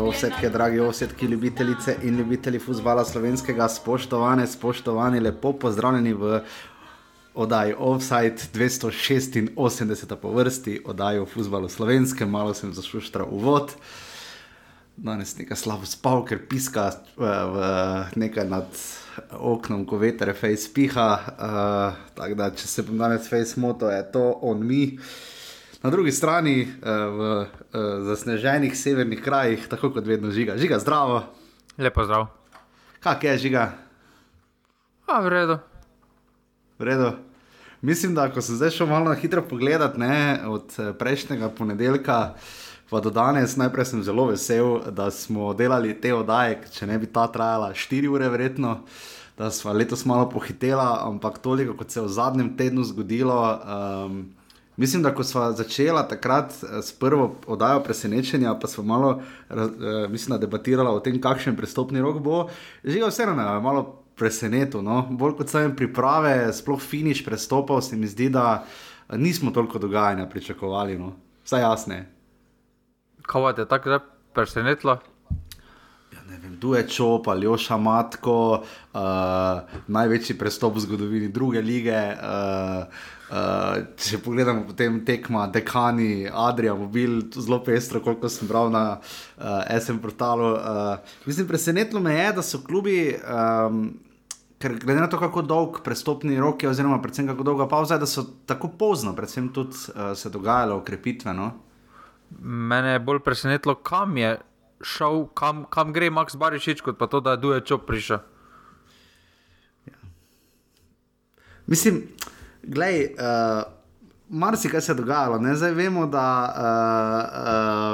Osetke, dragi osetki, ljubitelice in ljubitelji futbola slovenskega, spoštovane, spoštovani, lepo pozdravljeni v oddaji Offside 286 po vrsti, oddaji o futbalu slovenskem, malo sem zašuštral uvod. Danes nekaj slabo spal, ker piska v, v nekaj nad oknom, ko veter face piha. Uh, tako da, če se bom danes face moto, je to on mi. Na drugi strani, uh, v uh, zasneženih severnih krajih, tako kot vedno žiga. Žiga, zdravo. Lepo zdrav. Kak je žiga? A, v redu. V redu. Mislim, da ko sem zdaj šel malo na hitro pogledat, ne, od prejšnjega ponedeljka pa do danes, najprej sem zelo vesel, da smo delali te oddaje, če ne bi ta trajala 4 ure, verjetno, da smo letos malo pohitela, ampak toliko, kot se je v zadnjem tednu zgodilo. Um, Mislim, da ko smo začeli takrat s prvo oddajo presenečenja, pa smo malo mislim, debatirali o tem, kakšen prestopni rok bo, že je vseeno malo presenetilo. No? Bolj kot sem priprave, sploh finiš prestopov, se mi zdi, da nismo toliko dogajanja pričakovali. No? Vsaj jasne kaj te je tako presenetilo? Ja, ne vem, tu je čop ali oša matko, uh, največji prestop v zgodovini druge lige. Uh, Uh, če pogledamo potem tekma, dekani, Adrija, mobil, zelo pestro, koliko sem bral na uh, SM portalu. Uh, mislim, presenetilo me je, da so klubi, um, ker glede na to, kako dolg prestopni rok je, oziroma predvsem kako dolga pauza, da so tako pozno, predvsem tudi uh, se dogajalo okrepitve. No? Mene je bolj presenetilo, kam je šel, kam, kam gre Max Barišič, kot pa to, da je Duje Čop prišel. Ja. Mislim, gledaj, uh, marsikaj se je dogajalo. Ne? Zdaj vemo, da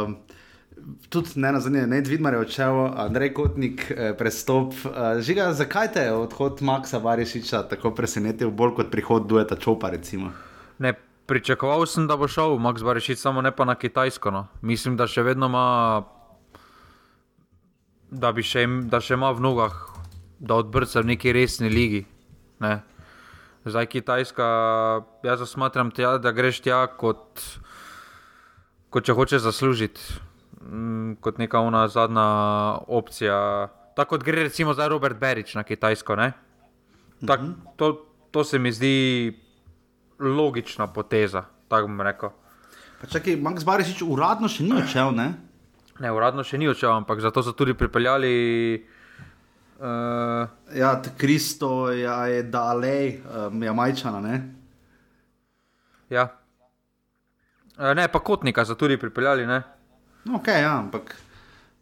uh, uh, tudi ne na zadnje, ne Dvidmar je odšel, Andrej Kotnik, eh, prestop. Uh, žiga, zakaj te je odhod Maxa Barišiča tako presenetil, bolj kot prihod Dujeta Čopa? Recimo? Ne, Pričakoval sem, da bo šel Max Barišič, samo ne pa na Kitajsko. No. Mislim, da še vedno ima, da, še, da še ima v nogah, da odbrca v neki resni ligi. Ne. Zdaj Kitajska, jaz smatram, tja, da greš tja kot, kot če hočeš zaslužiti, mm, kot neka ona zadnja opcija. Tako kot gre recimo za Robert Berič na Kitajsko. Tak, mhm. to, to se mi zdi logična poteza, tako bom rekel. Pa čakaj, Max Barišič uradno še ni odšel, ne? Ne, uradno še ni odšel, ampak zato so tudi pripeljali. Uh, ja, Kristo ja, je dalej, um, je majčana, ne? Ja. Uh, ne, pa kotnika so tudi pripeljali, ne? No, ok, ja, ampak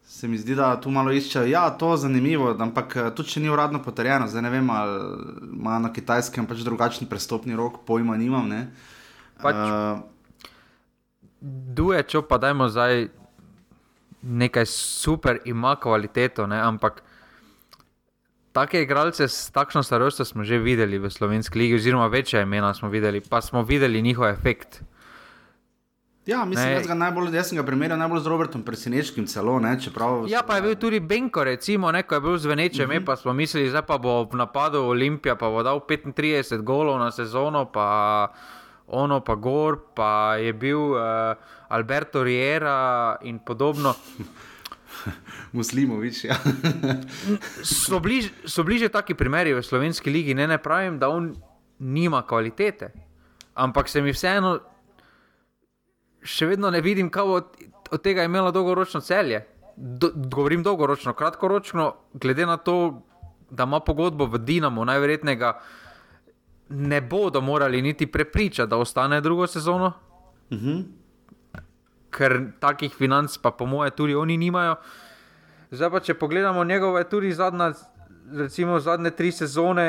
se mi zdi, da tu malo iščejo. Ja, to je zanimivo, ampak eh, tudi če ni uradno potrjeno, zdaj ne vem, ali ima na kitajskem pač drugačen prestopni rok, pojma nimam. Ne? Pač, uh, duje, če pa dajmo zdaj nekaj super, ima kvaliteto, ne? ampak. Take igralce s takšno starostjo smo že videli v slovenski legi, oziroma večja imena smo videli, pa smo videli njihov efekt. Ja, mislim, da najbolj, jaz sem ga primerjal najbolj z Robertom Presenečkim celo. Ne, čeprav, ja, pa je bil tudi Benko, recimo, ne, ko je bil zveneče, uh -huh. pa smo mislili, da bo v napadu Olimpija pa bo dal 35 golov na sezono, pa ono pa gor, pa je bil uh, Alberto Riera in podobno. Muslimovič. Ja. so, bliž, so bliže taki primeri v slovenski ligi, ne, ne pravim, da on nima kvalitete, ampak se mi vseeno še vedno ne vidim, kako od, od tega je imelo dolgoročno celje. Do, govorim dolgoročno, kratkoročno, glede na to, da ima pogodbo v Dinamu, najverjetneje ne bodo morali niti prepričati, da ostane drugo sezono. Uh mhm. -huh. Ker takih financ, pa po moje, tudi oni nimajo. Zdaj pa, če pogledamo njegove, tudi zadnja, recimo zadnje tri sezone,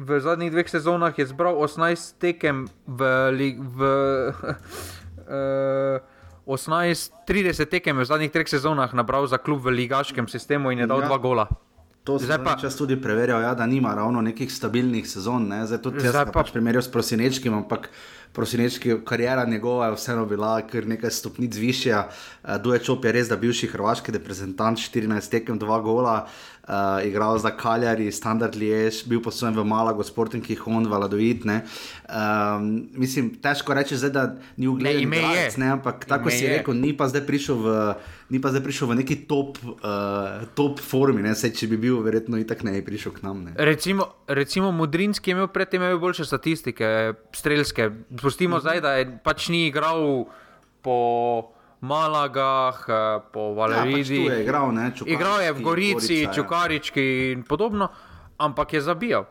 v zadnjih dveh sezonah je zbral 18 tekem v, v uh, 18, 30 tekem v zadnjih treh sezonah nabral za klub v ligaškem sistemu in je dal ja. dva gola. To se pa čas tudi preverjal, ja, da nima ravno nekih stabilnih sezon. Ne? Zdaj tudi jaz pa pač primerjal s prosinečkim, ampak prosinečki, karijera njegova je vseeno bila kar nekaj stopnic višja. Uh, Duje Čop je res, da bivši hrvaški reprezentant, 14 tekem, 2 gola. Uh, igral za Kaljari, Standard Liež, bil svojem v Malago, Sporting Hon, Valadoid. Um, mislim, težko reči, zdaj, da ni ugledal ime je. ne, ampak tako si je. rekel, ni pa zdaj prišel v, ni pa zdaj prišel v neki top, uh, top formi, ne, Sej, če bi bil, verjetno itak ne bi prišel k nam. Ne. Recimo, recimo Mudrinski je imel predtem imel boljše statistike, strelske. Pustimo Mhm. zdaj, da je pač ni igral po Malagah, eh, po Ja, pač je igral, ne, Čukarički, igral je v Gorici, Gorica, ja. Čukarički in podobno, ampak je zabijal.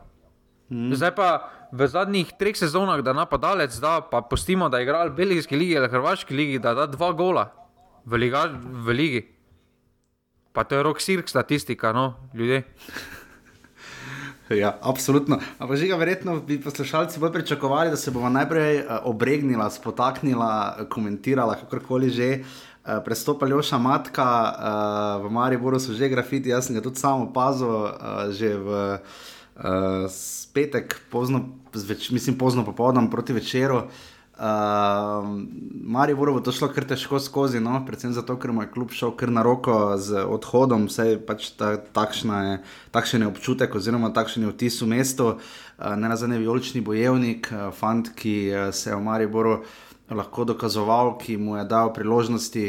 Mm. Zdaj pa v zadnjih treh sezonah, da napadalec da, pa pustimo, da je igral v Belgijski ligi ali Hrvaški ligi, da da dva gola v, liga, v ligi. Pa to je rok sirk statistika, no, ljudje. Ja, absolutno. Ampak že ga verjetno bi poslušalci bolj pričakovali, da se bomo najprej uh, obregnila, spotaknila, eh, komentirala, kakorkoli že. Uh, Prestopal Joša Matka, uh, v Mariboru so že grafiti, jaz sem ga tudi sam opazil, že v petek, pozno, zveč, mislim pozno popoldne proti večeru. Uh, Mariboru bo to šlo kar težko skozi, no? predvsem zato, ker mu je kljub šel kar na roko z odhodom, vse pač ta, je, takšen občutek, oziroma takšen je vtis v mestu. Uh, ne nazadnje vijolični bojevnik, uh, fant, ki uh, se je v Mariboru lahko dokazoval, ki mu je dal priložnosti.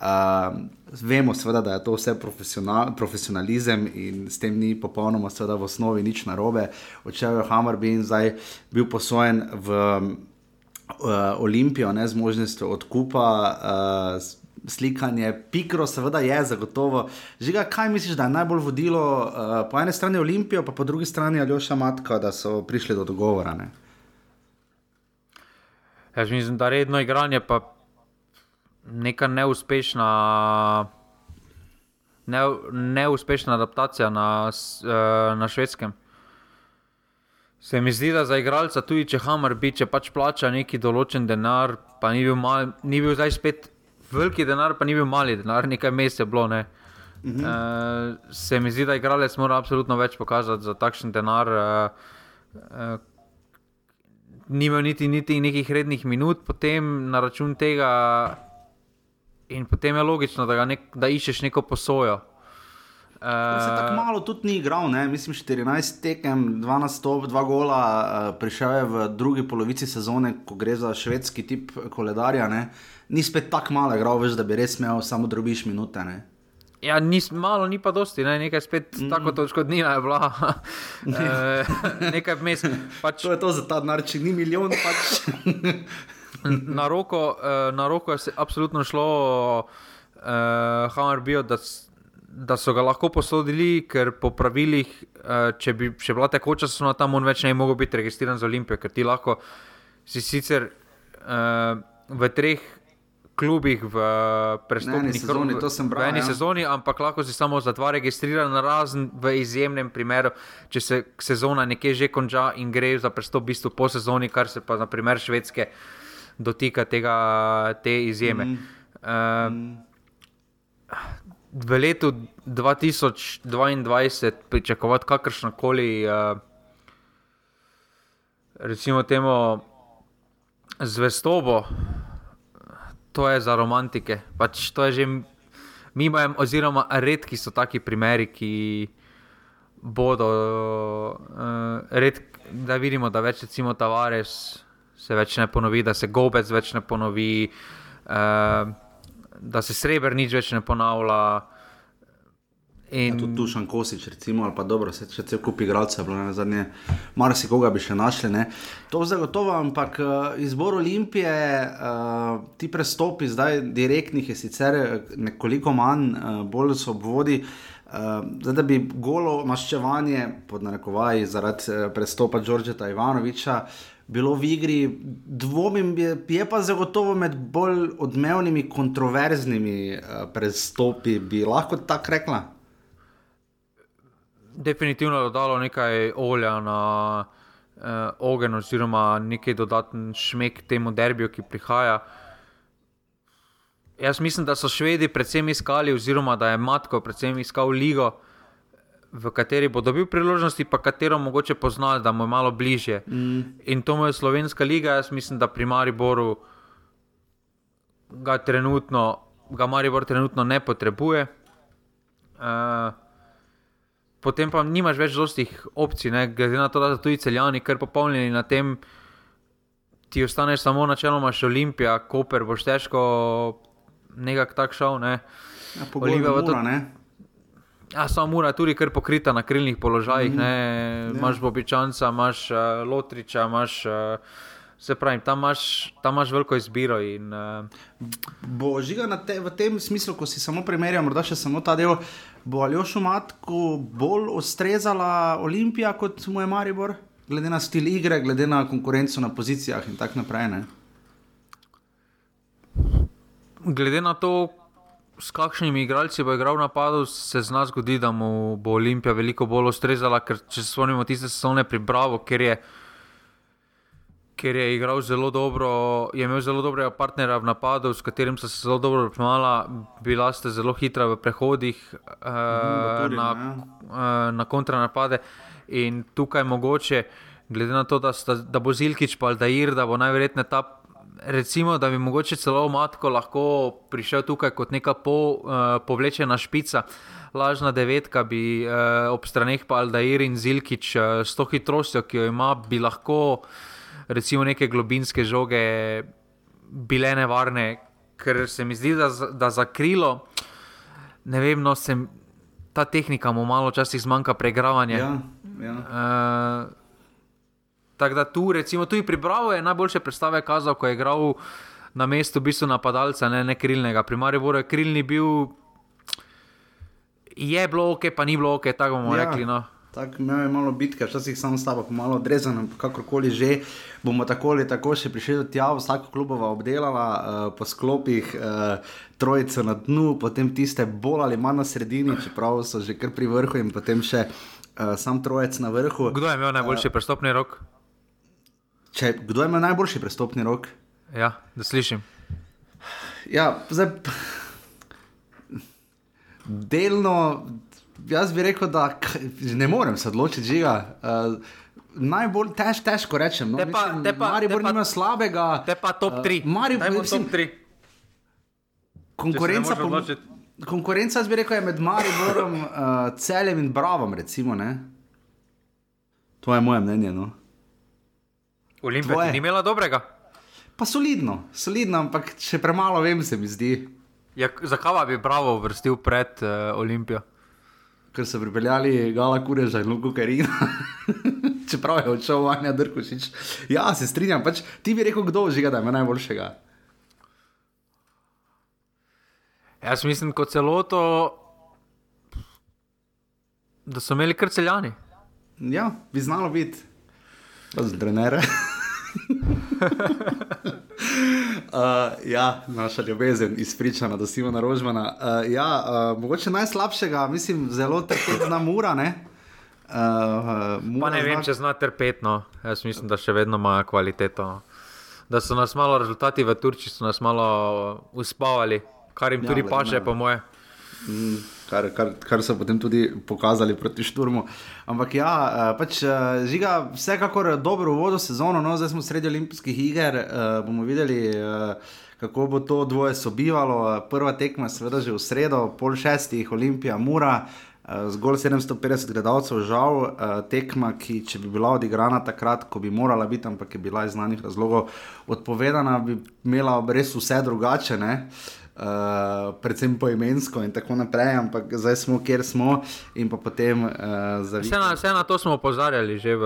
Uh, vemo, seveda, da je to vse profesional, profesionalizem in s tem ni popolnoma, seveda, v osnovi nič narobe. Odšel je Hammerby in zdaj bil posojen v uh, Olimpijo, ne z možnostjo odkupa. Uh, Slikanje, pikro, seveda je zagotovo. Žiga, kaj misliš, da je najbolj vodilo uh, po eni strani Olimpijo, pa po drugi strani Aljoša Matka, da so prišli do dogovora? Jaz mislim, da redno igranje pa neka neuspešna, ne, neuspešna adaptacija na, na švedskem. Se mi zdi, da za igralca, tudi če Hammer bi, če pač plača neki določen denar, pa ni bil, mal, ni bil zdaj spet veliki denar, pa ni bil mali denar, nekaj mesecev je bilo. Ne. Mhm. Uh, se mi zdi, da igralec mora absolutno več pokazati za takšen denar. Uh, uh, ni imel niti, niti nekih rednih minut, potem na račun tega, in potem je logično, da, nek, da iščeš neko posojo. Uh, se tako malo tudi ni igral, ne? mislim 14 tekem, 2 nastop, 2 gola, uh, prišel je v drugi polovici sezone, ko gre za švedski tip koledarja. Ne? Ni spet tako malo igral, veš, da bi res imel samo drobiš minute. Ne? Ja, nis, malo, ni pa dosti, ne? nekaj spet mm. tako odškodnina je bila. e, nekaj vmes. Pač, To je to za ta denar, če ni milijon, pač. na, roko, eh, na roko je absolutno šlo uh, Hammerbijo, da, s- da so ga lahko posodili, ker po pravilih, uh, če bi še bila tekoča sezona, tam on več ne bi mogel biti registriran za Olimpijo, ker ti lahko si sicer uh, v treh. Klubih v prestopni sezoni, to sem bral, v eni ja. sezoni, ampak lahko si samo za dva registriran, razen v izjemnem primeru, če se sezona nekje že konča in gre za prestop v bistvu po sezoni, kar se pa na primer švedske dotika tega, te izjeme. Mm. Uh, v letu 2022 pričakovati kakršno koli, uh, recimo, temu zvestobo, to je za romantike. Pač to je že mimo, oziroma redki so taki primeri, ki bodo, uh, red, da vidimo, da več recimo Tavares se več ne ponovi, da se Gobec več ne ponovi, uh, da se Srebrenic več ne ponavlja. In, Tudi Dušan Kosič, recimo, ali pa dobro, se če cel kup igralcev, bilo na zadnje, mar si koga bi še našli. Ne? To zagotovo, ampak uh, izbor Olimpije, uh, ti prestopi zdaj direktnih je sicer eh, nekoliko manj, uh, bolj so obvodi. Uh, zdaj, da bi golo maščevanje, pod narekovaji, zaradi uh, prestopa Đorđeta Ivanoviča, bilo v igri, dvomim, je, je pa zagotovo med bolj odmevnimi, kontroverznimi uh, prestopi, bi lahko tako rekla. definitivno dodalo nekaj olja na uh, ogenj, oziroma nekaj dodaten šmek temu derbiju, ki prihaja. Jaz mislim, da so švedi predvsem iskali, oziroma da je Matko predvsem iskal ligo, v kateri bo dobil priložnosti, pa katero mogoče pozna, da mu je malo bližje. Mm. In to mu je slovenska liga, jaz mislim, da pri Mariboru ga trenutno, ga Maribor trenutno ne potrebuje. Uh, potem pa nimaš več dostih opcij, ne? glede na to, da so tudi celjani, ker popolnjeni na tem, ti ostaneš samo načeloma še Olimpija, Koper, boš težko nekako tak šel. Ne? Ja, Olimpija bo to. Ja, samo mora tudi kar pokrita na krilnih položajih. Mm -hmm. Imáš ja. Bobičanca, imaš uh, Lotriča, imaš. Uh, Se pravi, tam imaš, tam imaš veliko izbiro. In, uh... Bo žiga te, v tem smislu, ko si samo primerjal, morda še samo ta del, bo Aljošu Matku bolj ustrezala Olimpija kot moj Maribor, glede na stil igre, glede na konkurenco na pozicijah in tako naprej. Ne? Glede na to, s kakšnimi igralci bo igral napadu, se z nas zgodi, da mu bo Olimpija veliko bolj ustrezala, ker če se spomnimo tiste sezone pri Bravo, ker je, ker je igral zelo dobro, je imel zelo dobrega partnerja v napadu, s katerim so se zelo dobro razumela, bila ste zelo hitra v prehodih uh, na, uh, na kontranapade in tukaj mogoče. Glede na to, da, sta, da bo Zilkič pa Aldair, da bo najverjetneje ta recimo, da bi mogoče celo Matko lahko prišel tukaj kot neka po, uh, povlečena špica, lažna devetka, bi uh, ob straneh pa Aldair in Zilkič uh, s to hitrostjo, ki jo ima, bi lahko recimo neke globinske žoge bile nevarne, ker se mi zdi, da, da za krilo, ne vem, no, sem, ta tehnika mu malo časih zmanjka pregravanja. Ja, ja. Uh, Tako da tu, recimo, tudi pri Bravo je najboljše predstave kazal, ko je igral na mestu v bistvu napadalca, ne, ne krilnega. Pri Mariboru je krilni bil, je bilo ok, pa ni bilo ok, tako bomo ja. rekli. No. Tako imel je malo bitke, včasih samo s tabo, malo odrezano, kakorkoli že. Bomo tako ali tako še prišli do tja, vsako klubova obdelala uh, po sklopih, uh, trojico na dnu, potem tiste bolj ali manj na sredini, čeprav so že kar pri vrhu in potem še uh, sam trojec na vrhu. Kdo je imel najboljši uh, prestopni rok? Če, kdo ima najboljši prestopni rok? Ja, da slišim. Ja, zdaj, delno, jaz bi rekel, da ne morem se odločiti, žiga. Uh, najbolj tež, težko rečem. No, te pa, mislim, te pa, Maribor nima slabega. Te pa top 3. Uh, Maribor nima top 3. Konkurenca, po, konkurenca, jaz bi rekel, je med Mariborom, uh, Celjem in Bravom, recimo. Ne? To je moje mnenje. No. Olimpija ni imela dobrega. Pa solidno, solidno, ampak še premalo vem, se mi zdi. Ja, zakaj bi Bravo vrstil pred uh, Olimpijo? Ker so pripeljali Gala Kureža in Luko Karina. Čeprav je odšel Vanja Drkošič. Ja, se strinjam, pač ti bi rekel, kdo žiga, da ima najboljšega. Jaz mislim, kot celoto, da so imeli kar celjani. Ja, bi znalo biti. Zdrenere. uh, ja, naša ljubezen izpričana, da si imamo naročbena. Uh, ja, uh, mogoče najslabšega, mislim, zelo trpetna mura. Ne? Uh, uh, ne vem, zna... če zna trpetno. Jaz mislim, da še vedno ima kvaliteto. Da so nas malo rezultati v Turčiji, so nas malo uspavali, kar jim ja, tudi paše, po moje. Mm kar, kar, kar so potem tudi pokazali proti Šturmu. Ampak ja, eh, pač eh, žiga, vsekakor dobro uvodo sezono, no, zdaj smo sredi olimpijskih iger, uh, bomo videli. Uh, Kako bo to dvoje sobivalo? Prva tekma, seveda, že v sredo, pol šestih, Olimpija, Mura, zgolj 750 gledalcev, žal, tekma, ki, če bi bila odigrana takrat, ko bi morala biti, ampak je bila iz znanih razlogov odpovedana, bi imela res vse drugače. Uh, uh, predvsem poimensko in tako naprej, ampak zdaj smo, kjer smo. Potem, uh, vse, na, vse na to smo opozarjali že v.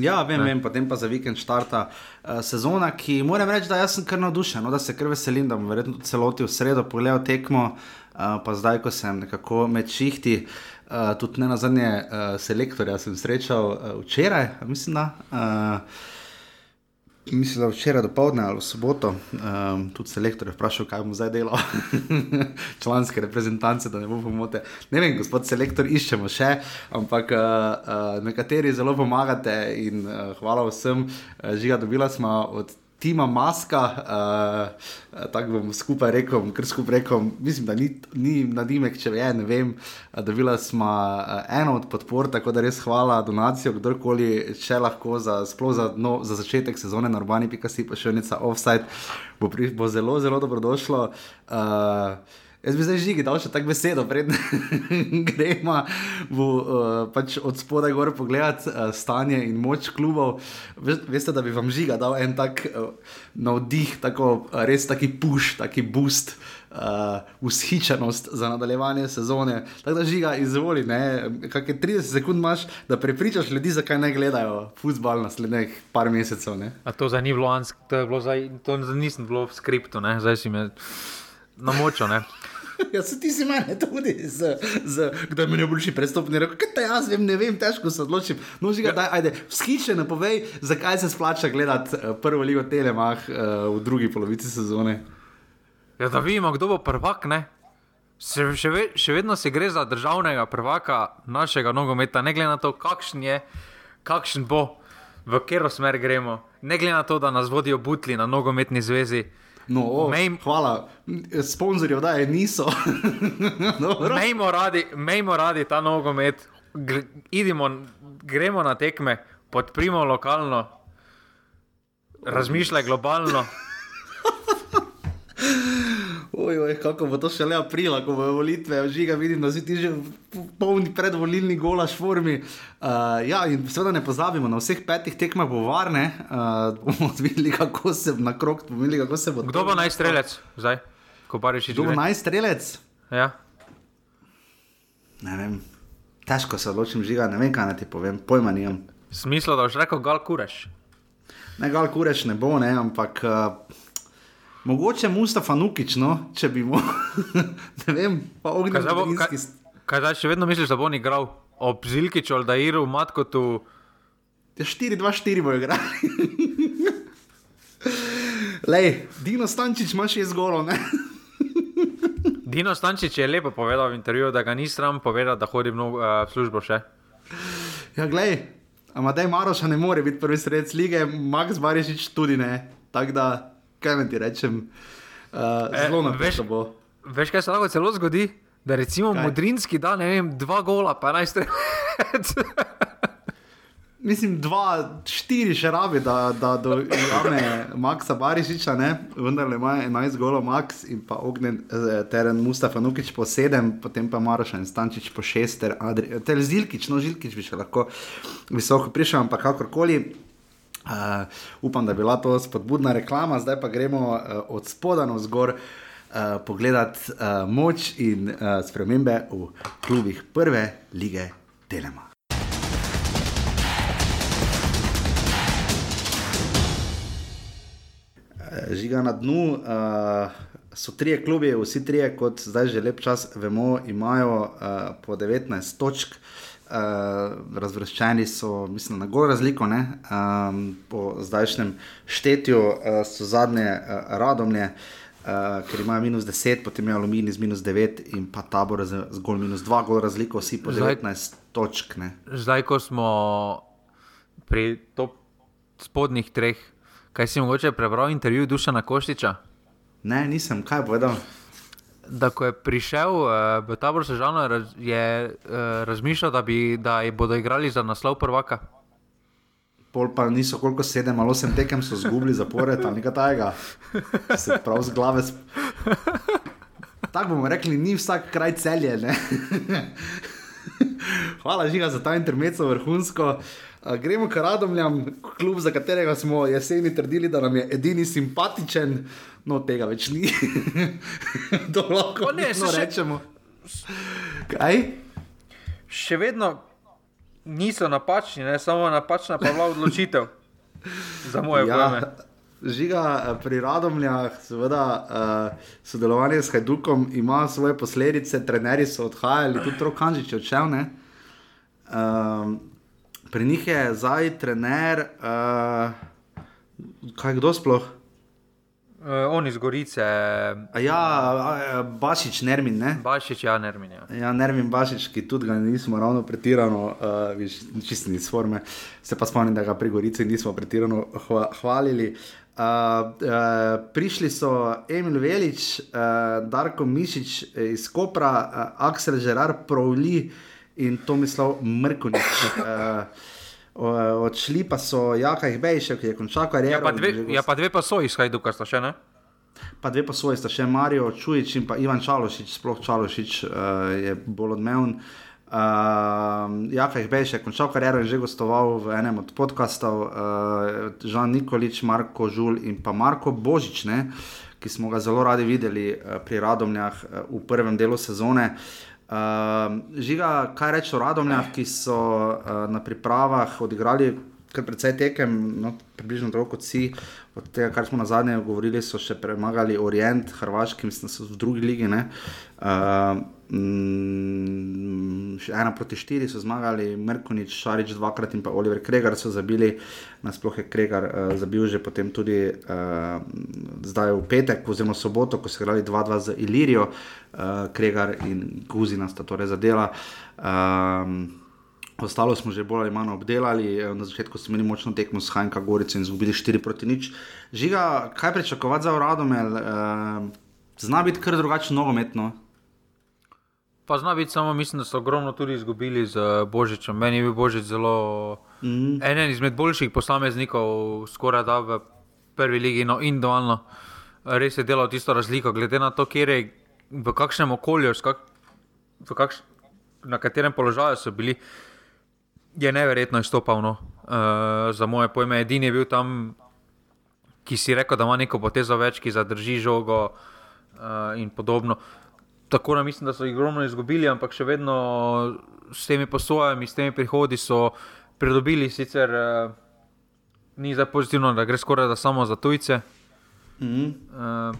Ja, vem, vem, potem pa za vikend štarta uh, sezona, ki moram reči, da sem kar navdušen, no, da se kar veselim, da bom verjetno celoti v sredo pogledal tekmo, uh, pa zdaj, ko sem nekako med šihti. Uh, tudi ne na zadnje uh, selektorja sem srečal uh, včeraj, mislim, da. Uh, Mislim, da včeraj do povdne ali soboto, um, tudi selektor je vprašal, kaj bomo zdaj delali, članske reprezentance, da ne bo pomote. Ne vem, gospod selektor, iščemo še, ampak uh, uh, nekateri zelo pomagate in uh, hvala vsem. Uh, žiga, dobila smo od Tima Maska, uh, tako bom skupaj rekel, kar skupaj rekel, mislim, da ni, ni nadimek, če ve, ne vem. Dobila smo uh, eno od podpor, tako da res hvala donacijo, kdorkoli, če lahko za, za, no, za začetek sezone na urbani, pika si pa še enica offside, bo, pri, bo zelo, zelo dobrodošlo. Uh, Jaz bi zdaj žigi dal še tako besedo, predtem gremo uh, pač od spodaj gor pogledati uh, stanje in moč klubov. Veste, da bi vam žiga dal en tak uh, navdih, tako, uh, res taki push, taki boost. Uh, Vzhičenost za nadaljevanje sezone. Tako da žiga, izvoli, kaj 30 sekund imaš, da prepričaš ljudi, zakaj ne gledajo futbol naslednjih par mesecev. Ne? A to za ni bilo, to, bilo zdaj, to nisem bilo v skriptu, ne? zdaj si me na močo. Ja, se ti si meni tudi, z, z, kdo je meni boljši prestopni rok. Kaj te jaz vem, ne vem, težko se odločim. No, žiga, daj, ajde, skiče ne povej, zakaj se splača gledati uh, prvo ligo Telemah uh, v drugi polovici sezone. Ja, da vidimo, kdo bo prvak, ne? Se, še, ve, še vedno se gre za državnega prvaka našega nogometa, ne glede na to, kakšen je, kakšen bo, v katero smer gremo, ne glede na to, da nas vodijo butli na nogometni zvezi. No, oh, Mej... Hvala, sponzorji, da je niso. Mejmo radi, radi ta nogomet, idimo, gremo na tekme, podprimo lokalno, razmišljaj globalno. Ojoj, kako bo to še le aprila, ko bojo volitve, žiga vidim, da si ti že v polni predvolilni golaš formi. Uh, ja, in seveda ne pozabimo, na vseh petih tekmah bo varne, uh, bomo videli, kako se na krok, bomo videli, kako se bo. Kdo bo najstrelec zdaj, ko pa reči, že? Kdo bo najstrelec? Ja. Ne vem, težko se odločim, žiga, ne vem, kaj naj ti povem, pojma nimam. Smislo, da boš rekel, gal kureš. Ne, gal kureš ne bo, ne, ampak. Uh, Mogoče Mustafa Nukič, no, če bi mu, ne vem, pa ognjen zgodovski. Kaj zdaj še vedno misliš, da bo on igral ob Zilkiču ali da je igral v Matkotu? 4-2-4 bo igral. Lej, Dino Stančič ima še zgolo, ne? Dino Stančič je lepo povedal v intervjuju, da ga ni sram povedati, da hodi v uh, službo še. Ja, glej, Amadej Maroša ne more biti prvi sredec lige, Max Barišič tudi ne. Tako da kaj naj ti rečem, uh, zelo na več bo. Veš, kaj se lahko celo zgodi? Da recimo kaj? Modrinski da ne vem, dva gola, pa naj strelec. Mislim, dva, štiri še rabi, da, da dojame Maxa Barišiča, ne? vendar ima 11 golov Max in pa ognjen eh, teren Mustafa Nukič po 7, potem pa Maroša in Stančič po 6, ter, ter Zilkič, no Zilkič bi še lahko visoko prišel, ampak kakorkoli. Uh, upam, da je bila to spodbudna reklama, zdaj pa gremo uh, od spodaj na zgor uh, pogledati uh, moč in uh, spremembe v klubih prve lige Telema. Žiga na dnu uh, so tri klubi, vsi tri, kot zdaj že lep čas vemo, imajo uh, po 19 točk. Uh, uh, razvrščeni so, mislim, na gor razliko, um, po zdajšnjem štetju uh, so zadnje uh, radomlje. Uh, ker imajo minus 10, potem je aluminij z minus 9 in pa tabor z zgolj minus 2, gor razliko, vsi po 19 zdaj, točk. Ne. Zdaj, ko smo pri top spodnjih treh, kaj si mogoče prebral intervju Dušana Koštiča? Ne, nisem, kaj povedal da ko je prišel uh, v tabor Sežano, je uh, razmišljal, da, bi, da bodo igrali za naslov prvaka. Pol pa niso koliko sedem ali osem tekem, so zgubili zapored ali nekaj tajega. Se prav z glave. Sp... Tako bomo rekli, ni vsak kraj celje. Hvala, Žiga, za ta intermezzo vrhunsko. Uh, gremo k Radomljam, klub, za katerega smo jeseni trdili, da nam je edini simpatičen no tega več ni. to lahko ne še... rečemo. Kaj? Še vedno niso napačni, ne? samo napačna pa bila odločitev za moje ja. pojme. Žiga eh, pri Radomljah, seveda, uh, sodelovanje s Hajdukom ima svoje posledice, trenerji so odhajali, tudi Trokanžič je odšel. Uh, pri njih je zdaj trener, uh, kaj kdo sploh? Uh, on iz Gorice. Ja, Bašič, Nermin. Ne? Bašič, ja, Nermin. Ja. ja, Nermin Bašič, ki tudi ga nismo ravno pretirano, uh, čisti iz forme. Se pa spomnim, da ga pri Gorici nismo pretirano hvalili. Uh, uh, prišli so Emil Velič, uh, Darko Mišič iz Kopra, uh, Aksel Žerar, Provli in Tomislav Mrkonič. Uh, odšli pa so Jaka Ihbejšek, ki je končal kariero. Ja, pa dve, ja, pa dve pa so iz Hajduka, sta še ne? Pa dve pa so, sta še Marijo Čujič in pa Ivan Čalošič, sploh Čalošič uh, je bolj odmeven. Uh, Jaka jih beže, končal kariero in že gostoval v enem od podkastov, uh, Žan Nikolič, Marko Žul in pa Marko Božič, ne, ki smo ga zelo radi videli uh, pri Radomljah uh, v prvem delu sezone. Uh, žiga, kaj reči o Radomljah, ki so uh, na pripravah odigrali kar precej tekem, no, približno toliko kot si. Od tega, kar smo na zadnje govorili, so še premagali Orient, Hrvaški, mislim, da so v drugi ligi. Uh, Mm, ena proti štiri so zmagali, Merkonič, Šarič dvakrat in pa Oliver Kregar so zabili, nasploh je Kregar uh, zabil že potem tudi uh, zdaj v petek, oziroma soboto, ko so igrali 2-2 za Ilirijo, uh, Kregar in Guzina sta torej zadela. Um, Ostalo smo že bolj ali manj obdelali, na začetku smo imeli močno tekmo s Hajnka Gorico in izgubili 4 proti nič. Žiga, kaj pričakovati za Radomel? Uh, zna biti kar drugačno nogometno. Pa zna biti samo, mislim, da so ogromno tudi izgubili z Božičem. Meni je bil Božič zelo mm. eden izmed boljših posameznikov, skoraj da v prvi ligi, no in dualno. Res je delal tisto razliko, glede na to, je, v kakšnem okolju, kak, v kakš, na katerem položaju so bili, je neverjetno izstopal. No. Uh, za moje pojme, edini je bil tam, ki si rekel, da ima neko potezo več, ki zadrži žogo uh, in podobno. Tako da mislim, da so jih ogromno izgubili, ampak še vedno s temi posojami, s temi prihodi so pridobili. Sicer uh, ni za pozitivno, da gre skoraj da samo za tujce. Mm -hmm. uh,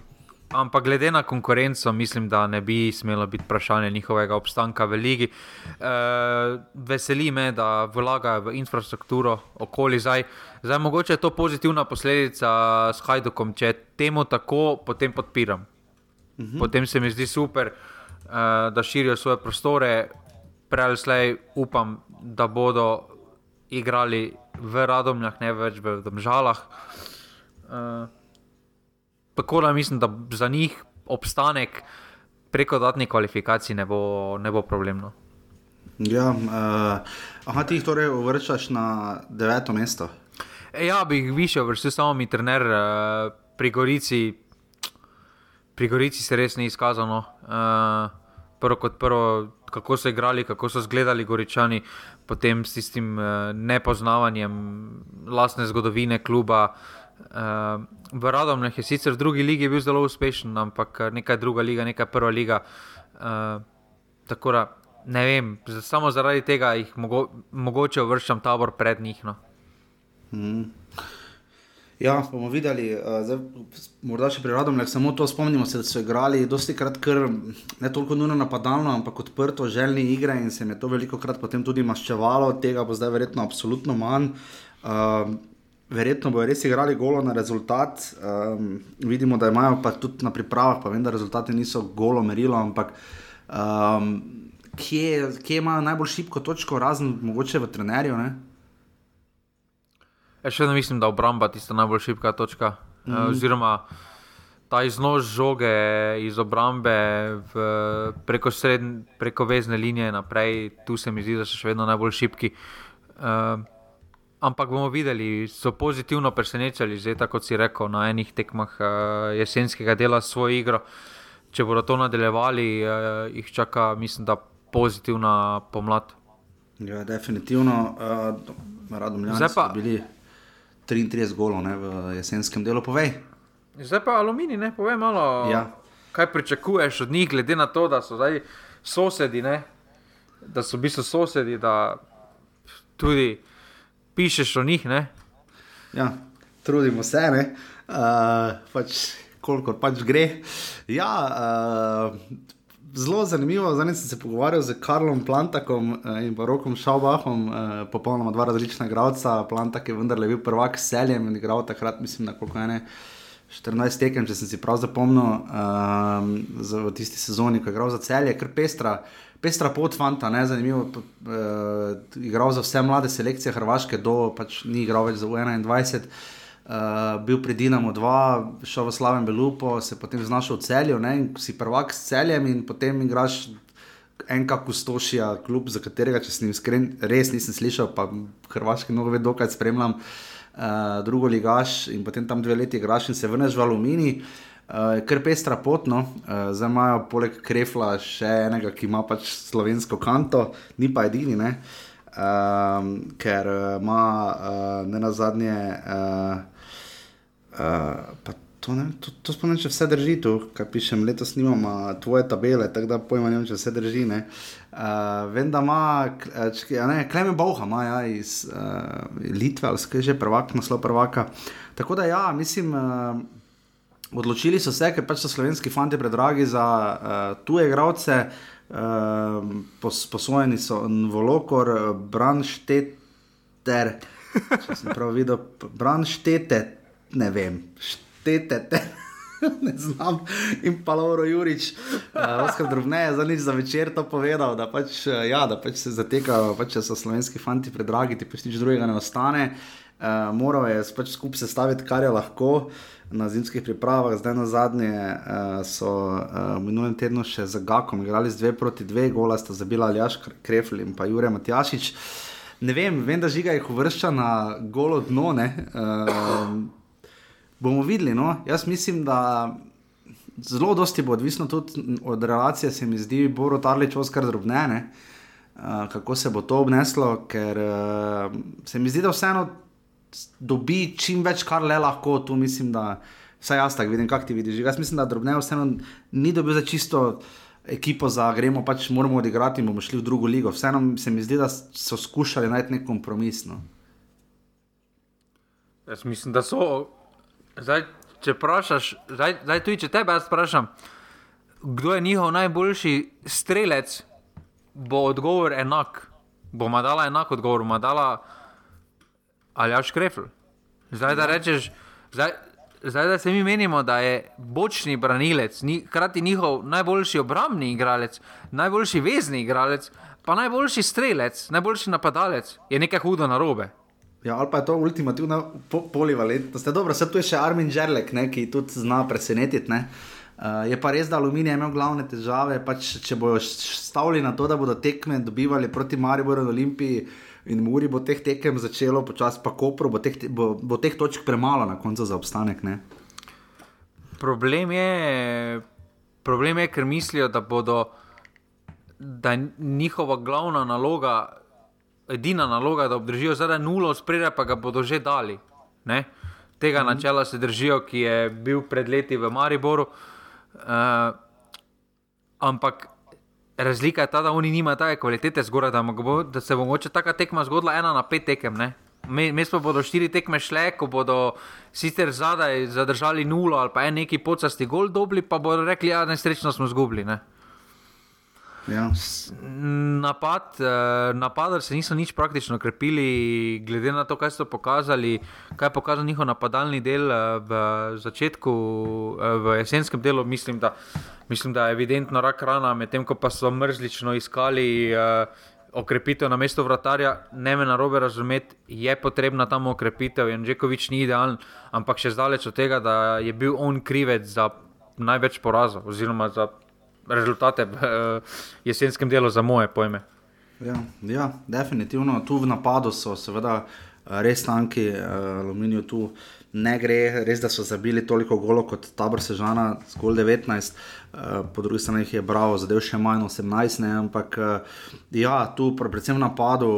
ampak glede na konkurenco, mislim, da ne bi smelo biti vprašanje njihovega obstanka v ligi. Uh, veseli me, da vlagajo v infrastrukturo okoli zdaj. Zdaj, mogoče je to pozitivna posledica s Hajdukom. Če temu tako, potem podpiram. -hmm. Potem se mi zdi super, uh, da širijo svoje prostore, prej ali slej upam, da bodo igrali v Radomljah, ne več v Domžalah. Uh, tako da mislim, da za njih obstanek preko dodatnih kvalifikacij ne bo, ne bo problemno. Ja, uh, aha, ti jih torej uvrščaš na deveto mesto. E, ja, bi jih više vrstil, samo mi trener uh, pri Gorici pri Gorici se res ni izkazalo. Uh, prvo kot prvo, kako so igrali, kako so izgledali Goričani, potem s tistim uh, nepoznavanjem lastne zgodovine kluba. Uh, v Radomljah je sicer v drugi ligi bil zelo uspešen, ampak nekaj druga liga, nekaj prva liga. Uh, tako da ne vem, samo zaradi tega jih mogo, mogoče vršam tabor pred njih. No. Mm. Ja, bomo videli, uh, zdaj, morda še pri Radomljah, samo to spomnimo se, da so igrali dosti krat, kar ne toliko nujno napadalno, ampak odprto, željni igre in se jim je to veliko krat potem tudi maščevalo, tega bo zdaj verjetno absolutno manj. Uh, verjetno bodo res igrali golo na rezultat, um, vidimo, da imajo pa tudi na pripravah, pa vem, da rezultati niso golo merilo, ampak um, kje, kje imajo najbolj šibko točko, razen mogoče v trenerju. Ne? Jaz še vedno mislim, da obramba tista najbolj šibka točka. Mm -hmm. Oziroma, ta iznos žoge iz obrambe v, preko, sredn, preko vezne linije naprej, tu se mi zdi, da so še vedno najbolj šibki. Uh, ampak bomo videli, so pozitivno presenečali, zdaj tako si rekel, na enih tekmah uh, jesenskega dela svojo igro. Če bodo to nadaljevali, uh, jih čaka, mislim, da pozitivna pomlad. Ja, definitivno, uh, radom ljudem. Zdaj pa bili. 33 golov ne, v jesenskem delu, povej. Zdaj pa aluminij, ne povej malo. Ja. Kaj pričakuješ od njih, glede na to, da so zdaj sosedi, ne? da so bili sosedi, da tudi pišeš o njih. Ne? Ja, trudimo se, uh, pač, koliko pač gre. Ja, uh, zelo zanimivo. Zdaj sem se pogovarjal z Karlom Plantakom uh, in Rokom Šaubahom, uh, popolnoma dva različna igralca. Plantak je vendarle bil prvak s celjem in igral takrat, mislim, na koliko ene. 14 tekem, če sem si prav zapomnil, um, v tisti sezoni, ko je igral za celje, kar pestra, pestra pot fanta, ne zanimivo. Uh, igral za vse mlade selekcije Hrvaške, do pač ni igral več za 21. uh, bil pri Dinamu 2, šel v Slaven Belupo, se potem znašel v celju, ne, si prvak s celjem in potem igraš. En kako stošija, kljub za katerega, če sem iskren, res nisem slišal, pa hrvaški mnogo vedo, kaj spremljam, uh, drugo ligaš in potem tam dve leti igraš in se vrneš v Alumini. Uh, ker pestra potno, uh, zdaj imajo poleg Krefla še enega, ki ima pač slovensko kanto, ni pa edini, ne? Um, ker ima uh, ne na zadnje. Uh, Uh, to, ne, to, to spomnim, če vse drži tu, kaj pišem, letos nimamo tvoje tabele, tako da pojma ne vem, če vse drži. Uh, vem, da ima, ne, Klemen Boha ima ja, iz uh, Litve, ali skaj že prvak, naslov prvaka. Tako da ja, mislim, uh, odločili so se, ker pač so slovenski fanti predragi za uh, tuje igravce, uh, pos, posvojeni so Volokor, Branšteter, če sem prav videl, Branšteter ne vem, štete. ne znam. In pa Lauro Jurič, uh, Oskar Drobne je za nič za večer to povedal, da pač, uh, ja, da pač se zatekajo, pač, so slovenski fanti predragi, ti pač nič drugega ne ostane. Uh, moral je pač skupaj sestaviti, kar je lahko na zimskih pripravah. Zdaj na zadnje uh, so uh, minulem tednu še z Gakom igrali z dve proti dve, gola sta zabila Aljaš Krefl in pa Jurek Matjašič. Ne vem, vem, da žiga jih uvršča na golo dno. Uh, bomo videli. No? Jaz mislim, da zelo dosti bo odvisno tudi od relacije, se mi zdi, bo rotarlič oskar drobnene, uh, kako se bo to obneslo, ker uh, se mi zdi, da vseeno dobi čim več, kar le lahko. Tu mislim, da vsaj jaz tako vidim, kak ti vidiš. Jaz mislim, da drobne vseeno ni dobil za čisto. Ekipo za gremo, pač moramo odigrati in bomo šli v drugo ligo. Vseeno se mi zdi, da so skušali najti nek kompromis. No. Jaz mislim, da so Zdaj, če vprašaš, zdaj, zdaj tudi če tebe vprašam, kdo je njihov najboljši strelec, bo odgovor enak. Bo ima dala enak odgovor, ima dala ali až krefl. Zdaj, da rečeš, zdaj, zdaj, da se mi menimo, da je bočni branilec, hkrati njihov najboljši obrambni igralec, najboljši vezni igralec, pa najboljši strelec, najboljši napadalec, je nekaj hudo narobe. Ja, ali pa je to ultimativna po polivalentnost. Dobro, se tu je še Armin Žerlek, ne, ki tudi zna presenetiti. Uh, je pa res, da aluminij je imel glavne težave. Pač, če bodo stavili na to, da bodo tekme dobivali proti Mariboru in Olimpiji, in Muri bo teh tekem začelo, počasi pa Kopro, bo teh, bo, bo teh točk premalo na koncu za obstanek. Ne? Problem je, problem je, ker mislijo, da bodo. Da njihova glavna naloga edina naloga, da obdržijo zdaj nulo, spredaj pa ga bodo že dali. Ne? Tega mm -hmm. načela se držijo, ki je bil pred leti v Mariboru. Uh, ampak razlika je ta, da oni nimajo take kvalitete zgoraj, da, bo, da se bo mogoče taka tekma zgodila ena na pet tekem. Mes pa bodo štiri tekme šle, ko bodo sicer zadaj zadržali nulo ali pa en neki pocasti gol dobili, pa bodo rekli, da ja, nesrečno smo zgubili. Ne? Ja. Napad, eh, napadali se niso nič praktično krepili, glede na to, kaj so pokazali, kaj je pokazal njihov napadalni del eh, v začetku, eh, v jesenskem delu. Mislim, da, mislim, da je evidentno rak rana, medtem ko pa so mrzlično iskali okrepitev na mesto vratarja. Ne me na robe razumeti, je potrebna tam okrepitev. Janžekovič ni idealen, ampak še zdaleč od tega, da je bil on krivec za največ porazov oziroma za rezultate v uh, jesenskem delu, za moje pojme. Ja, ja, definitivno. Tu v napadu so seveda eh, res tanki, uh, aluminijo tu ne gre, res da so zabili toliko golo kot tabor Sežana, zgolj 19, uh, po drugi strani jih je bravo, zadev še manj 18, ne, ampak ja, tu predvsem napadu.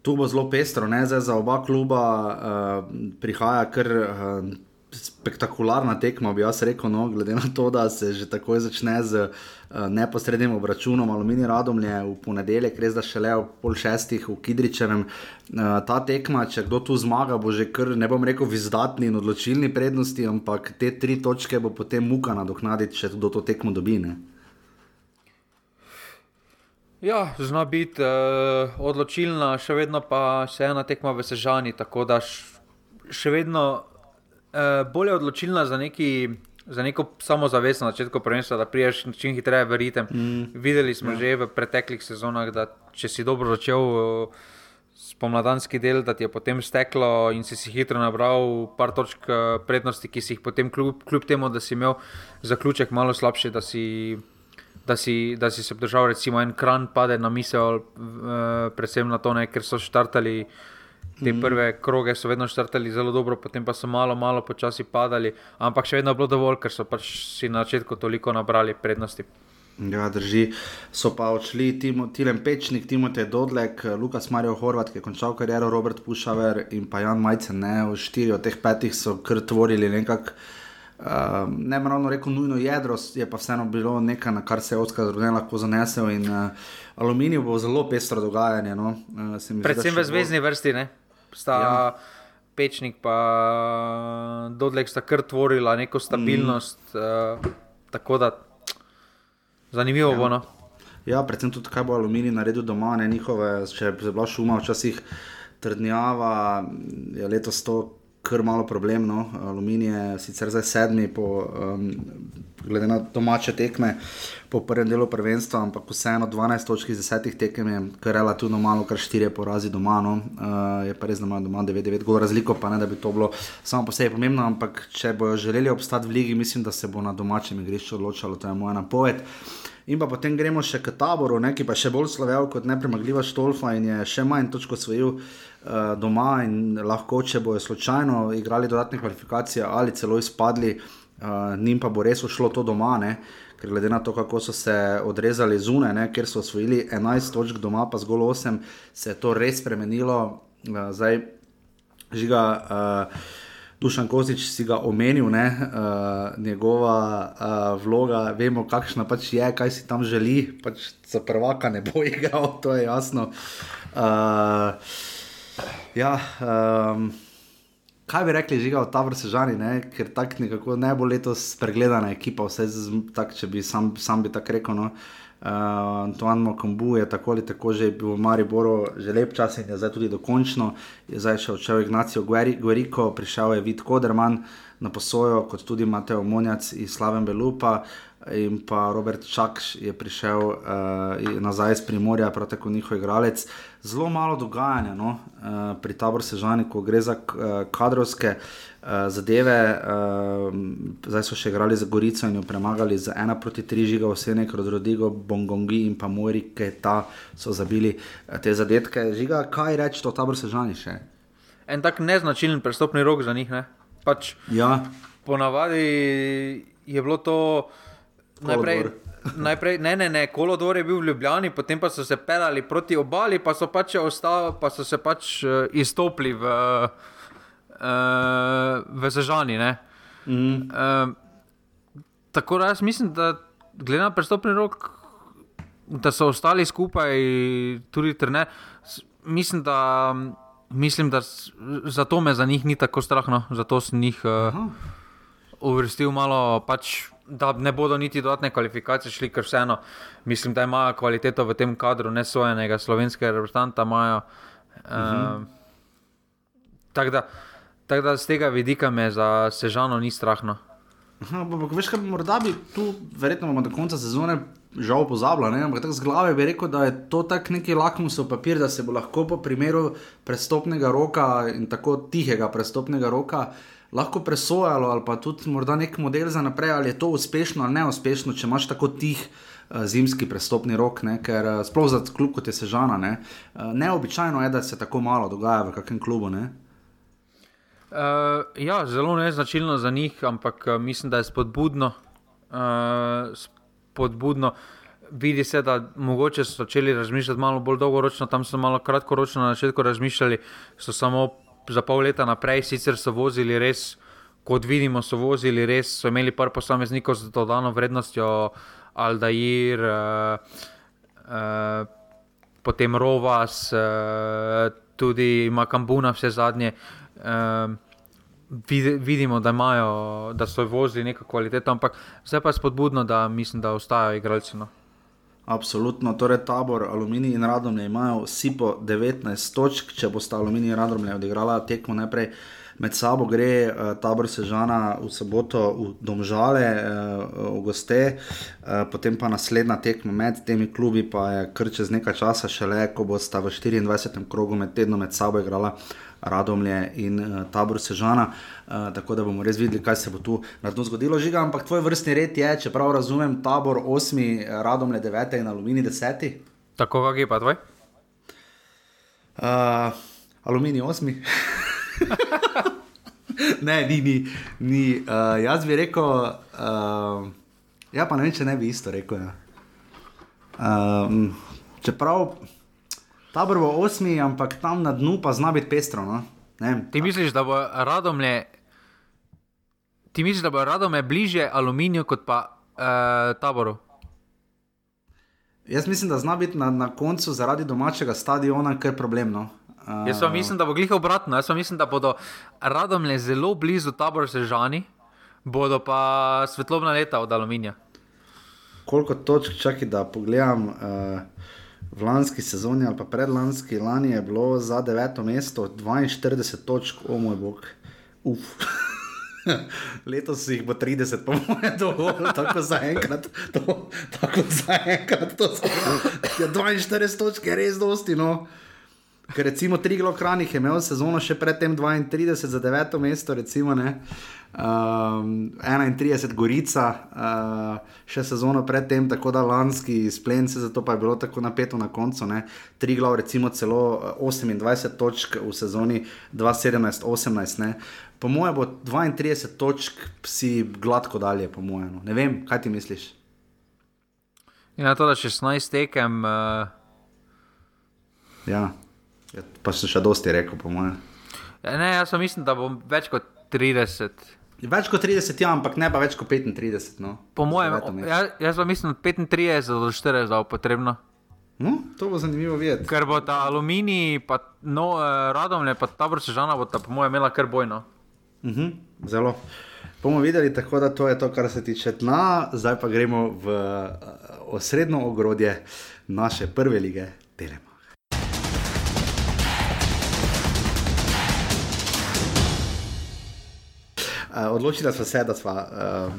Tu bo zelo pestro, ne zdaj za oba kluba, uh, prihaja kar uh, spektakularna tekma, bi jaz rekel, no, glede na to, da se že takoj začne z uh, neposrednim obračunom Aluminij Radomlje v ponedeljek, res da šele v pol šestih v Kidričevem. Uh, ta tekma, če kdo tu zmaga, bo že kar ne bom rekel v izdatni in odločilni prednosti, ampak te tri točke bo potem muka nadoknaditi, če kdo to tekmo dobi. Ne. Ja, zna biti uh, odločilna, še vedno pa se ena tekma v Sežani, tako da še vedno uh, bolj odločilna za, neki, za neko samozavest na začetku prvenstva, da priješ čim hitreje v ritem. Mm. Videli smo ja. že v preteklih sezonah, da če si dobro začel, spomladanski del, da ti je potem steklo in si, si hitro nabral par točk eh, prednosti, ki si jih potem, kljub, kljub temu, da si imel zaključek malo slabši, da si, da si, da si se držal, recimo, en kran pade na misel, uh, predvsem na to, ne, ker so štartali. Te Mhm. prve kroge so vedno štartali zelo dobro, potem pa so malo, malo počasi padali, ampak še vedno je bilo dovolj, ker so pač si na začetku toliko nabrali prednosti. Ja, drži. So pa odšli Timo, Tilen Pečnik, Timotej Dodlek, Lukas Marijo Horvat, ki je končal kariero, Robert Pušaver in pa Jan Majcen. Ne, štiri od teh petih so kar tvorili nekako. Uh, ne bi ravno rekel nujno jedro, je pa vseeno bilo nekaj, na kar se je Oskar Zrudne lahko zanesel. In, uh, aluminij bo zelo pestro dogajanje. No? Uh, zdi, Predvsem še v zvezdni vrsti, ne? Sta Ja. ja. Pečnik in Dodlek sta kar tvorila neko stabilnost. Mm. Uh, tako da zanimivo ja. bo. No? Ja, predvsem tudi, kaj bo aluminij naredil doma, ne njihove, če je bila šuma, včasih trdnjava, je letos to kar malo problem. No. Aluminij je sicer zdaj sedmi, po, um, glede na domače tekme, po prvem delu prvenstva, ampak vseeno 12 točk iz 10 tekem je kar relativno malo, kar 4 porazi doma. No. Uh, je pa res, da ima doma 9-9 gol razliko, pa ne da bi to bilo samo po sebi pomembno, ampak če bojo želeli obstati v ligi, mislim, da se bo na domačem igrišču odločalo, to je moja napoved. In pa potem gremo še k taboru, ne, ki pa še bolj slovel kot nepremagljiva Štolfa in je še manj točko osvojil uh, doma. In lahko, če bojo slučajno igrali dodatne kvalifikacije ali celo izpadli, uh, njim pa bo res ušlo to doma. Ne, ker glede na to, kako so se odrezali zunaj, ne, ker so osvojili 11 točk doma, pa zgolj 8, se je to res spremenilo. Uh, zdaj, žiga. Uh, Dušan Kozič si ga omenil, ne, uh, njegova uh, vloga, vemo, kakšna pač je, kaj si tam želi, pač za prvaka ne bo igral, to je jasno. Uh, ja, um, kaj bi rekli, žiga od Tabor Sežani, ne, ker tako nekako ne bo letos pregledana ekipa, vse tak, če bi sam, sam bi tako rekel. No. Uh, Antoine Mokombu je tako ali tako že bil v Mariboru že lep čas in je zdaj tudi dokončno. Je zdaj še odšel Ignacio Gueriko, prišel je Vid Koderman na posojo, kot tudi Mateo Monjac iz Slaven Belupa in pa Robert Čakš je prišel uh, nazaj iz Primorja, prav tako njihov igralec. Zelo malo dogajanja no, uh, pri Tabor Sežani, ko gre za uh, kadrovske uh, zadeve. Uh, zdaj so še igrali za Gorico in jo premagali z 1 proti 3 žiga, vse nekaj od Rodigo, Bongongi in pa Mori, ki ta so zabili te zadetke. Žiga, kaj reči o Tabor Sežani še? En tak neznačilen prestopni rok za njih. Ne? Pač Ja, ponavadi je bilo to najprej. Najprej, ne, ne, ne, kolodor je bil v Ljubljani, potem pa so se pelali proti obali, pa so pač, ostali, pa so se pač uh, izstopili v, uh, v Sežani. Mm. Uh, tako da jaz mislim, da glede na prestopni rok, da so ostali skupaj, tudi trener. Mislim, da, mislim, da zato me za njih ni tako strah, no. zato sem jih uh, uvrstil malo, pač, da ne bodo niti dodatne kvalifikacije šli, ker vseeno mislim, da imajo kvaliteto v tem kadru, ne sojenega slovenskega reprezentanta. Imajo, uh, uh-huh. Tako da, tak da z tega vidika me za Sežano ni strahno. Aha, ampak veš, kaj morda bi tu, verjetno bomo do konca sezone žal pozabili, ampak tako z glave bi rekel, da je to tak neki lakmusov papir, da se bo lahko po primeru prestopnega roka in tako tihega prestopnega roka lahko presojalo ali pa tudi morda nek model za naprej, ali je to uspešno ali neuspešno, če imaš tako tih. eh, Zimski prestopni rok, ne, ker eh, sploh za klub kot je Sežana, ne, eh, neobičajno je, da se tako malo dogaja v kakem klubu. Ne. Uh, ja, zelo neznačilno za njih, ampak mislim, da je spodbudno. Uh, spodbudno. Vidi se, da mogoče so začeli razmišljati malo bolj dolgoročno, tam so malo kratkoročno na začetku razmišljali, so samo za pol leta naprej, sicer so vozili res, kot vidimo, so vozili res, so imeli par posameznikov z dodano vrednostjo, Aldair, uh, uh, potem Rovas, uh, tudi Makambuna, vse zadnje. Vidi, vidimo, da, imajo, da so vozili neko kvaliteto, ampak zdaj pa je spodbudno, da mislim, da ostajajo igralci. No. Absolutno, torej tabor, aluminij in radomlje imajo vsi po 19 točk, če bosta aluminij in radomlje odigrala tekmo najprej med sabo gre uh, tabor Sežana v soboto v Domžale, uh, v goste, uh, potem pa naslednja tekma med temi klubi, pa je kar čez nekaj časa, šele ko bosta v 24. krogu med tednom med sabo igrala. Radomlje in uh, tabor Sežana, uh, tako da bomo res videli, kaj se bo tu na dnu zgodilo. Žiga, ampak tvoj vrstni red je, če prav razumem, tabor 8, Radomlje 9 in Alumini 10. Tako kak je pa tvoj? Uh, aluminij 8. ne, ni, ni. ni. Uh, jaz bi rekel, uh, ja, pa ne vem, če ne bi isto rekel. Ja. Uh, čeprav tabor bo 8, ampak tam na dnu pa zna biti pestro. No? Ti misliš, da bo radomlje, ti misliš, da bo radomlje bliže aluminiju kot pa uh, taboru? Jaz mislim, da zna biti na, na koncu zaradi domačega stadiona kar problemno. Uh, Jaz pa mislim, da bo glih obratno. Jaz pa mislim, da bodo radomlje zelo blizu tabora Sežani, bodo pa svetlobna leta od aluminija. Koliko točk čakaj, da pogledam uh, v lanski sezoni ali pa predlanski lani je bilo za deveto mesto 42 točk, o moj bog. Uf. Letos jih bo 30, po mojem, dovolj, tako za enkrat. To, tako za enkrat, to ja, 42 točk, je res dosti. No. Ker recimo tri glokranih je imel sezono še predtem 32 za 9 mesto, recimo ne. Um, 31 Gorica, uh, še sezono predtem, tako da lanski splence, zato pa je bilo tako napeto na koncu. Ne. Tri glav, recimo celo 28 točk v sezoni 2017-18. Po mojem bo 32 točk si gladko dalje, po mojem. No. Ne vem, kaj ti misliš? In na to, da 16 tekem. Uh... Ja. Ja, pa sem še dosti rekel, po mojem. Ja, ne, jaz mislim, da bom več kot 30. Več kot 30, ja, ampak ne pa več kot 35. No. Po mojem, ja, jaz pa mislim, da 35 do 40 je potrebno. No, to bo zanimivo videti. Ker bo ta aluminij, pa no, eh, radovne, pa ta vrsežana bo ta, po mojem, imela kar bojno. Uh -huh, zelo. Bomo videli, tako da to je to, kar se tiče dna, zdaj pa gremo v uh, osrednjo ogrodje naše prve lige, Telema. Odločila smo se, da smo uh,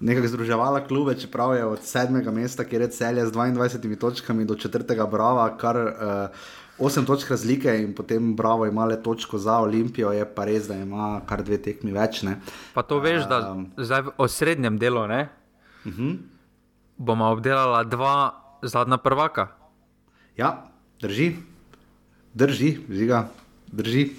nekako združevali klube, čeprav je od sedmega mesta, kjer je celje z 22 točkami, do četrtega brava, kar uh, 8 točk razlike in potem bravo ima le točko za Olimpijo, je pa res, da ima kar dve tekmi več. Ne. Pa to veš, da uh, zdaj v srednjem delu ne, uh mhm. -huh. bomo obdelala dva zadnja prvaka. Ja, drži, drži, žiga, drži.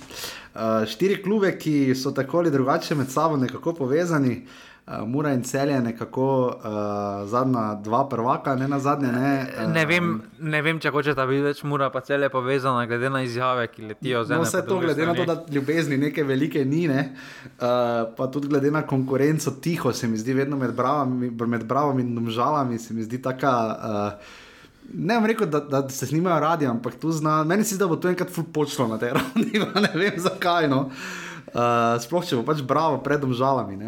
Uh, štiri klube, ki so tako ali drugače med sabo nekako povezani, uh, Mura in Celje, nekako uh, zadnja dva prvaka, ne na zadnje. Ne, uh, ne, vem, ne vem, če hočeš, bi več Mura pa Celje povezana, glede na izjave, ki letijo za nami. No, vse to, glede strani. na to, da ljubezni neke velike ni, ne, uh, pa tudi glede na konkurenco, tiho se mi zdi vedno med bravami, med bravami in domžalami, se mi zdi taka. Uh, Ne vem, rekel, da, da se snimajo radi, ampak tu zna. Meni se zdi, da bo to enkrat počlo na tej ravni, ne vem zakaj. No. Uh, sploh če bo pač bravo pred žalami.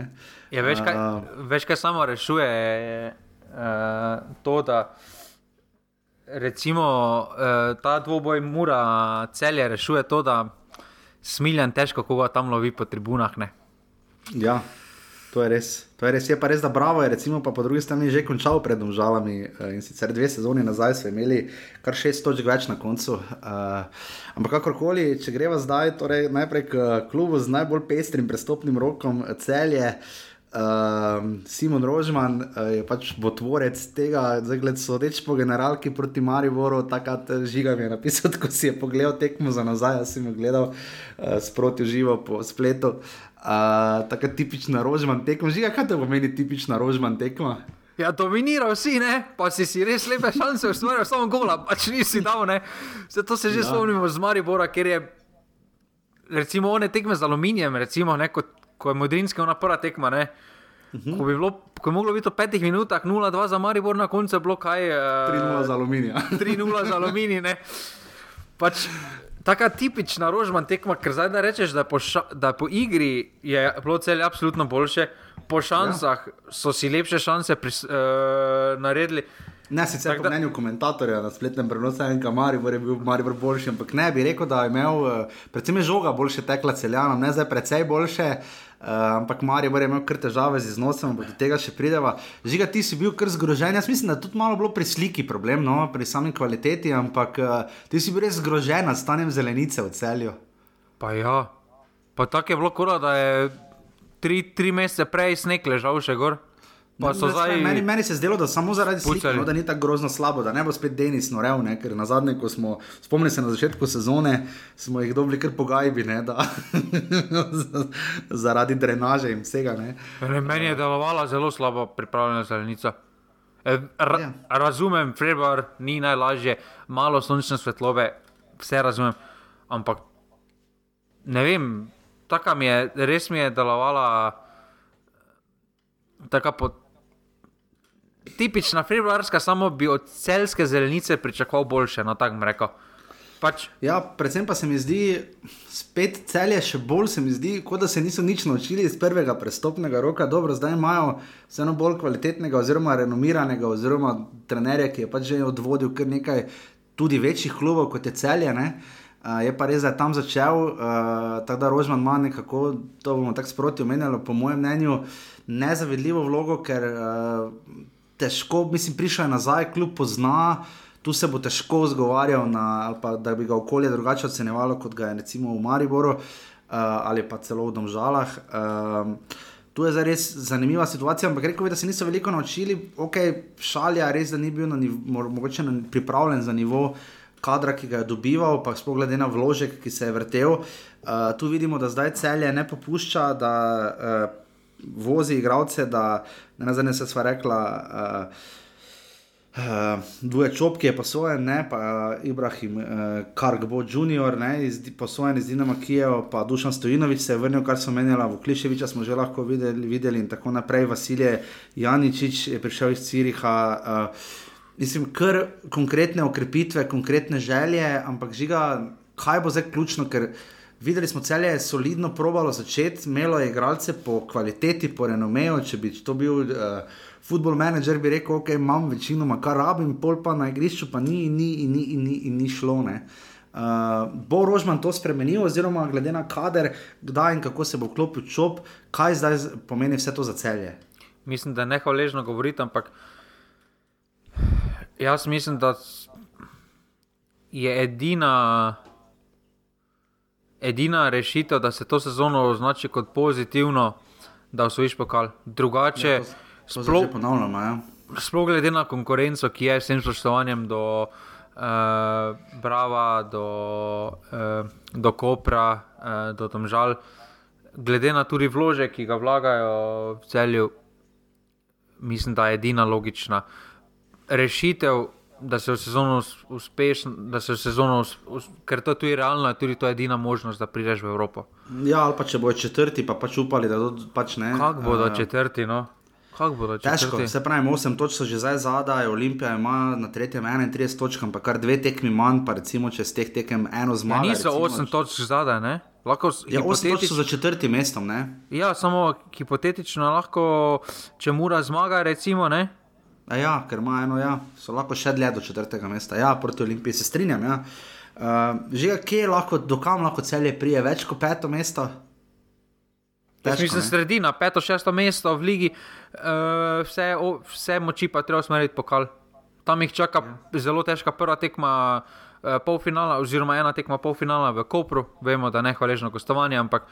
Ja, veš, kaj, uh, veš, kaj samo rešuje uh, to, da recimo uh, ta dvoboj mora celje rešuje to, da smiljan težko koga tam lovi po tribunah. Ne. Ja. To je res. To je res, je pa res, da Bravo je recimo, pa po drugi strani že končal pred državami eh, in sicer dve sezoni nazaj so imeli kar šest točk več na koncu. Uh, ampak kakorkoli, če greva zdaj, torej najprej k klubu z najbolj pestrim prestopnim rokom celje. Uh, Simon Rožman uh, je pač botvorec tega, zdaj so reči po generalki proti Mariboru, takrat žiga mi je napisal, ko si je pogledal tekmo za nazaj, jaz sem gledal uh, sproti živo po spletu. Uh, Uh, tako tipična rožman tekma, že kaj to pomeni tipična rožman tekma? Ja, dominirajo vsi, ne? pa si si res lepe šanse, ustvarjajo samo gola, pač nisi dal. Zato se že ja. spomnimo z Maribora, ker je recimo one tekme z aluminijem, recimo, ne, kot, ko je modrinska ona prva tekma. Ne? Uh mhm. -huh. Ko bi bilo, ko je moglo biti v petih minutah 0-2 za Maribor, na koncu je bilo kaj. Uh, eh, 3-0 za aluminij. 3-0 za aluminij. Pač, Taka tipična rožman tekma, ker zdaj da rečeš, da, po, ša, da po igri je bilo celje absolutno boljše, po šansah ja. so si lepše šanse pris, uh, naredili. Ne, sicer Tak po mnenju komentatorja na spletnem prenosu je enka Maribor je bil Maribor boljši, ampak ne bi rekel, da je imel, eh, predvsem je žoga boljše tekla celjanom, ne zdaj precej boljše, uh, ampak Maribor je imel kar težave z iznosom, ampak do tega še prideva. Žiga, ti si bil kar zgrožen, jaz mislim, da je tudi malo bilo pri sliki problem, no, pri sami kvaliteti, ampak uh, ti si bil res zgrožen nad stanjem zelenice v celju. Pa ja, pa tako je bilo kora, da je tri, tri mesece prej sneg ležal še gor. Pa so Ne, zdaj. meni, meni se je zdelo, da samo zaradi slike, no, da ni tako grozno slabo, da ne bo spet Denis norel, ne, ker na zadnje, ko smo, spomnim se na začetku sezone, smo jih dobili kar po gajbi, ne, da, zaradi drenaže in vsega. Ne. Ne, Meni je delovala zelo slabo pripravljena zelenica. E, Ra Ja. razumem, februar ni najlažje, malo sončne svetlobe, vse razumem, ampak ne vem, taka mi je, res mi je delovala taka po. Tipična februarska, samo bi od celske zelenice pričakoval boljše, no tako bom rekel. Pač, Ja, predvsem pa se mi zdi, spet celje še bolj se mi zdi, kot da se niso nič naučili iz prvega prestopnega roka. Dobro, zdaj imajo vseeno bolj kvalitetnega, oziroma renomiranega, oziroma trenerja, ki je pač že odvodil kar nekaj tudi večjih klubov kot je celje. Ne? Uh, je pa res, da je tam začel, uh, tako da Rožman ima nekako, to bomo tako sproti omenjali, po mojem mnenju, nezavedljivo vlogo, ker uh, težko, mislim, prišel je nazaj, kljub pozna, tu se bo težko zgovarjal, na, pa da bi ga okolje drugače ocenjevalo, kot ga je recimo v Mariboru uh, ali pa celo v Domžalah. Um, Tu je res zanimiva situacija, ampak rekel bi, da se niso veliko naučili. Ok, šalja res, da ni bil nivo, mo- mogoče pripravljen za nivo kadra, ki ga je dobival, pa sploh glede na vložek, ki se je vrtel. Uh, tu vidimo, da zdaj celje ne popušča, da uh, vozi igralce, da ne nazadnje se sva rekla. Uh, Uh, Dvoje čopke je posojen, ne, pa uh, Ibrahim uh, Kargbo Junior, ne, iz, posojen iz Dinama Kijev, pa Dušan Stojinovič se je vrnil, kar so menjala, Vukliševiča smo že lahko videli, videli in tako naprej, Vasilje Janičič je prišel iz Ciriha. Uh, mislim, kar konkretne okrepitve, konkretne želje, ampak žiga, kaj bo zdaj ključno, ker videli smo celje je solidno probalo začeti, imelo je igralce po kvaliteti, po renomeju, če bi to bil. Uh, Football manager bi rekel, ok, imam večinoma, kar rabim, pol pa na igrišču, pa ni, ni, in ni, in ni, in ni šlo. ne. Uh, bo Rožman to spremenil, oziroma glede na kader, kdaj in kako se bo vklopil čop, kaj zdaj pomeni vse to za celje? mislim, da je nehvaležno govoriti, ampak jaz mislim, da je edina, edina rešitev, da se to sezono označi kot pozitivno, da osvojiš pokal. Drugače, Ja, to- To sploh, ponavljamo. Ja. sploh glede na konkurenco, ki je s tem spoštovanjem do uh, Brava, do, uh, do Kopra, uh, do Tomžal, glede na tudi vložek, ki ga vlagajo v celju, mislim, da je edina logična rešitev. Da se v sezono us- uspešno, da se v sezono, us, ker to je tudi realno, je tudi to edina možnost, da prideš v Evropo. ja, ali pa če bojo četrti, pa pač upali, da to pač ne. Kako bodo Eh, četrti, no? Kako bodo Težko, četrti? se pravi, 8 točk so že zdaj zadaj, Olimpija ima na tretjem 31 točk, ampak kar dve tekmi manj, pa recimo če z teh tekem eno Ja, zmaga. niso recimo, 8 točk zadaj, ne? Lahko Ja, 8 točk hipotetič- so za četrtim mestom, ne? Ja, samo hipotetično lahko, če mora zmaga, recimo, ne? A ja, ker ima eno, ja, so lahko še dlje do četrtega mesta. Ja, proti Olimpiji se strinjam. Ja. Uh, že kje lahko, dokam lahko celje prije, več kot peto mesto? Težko, mislim, ne? sredina, peto, šesto mesto v ligi, uh, vse, o, vse moči pa treba usmeriti pokal. Tam jih čaka ja. zelo težka prva tekma. eh, Polfinala, oziroma ena tekma polfinala v Kopru, vemo, da ne hvaležno gostovanje, ampak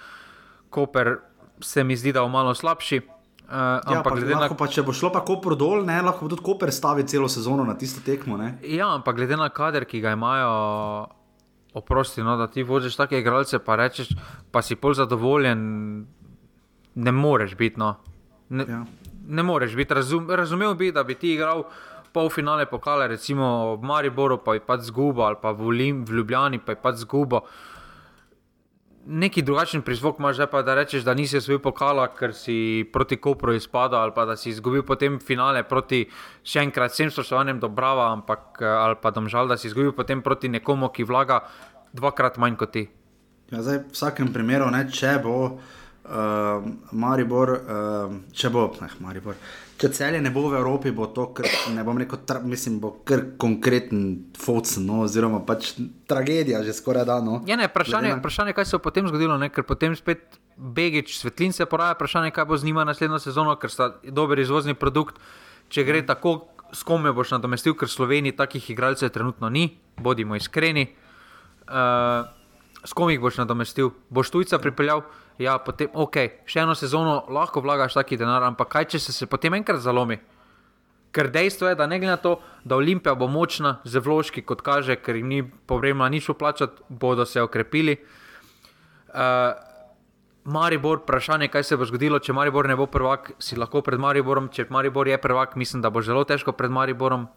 Koper se mi zdi, da je malo slabši. Uh, Ja, ampak pa, glede na pa, če bo šlo pa Koper dol, ne, lahko tudi Koper stavil celo sezono na tisto tekmo. Ne? Ja, ampak glede na kader, ki ga imajo, oprosti, no, da ti voziš take igralce, pa rečeš, pa si pol zadovoljen, ne moreš biti. No. Ne, Ja. ne moreš biti. Razum, razumel bi, da bi ti igral polfinale pokale, recimo v Mariboru, pa je pač zguba, ali pa v, Olim, v Ljubljani, pa je pač zguba. Neki drugačen prizvok imaš, pa da rečeš, da nisi osvojil pokala, ker si proti Kopru izpadal, ali pa da si izgubil potem finale proti še enkrat vsem spoštovanjem do Brava, ampak eh, ali pa domžal, da si izgubil potem proti nekomu, ki vlaga dvakrat manj kot ti. Ja, zdaj, v vsakem primeru, ne, če bo uh, Maribor, uh, če bo, eh, Maribor. Če celje ne bo v Evropi, bo to, kar, ne bom rekel, tra, mislim, bo kar konkreten focen, no, oziroma pač tragedija, že skoraj da. No. Ja, ne, vprašanje, vprašanje, kaj se bo potem zgodilo, ne, ker potem spet Begič, svetlin se poraja, vprašanje, kaj bo z njima naslednjo sezono, ker sta dober izvozni produkt. Če gre mm. tako, s kom me boš nadomestil, ker v Sloveniji takih igralcev trenutno ni, bodimo iskreni. Uh, s kom jih boš nadomestil? Boš tujca pripeljal? Ja, potem, ok, še eno sezono lahko vlagaš taki denar, ampak kaj če se, se potem enkrat zalomi? Ker dejstvo je, da ne glede na to, da Olimpija bo močna, z vložki, kot kaže, ker jim ni povrebno nič uplačati, bodo se okrepili. Uh, Maribor, vprašanje, kaj se bo zgodilo, če Maribor ne bo prvak, si lahko pred Mariborom, če Maribor je prvak, mislim, da bo zelo težko pred Mariborom.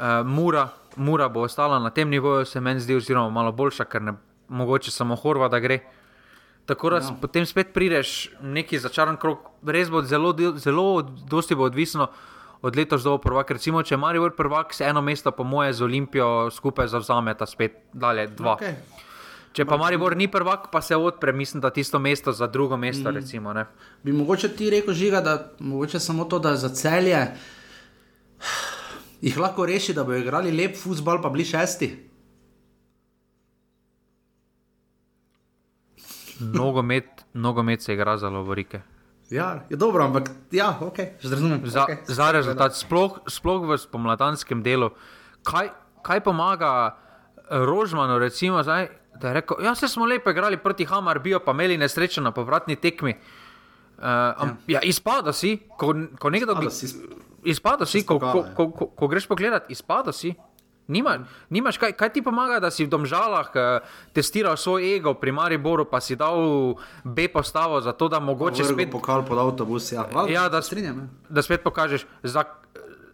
Uh, Mura, Mura bo ostala na tem nivoju, se meni zdi, oziroma malo boljša, ker ne mogoče samo Horva, da gre. Tako da no. potem spet prideš neki začaran krok, res bo zelo, zelo dosti bo odvisno od letos do prvaka. Recimo, če Maribor prvak, se eno mesto, po moje, z Olimpijo skupaj zavzame, ta spet dalje dva. Okay. Če pa Maribor ni prvak, pa se odpre, mislim, da tisto mesto za drugo mesto. Mm. Recimo, Bi mogoče ti rekel, žiga, da mogoče samo to, da za celje jih lahko reši, da bodo igrali lep futbol, pa bili šesti. Nogomet, nogomet se igra za lovorike. Ja, je dobro, ampak ja, okay, razumem. Za, okay. za rezultat, sploh, sploh v spomladanskem delu, kaj, kaj pomaga Rožmanu, recimo, zdaj, da je rekel: Ja, se smo lepo igrali proti Hamar, bio pa imeli nesrečo na povratni tekmi. Uh, ja. ja, izpada si, ko, ko nekdo bi. Izpada si, ko, ko, ko, ko, ko greš pogledat, izpada si. Nima, nimaš, kaj, kaj ti pomaga, da si v domžalah uh, testiral svoj ego pri Mariboru, pa si dal B postavo za to, da mogoče spet pokal pod avtobus. Ja, Val, ja da, strinjam, ja. da spet pokažeš. Za,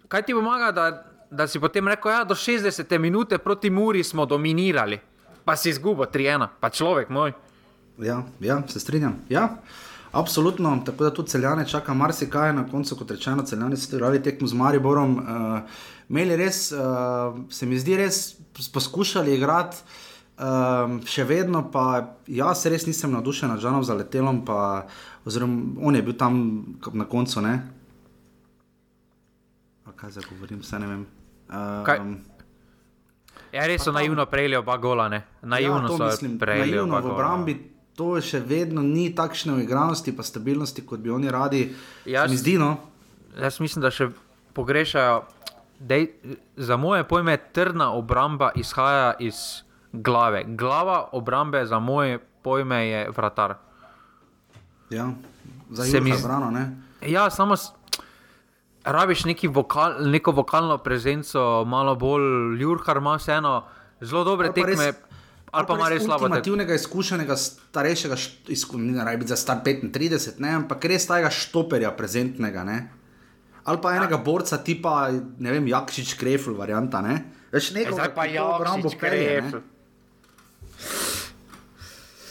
kaj ti pomaga, da, da si potem rekel, da ja, do 60 minute proti Muri smo dominirali, pa si izgubil 3-1, pa človek moj. Ja, ja se strinjam. Ja. Absolutno, tako da tudi celjane čaka marsikaj, na koncu, kot rečeno, celjane so igrali tekmo z Mariborom. Uh, imeli res, uh, se mi zdi, res poskušali igrati, uh, še vedno pa jaz res nisem navdušen nad Žanom za letelom, pa, oziroma on je bil tam na koncu. Ne? Kaj zdaj govorim, vse ne vem. Um, ja, res so naivno prejeli oba gola, ne? naivno ja, so prejeli oba gola. V obrambi to še vedno ni takšne uigranosti, pa stabilnosti, kot bi oni radi. Jaz, zdi, no? jaz mislim, da še pogrešajo dej, za moje pojme, trdna obramba izhaja iz glave. Glava obrambe, za moje pojme, je vratar. Ja, za jih je zbrano. Ja, samo rabiš vokal, neko vokalno prezenco, malo bolj ljurkar, ima vseeno zelo dobre tekme. Res, ali pa ima res slabo. Ultimativnega, izkušenega, starejšega, ne rabi za star 35, ne, ampak res tega štoperja prezentnega. Ne ali pa enega borca, tipa, ne vem, Jakšič, Krefl, varianta. Ne? Veš, nekaj, Zdaj pa Jakšič, Krefl.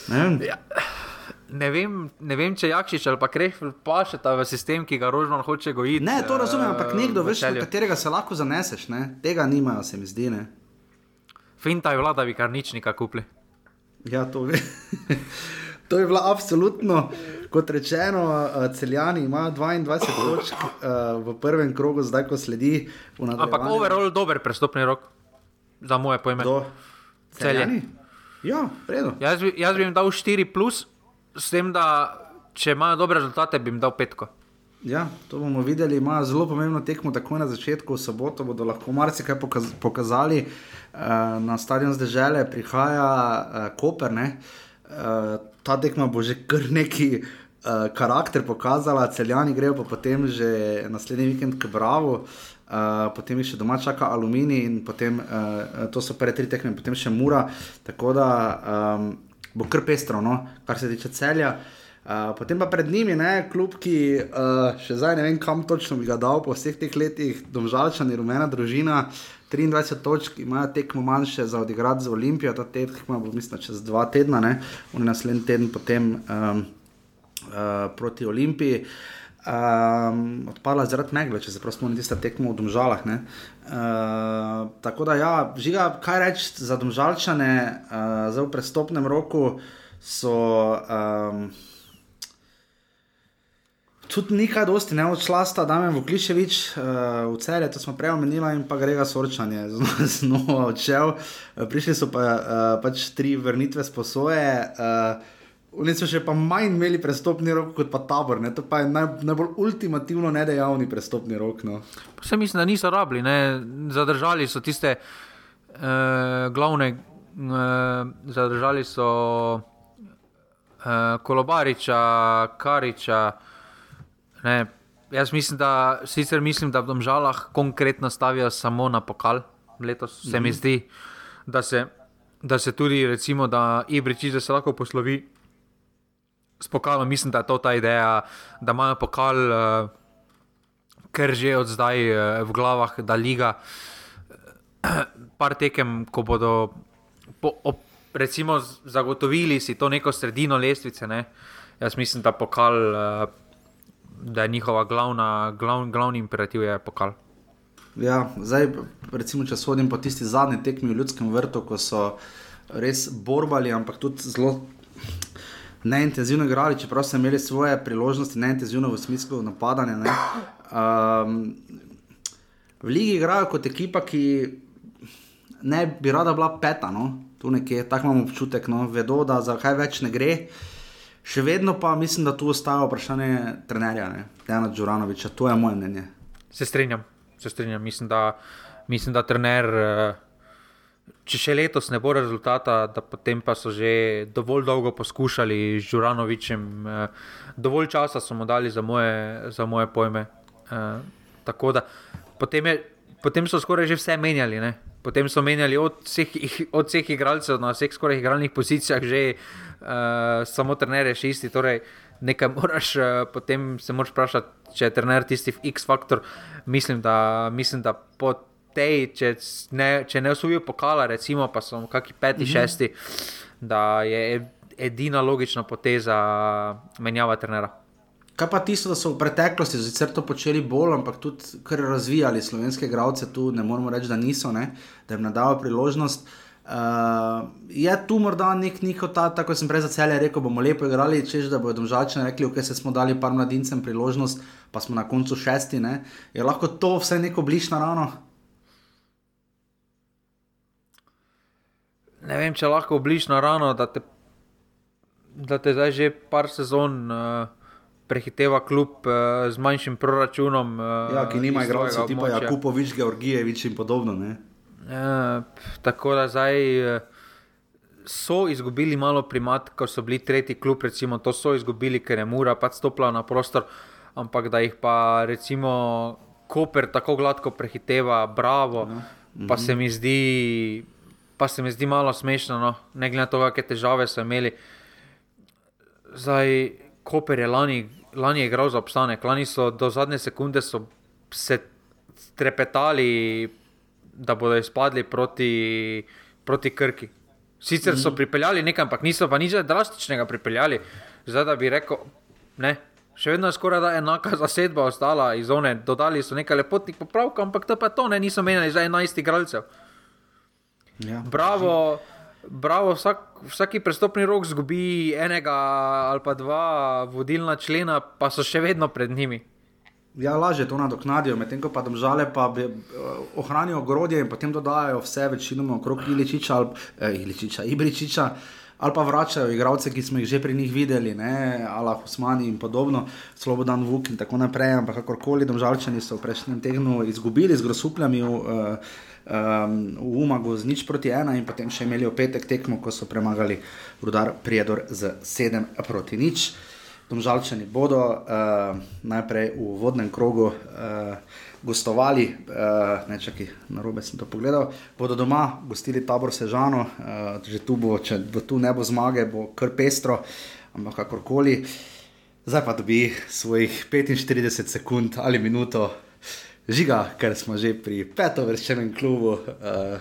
Ne vem. Ja. Ne vem, ne vem, če Jakšič ali pa Krefl pašeta v sistem, ki ga Rožman hoče gojiti. Ne, to razumem, ampak nekdo, veš, na katerega se lahko zaneseš, ne? tega nimajo, se mi zdi. Ne? Finta je vlada, bi kar nič nikakor kupili. Ja, to to je bilo absolutno kot rečeno, uh, celjani imajo 22 točk uh, v prvem krogu, zdaj ko sledi. Ampak overall dober prestopni rok, za moje pojme. Celjani? Ja, redo. Jaz, jaz bi jim dal 4, plus, s tem, da če imajo dobre rezultate, bi jim dal 5. Ja, to bomo videli. Imajo zelo pomembno tekmo, tako na začetku, v soboto bodo lahko marsikaj pokaz pokazali. Uh, na stadion zdaj prihaja uh, Koper. Uh, ta tekma bo že kar neki uh, karakter pokazala, celjani grejo pa potem že naslednji vikend k Bravo. Uh, potem je še doma čaka aluminij, in potem uh, to so prve tri tekme, potem še mura. Tako da um, bo kar pestro, no? kar se tiče celja. Uh, potem pa pred njimi, ne, kljub ki uh, še zdaj ne vem, kam točno bi ga dal po vseh teh letih, domžalčani, rumena družina, 23 točk, imajo tekmo manjše za odigrati z Olimpijo, ta tekma bo, mislim, čez dva tedna, ne, oni naslednji teden potem. Um, proti Olimpiji. Um, odpadla je zaradi megle, če se prav spomnim, tiste tekmo v Domžalah. Uh, tako da, ja, žiga, kaj reči za Domžalčane, uh, zdaj v prestopnem roku so. Um, Tudi ni kaj dosti, ne odšla sta Damien Vukliševič uh, v celje, to smo prej omenili, in pa Grega Sorčanje znova odšel. Prišli so pa uh, pač tri vrnitve sposoje. Uh, Oni so še pa manj imeli prestopni rok kot pa tabor, ne? to pa je naj, najbolj ultimativno nedejavni prestopni rok. No. Vse mislim, da niso rabili, ne? zadržali so tiste uh, glavne, uh, zadržali so uh, Kolobariča, Kariča. Ne? Jaz mislim, da sicer mislim, da v Domžalah konkretno stavijo samo na pokal, letos se mi zdi, da se, da se tudi, recimo, da Ibričič se lahko poslovi s pokalom, mislim, da je to ta ideja, da imajo pokal, uh, ker že od zdaj uh, v glavah, da liga, uh, par tekem, ko bodo po, op, recimo zagotovili si to neko sredino lestvice. Ne? Jaz mislim, da pokal, uh, da je njihova glavna, glav, glavni imperativ, je pokal. Ja, zdaj, recimo, če sodim po tisti zadnji tekmi v ljudskem vrtu, ko so res borbali, ampak tudi zelo neintenzivno igrali, čeprav so imeli svoje priložnosti, neintenzivno v smislu napadanja. Ne. Um, v Ligi igrajo kot ekipa, ki ne bi rada bila peta, no. tu nekje, tako imamo občutek, no. vedo, da za kaj več ne gre. Še vedno pa mislim, da tu ostaja vprašanje trenerja, Dejana Džuranoviča, to je moje mnenje. Se strinjam, se strinjam. Mislim, da, mislim, da trener. Uh če še letos ne bo rezultata, da potem pa so že dovolj dolgo poskušali z Žuranovičem, eh, dovolj časa so mu dali za moje, za moje pojme. Eh, tako da potem, je, potem so skoraj že vse menjali. Ne? Potem so menjali od vseh, od vseh igralcev na vseh skoraj igralnih pozicijah, že uh, samo trener je še isti. Torej, nekaj moraš, uh, potem se moraš vprašati, če je trener tisti X-faktor. Mislim, mislim, da pod tej, če ne, če ne osvojijo pokala, recimo, pa so kakšni peti, mm -hmm. šesti, da je edina logična poteza menjava trenera. Kaj pa tisto, da so v preteklosti sicer to počeli bolj, ampak tudi kar razvijali slovenske gradce, tu ne moremo reči, da niso, ne? da jim nadajo priložnost. Uh, je tu morda nek njihov ta, tako sem prej za celje rekel, bomo lepo igrali, češ da bodo domžalčani rekli, ok, se smo dali par mladincem priložnost, pa smo na koncu šesti, ne? je lahko to vse neko bližnjo rano? Ne vem, če lahko obliš na rano, da te, da te zdaj že par sezon uh, prehiteva kljub uh, z manjšim proračunom. Uh, ja, ki nima igralcev, tipa Jakupovič, Georgijevič in podobno. Uh, tako da zdaj. Uh, So izgubili malo primat, ko so bili tretji klub, recimo, to so izgubili, ker je mura pač stopila na prostor, ampak da jih pa recimo Koper tako gladko prehiteva, bravo, -huh. pa se mi zdi, pa se mi zdi malo smešno, no? ne glede na to, kakšne težave so imeli. Zdaj, Koper je lani, lani je igral za obstanek, lani so do zadnje sekunde se trepetali, da bodo izpadli proti, proti Krki. Sicer so mhm. pripeljali nekaj, ampak niso pa nič drastičnega pripeljali. Zdaj, da bi rekel, ne. Še vedno je skoraj enaka zasedba ostala iz zone, dodali so nekaj lepotnih popravkov, ampak to pa to ne, niso menjali za 11 igralcev. Ja. Bravo, bravo vsak, vsaki prestopni rok zgubi enega ali pa dva vodilna člena, pa so še vedno pred njimi. Ja, lažje to nadoknadijo, medtem ko pa domžale pa bi, uh, ohranijo ogrodje in potem dodajo vse večinoma okrog Iličiča ali eh, Iličiča, Ibričiča. Ali pa vračajo igralce, ki smo jih že pri njih videli, Ala Husmani in podobno, Slobodan Vuk in tako naprej. Ampak kakorkoli, domžalčani so v prejšnjem tednu izgubili z grosupljami. Uh, um, v Umagu z nič proti ena in potem še imeli v petek tekmo, ko so premagali Rudar Prijedor z sedem proti nič. Domžalčani bodo uh, najprej v vodnem krogu uh, gostovali, uh, ne čakaj, na robe sem to pogledal, bodo doma gostili tabor Sežano, uh, že tu bo, če bo tu ne bo zmage, bo kar pestro, ampak kakorkoli. Zdaj pa dobi svojih 45 sekund ali minuto žiga, ker smo že pri petovrščenem klubu uh,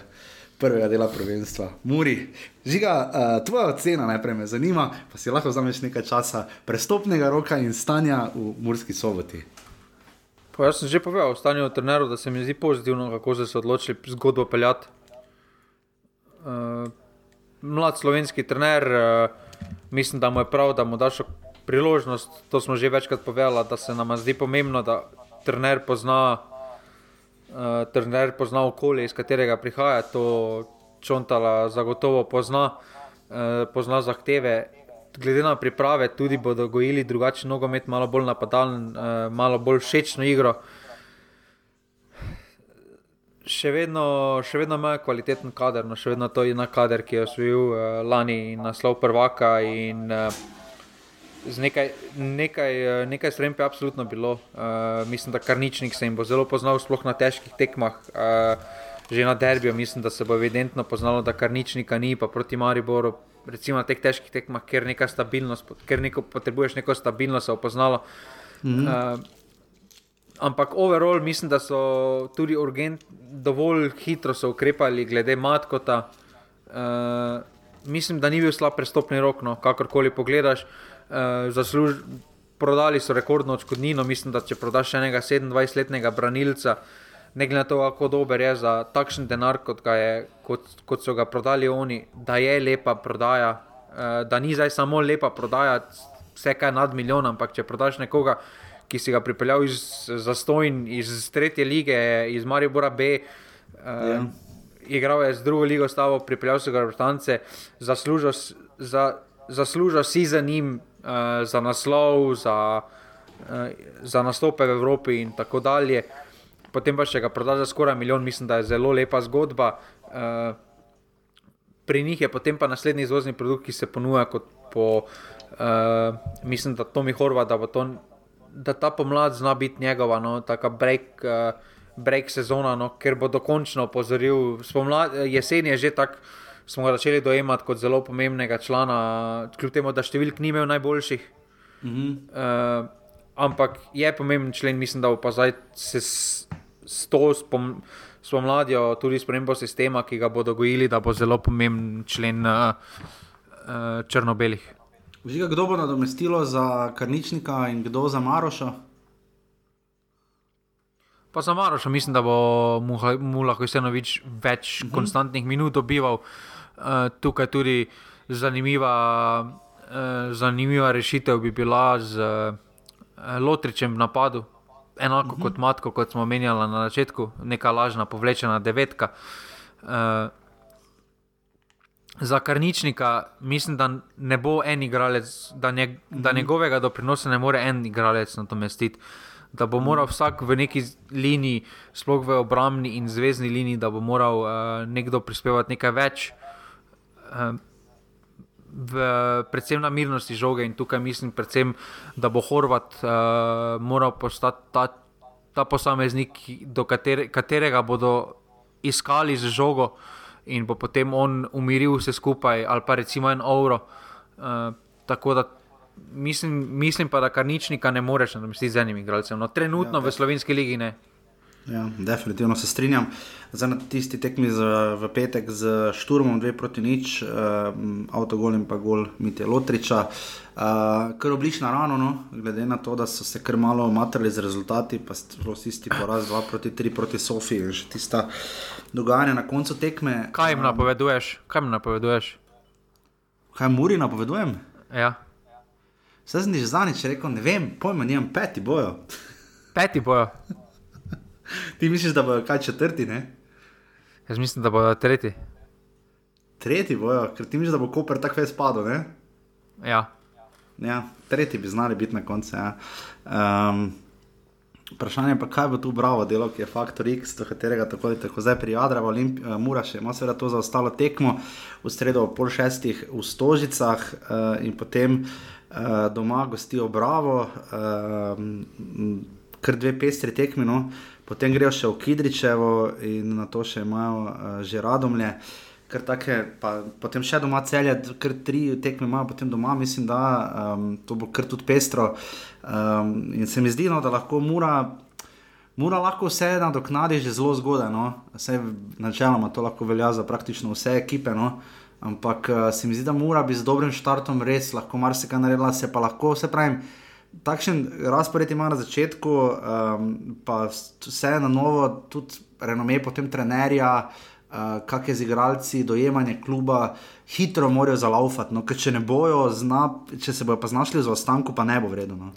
prvega dela prvenstva. Muri, žiga, uh, tvoja ocena najprej me zanima, pa si lahko vzameš nekaj časa prestopnega roka in stanja v Murski soboti. Pa jaz sem že povedal o stanju trenerov, da se mi zdi pozitivno, kako so se odločili zgodbo peljati. Uh, mlad slovenski trener, uh, mislim, da mu je prav, da mu daš priložnost, to smo že večkrat povedali, da se nam zdi pomembno, da trener pozna, uh, trener pozna okolje, iz katerega prihaja. To Čontala zagotovo pozna, uh, pozna zahteve. Glede na priprave, tudi bodo gojili drugačen nogomet, malo bolj napadalen, uh, malo bolj všečno igro. Še vedno, še vedno ima kvaliteten kader, no, še vedno to je na kader, ki je osvojil uh, lani naslov prvaka. In, uh, z nekaj, nekaj, eh, nekaj sprememb je absolutno bilo. Uh, mislim, da Karničnik se jim bo zelo poznal, sploh na težkih tekmah. Uh, že na derbiju mislim, da se bo evidentno poznalo, da Karničnika ni, pa proti Mariboru. Recimo na teh težkih tekmah, ker, neka ker neko, potrebuješ neko stabilnost, se je poznalo. Mm -hmm. uh, ampak overall mislim, da so tudi urgent, dovolj hitro so ukrepali glede matkota. Uh, mislim, da ni bil slab prestopni rok, no, kakorkoli pogledaš. Uh, uh, zasluž, prodali so rekordno odškodnino. Mislim, da če prodaš enega 27-letnega branilca, ne glede na to, kako dober je za takšen denar, kot, je, kot, kot so ga prodali oni, da je lepa prodaja, uh, da ni zdaj samo lepa prodaja, vse kaj nad milijon, ampak če prodaš nekoga. Ki si ga pripeljal iz zastojn, iz tretje lige, iz Maribora B, uh, ja. igral je z drugo ligo, stavo, pripeljal so ga v Brtance, zaslužil, za, zaslužil si za njim, uh, za naslov, za, uh, za nastope v Evropi in tako dalje. Potem pa še ga prodaš za skoraj milijon, mislim, da je zelo lepa zgodba. Uh, pri njih je potem pa naslednji izvozni produkt, ki se ponuja kot po, uh, mislim, da Tomi Horva, da, to, da ta pomlad zna biti njegova, no, taka break. Uh, Break sezona, no, ker bo dokončno opozoril, jesen je že tako smo ga začeli dojemati kot zelo pomembnega člana, kljub temu, da številk ni imel najboljših. Mm -hmm. uh, ampak je pomemben člen, mislim, da bo pa zdaj se s, s to spom, spomladijo tudi spremembo sistema, ki ga bodo gojili, da bo zelo pomemben člen uh, uh, črno-belih. Žiga, kdo bo nadomestilo za Karničnika in kdo za Maroša? Pa za Maroša mislim, da bo mu lahko vseeno več uh mhm. -huh. konstantnih minut dobival. Uh, Eh, tukaj tudi zanimiva, uh, zanimiva rešitev bi bila z uh, Lotričem v napadu, enako uh mhm. -huh. kot Matko, kot smo menjali na začetku, neka lažna, povlečena devetka. Uh, Za karničnika mislim, da ne bo en igralec, da, nje, mm -hmm. da mhm. njegovega doprinosa ne more en igralec nadomestiti. Da bo moral vsak v neki liniji, sploh v obrambni in zvezdni liniji, da bo moral uh, nekdo prispevati nekaj več. Uh, v, predvsem na mirnosti žoge in tukaj mislim, predvsem, da bo Horvat uh, moral postati ta, ta posameznik, do katere, katerega bodo iskali z žogo in bo potem on umiril vse skupaj, ali pa recimo en evro. Uh, tako da mislim, mislim pa, da kar ničnika ne moreš nadomestiti z enim igralcem. No, trenutno ja, v slovenski ligi ne. Ja, definitivno se strinjam. Zdaj na tisti tekmi z, v petek z Šturmom, dve proti nič, uh, avtogol in pa gol Mitja Lotriča. Uh, kar oblična rano, no? glede na to, da so se kar malo matrali z rezultati, pa so isti poraz 2 proti 3 proti Sofiji in še tista dogajanja na koncu tekme. Kaj jim napoveduješ? Kaj jim napoveduješ? Kaj Muri napovedujem? Ja. Zdaj sem že zanič rekel, ne vem, pojma, nimam peti bojo. Peti bojo. Ti misliš, da bo kaj četrti? Ne? Jaz mislim, da bo tretji. Tretji bojo, ker ti misliš, da bo Koper tako res padel. Ja. ja. Tretji bi znali biti na koncu. Ja. Um, vprašanje pa, kaj bo tu bravo delo, ki je faktor X, do katerega tako ali tako zdaj prijadra, Olimp, uh, mora še, ima seveda to za ostalo tekmo, v sredo ob pol šestih v Stožicah uh, in potem uh, doma gostijo bravo, uh, kar dve pestri tekmi. No potem grejo še v Kidričevo in na to še imajo uh, že radomlje. Take, pa, potem še doma celje, ker tri tekme imajo, potem doma, mislim, da um, to bo kar tudi pestro. Um, in se mi zdi, no, da lahko mora, mora lahko vse nadoknadi že zelo zgodaj. No. Vse načeloma to lahko velja za praktično vse ekipe. No. Ampak uh, se mi zdi, da mora biti z dobrim štartom res lahko marsikaj naredila, se pa lahko, se pravi takšen razpored ima na začetku, um, pa vse na novo, tudi renome potem trenerja. uh, kak je z igralci, dojemanje kluba, hitro morajo zalaufati. No, ker če ne bojo, zna, če se bojo pa znašli v zaostanku, pa ne bo vredno. No.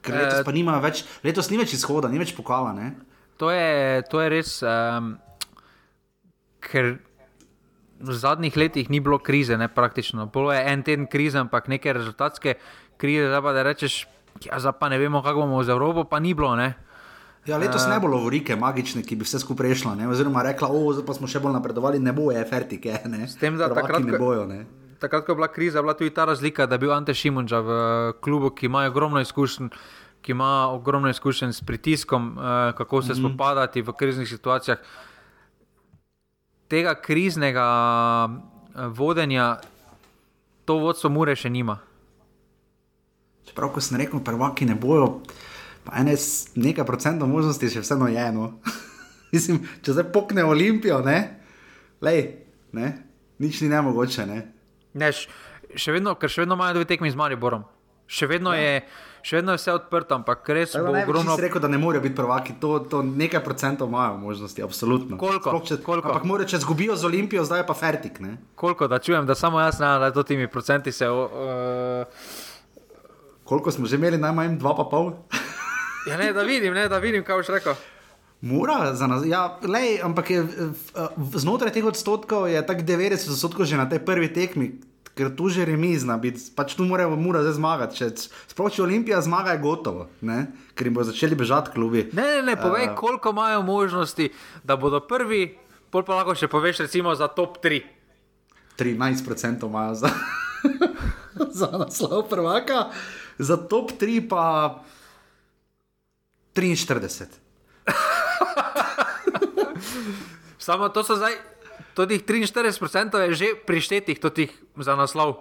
Ker letos, pa nimajo več, letos ni več izhoda, ni več pokala. Ne? To je, to je res, um, ker v zadnjih letih ni bilo krize, ne praktično. Bilo je en teden krize, ampak neke rezultatske krize, da pa da rečeš, ja, zdaj pa ne vemo, kako bomo z Evropo, pa ni bilo. Ne? Ja, letos ne bo lovorike, magične, ki bi vse skupaj rešila. Oziroma, rekla, o, zdaj pa smo še bolj napredovali, ne bo je fertike. S tem, da takrat ne bojo. Ne? Takrat, ko je bila kriza, je bila tudi ta razlika, da je bil Ante Šimunča v klubu, ki ima ogromno izkušenj, ki ima ogromno izkušenj s pritiskom, eh, kako se mm. spopadati v kriznih situacijah. Tega kriznega eh, vodenja, to vodstvo Mure še nima. Čeprav, ko sem rekel, prvaki ne bojo ene, nekaj procentov možnosti še vseeno je eno. Mislim, če zdaj pokne Olimpijo, ne, Lej, ne? nič ni nemogoče. Ne? Ne, še vedno, ker še vedno imajo dve tekmi z Mariborom. Še vedno, ja. je, še vedno je vse odprto, ampak res je ogromno. Jaz rekel, da ne morejo biti prvaki, to, to nekaj procentov imajo možnosti, absolutno. Koliko? Če, koliko? Ampak morajo, če zgubijo z Olimpijo, zdaj je pa fertik. Ne? Koliko, da čujem, da samo jaz ne, da to timi procenti se. Uh, Koliko smo že imeli, najmanj dva pa pol? Ja, ne, da vidim, ne, da vidim, kaj boš rekel. Mora za nas, ja, lej, ampak je, znotraj teh odstotkov je tako 90 odstotkov že na tej prvi tekmi, ker tu že remizna biti, pač tu morajo mora zdaj zmagati. Sploh če Olimpija zmaga, je gotovo, ne? ker jim bodo začeli bežati klubi. Ne, ne, ne, povej, uh, koliko imajo možnosti, da bodo prvi, pol pa lahko še poveš, recimo za top 3. 13% imajo za, za naslov prvaka, za top 3 pa. 43. Samo to so zdaj, tudi 43% je že prištetih za naslov.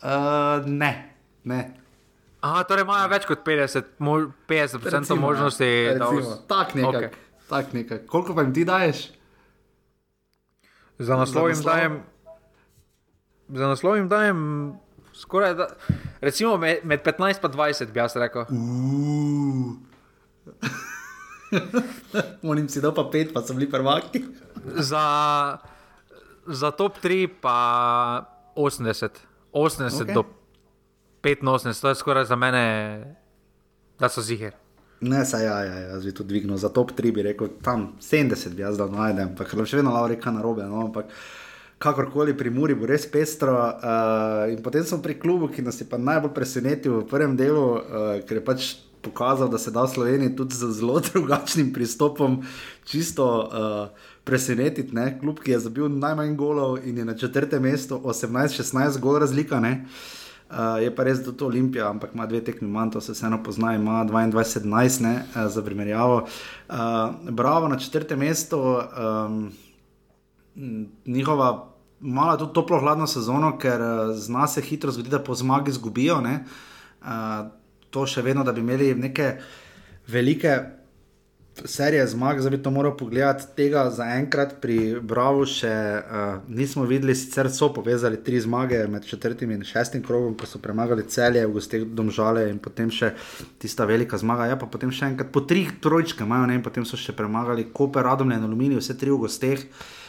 Uh, ne, ne. Aha, torej imajo več kot 50, mo 50 recimo, možnosti. Tako nekaj. Okay. Tak nekaj. Koliko pa jim ti daješ? Za naslov jim dajem. Za naslov jim dajem skoraj, da, recimo med, med 15 in 20, bi jaz rekel. Monim si do pa 5, pa so bili prvaki. za, za top 3 pa 80, 80 okay. do 85, to je skoraj za mene, da so ziger. Ne, saj ja, ja, jaz bi to dvignil za top 3, bi rekel tam 70, bi jaz dal najdem, pa še vedno lao reka na robe. No, ampak, kakorkoli pri Muri bo res pestro. Uh, potem smo pri klubu, ki nas je pa najbolj presenetil v prvem delu, uh, ker je pač pokazal, da se da v Sloveniji tudi z zelo drugačnim pristopom čisto uh, presenetiti. Ne? Klub, ki je zabil najmanj golov in je na četrtem mestu, 18-16 gol razlika. Ne? Uh, je pa res, da to Olimpija, ampak ima dve tekmi manj, to se vseeno pozna, ima 22-17 uh, za primerjavo. Uh, bravo na četrtem mestu. Um, njihova malo tudi toplo, hladno sezono, ker uh, zna se hitro zgoditi, da po zmagi izgubijo. Uh, to še vedno, da bi imeli neke velike serije zmag, zdaj bi to moral pogledati. Tega zaenkrat pri Bravo še uh, nismo videli, sicer so povezali tri zmage med četrtim in šestim krogom, ko so premagali celje, v gostih domžale in potem še tista velika zmaga. Ja, pa potem še enkrat po tri trojčke imajo, ne, in potem so še premagali Koper, Radomlje in Aluminij, vse tri v gostih. Uh,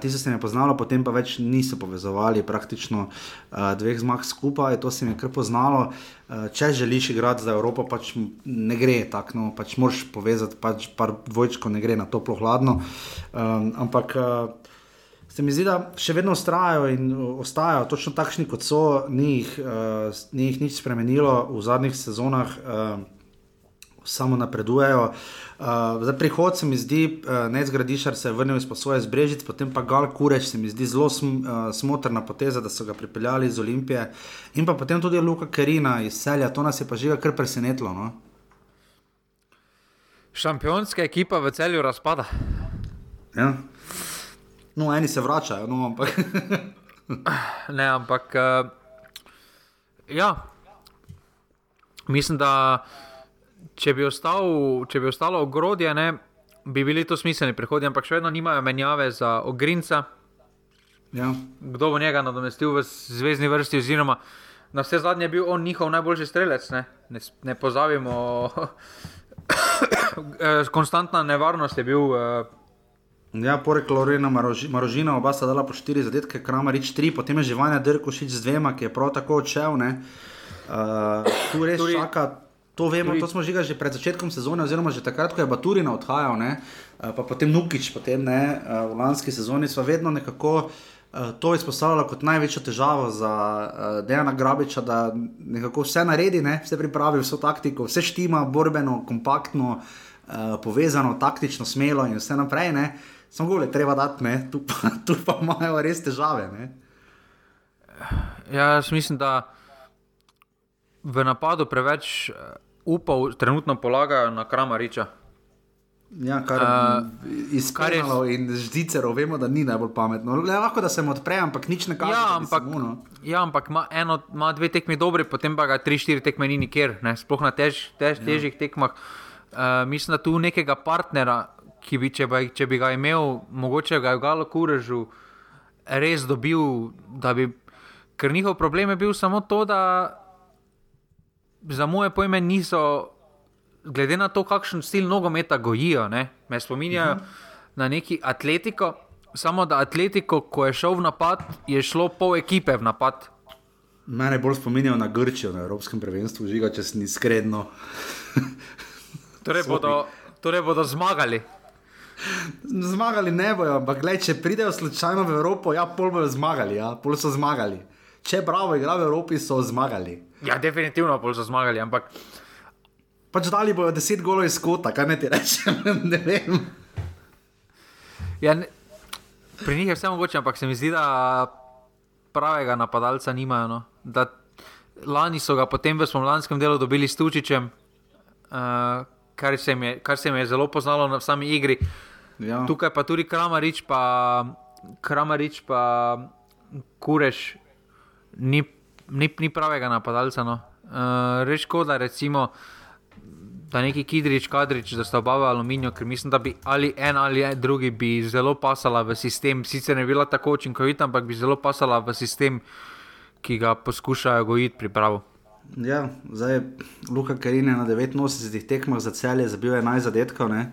ti so se mi poznali, potem pa več niso povezovali, praktično uh, dveh zmag skupaj, to se mi je kar poznalo. Uh, če želiš igrati za Evropo, pač ne gre tako, no, pač moraš povezati, pač par dvojčko ne gre na toplo hladno. Um, ampak uh, se mi zdi, da še vedno ustrajajo in ostajajo točno takšni, kot so, ni jih, uh, ni jih nič spremenilo v zadnjih sezonah. Uh, samo napredujejo. Uh, za prihod se mi zdi, uh, eh, ne zgradišar se je vrnil iz svoje zbrežice, potem pa Gal Kureč se mi zdi zelo sm, uh, smotrna poteza, da so ga pripeljali iz Olimpije. In pa potem tudi Luka Kerina iz Selja, to nas je pa že kar presenetilo. No? Šampionska ekipa v celju razpada. Ja. No, eni se vračajo, no, ampak. ne, ampak. Uh, ja, mislim, da če bi, ostal, če bi ostalo ogrodje, ne, bi bili to smiselni prehodi, ampak še vedno nimajo menjave za ogrinca. Ja. Kdo bo njega nadomestil v zvezdni vrsti, oziroma na vse zadnje je bil on njihov najboljši strelec. Ne, ne, ne pozabimo, konstantna nevarnost je bil uh, Ja, poleg Lorena Maroži, Marožina, oba sta dala po štiri zadetke, Kramarič tri, potem je Živanja Drkošič z dvema, ki je prav tako odšel. Uh, tu res Tudi- čaka, to vemo, tudi- to smo že že pred začetkom sezone, oziroma že takrat, ko je Baturina odhajal, ne, uh, pa potem Nukič, potem ne, uh, v lanski sezoni sva vedno nekako. uh, To izpostavljala kot največjo težavo za Dejana Grabiča, da nekako vse naredi, ne? vse pripravi, vso taktiko, vse štima, borbeno, kompaktno, povezano, taktično, smelo in vse naprej. Ne? Samo gole, treba dati, ne? tu pa, tu pa imajo res težave. Ne? Ja, jaz mislim, da v napadu preveč eh, upov trenutno polagajo na Kramariča. Ja, kar Uh, iz kar je- in ždicerov vemo, da ni najbolj pametno. Le, lahko da se mu odpre, ampak nič ne kaže. Ja, ampak, se mu, no. ja, ampak ima, eno, ima dve tekmi dobri, potem pa ga tri, štiri tekme ni nikjer, ne? sploh na tež, tež, ja. težjih tekmah. Uh, mislim, da tu nekega partnera, ki bi, če, bi, če bi ga imel, mogoče ga je v Galo Kurežu res dobil, da bi. Ker njihov problem je bil samo to, da za moje pojme niso, glede na to, kakšen stil nogometa gojijo, ne? me spominjajo uh -huh. na neki atletiko. Samo da atletiko, ko je šel v napad, je šlo pol ekipe v napad. Mene bolj spominjajo na Grčijo na Evropskem prvenstvu, žiga, če sem iskredno. Torej bodo, torej bodo zmagali. Zmagali ne bojo, ampak gled, če pridejo slučajno v Evropo, ja, pol bojo zmagali, ja, pol so zmagali. Če bravo igra v Evropi, so zmagali. Ja, definitivno bodo zmagali, ampak Pač dali bojo 10 golov iz kota, kaj ne ti rečem, ne vem. ja, ne, pri njih je vse mogoče, ampak se mi zdi, da pravega napadalca nimajo. No. Da, lani so ga potem v spomladskem delu dobili s Tučičem, uh, kar, se je, kar se jim je zelo poznalo na sami igri. Ja. Tukaj pa tudi Kramarič, pa, Kramarič pa Kureš, ni, ni, ni pravega napadalca. No. Uh, Reč škoda, recimo, da neki Kidrič, Kadrič, da sta oba v aluminiju, ker mislim, da bi ali en ali en drugi bi zelo pasala v sistem. Sicer ne bi bila tako učinkovita, ampak bi zelo pasala v sistem, ki ga poskušajo gojiti pripravo. Ja, zdaj Luka Karin je na 89 tekmah za celje zabil 11 zadetkov, ne?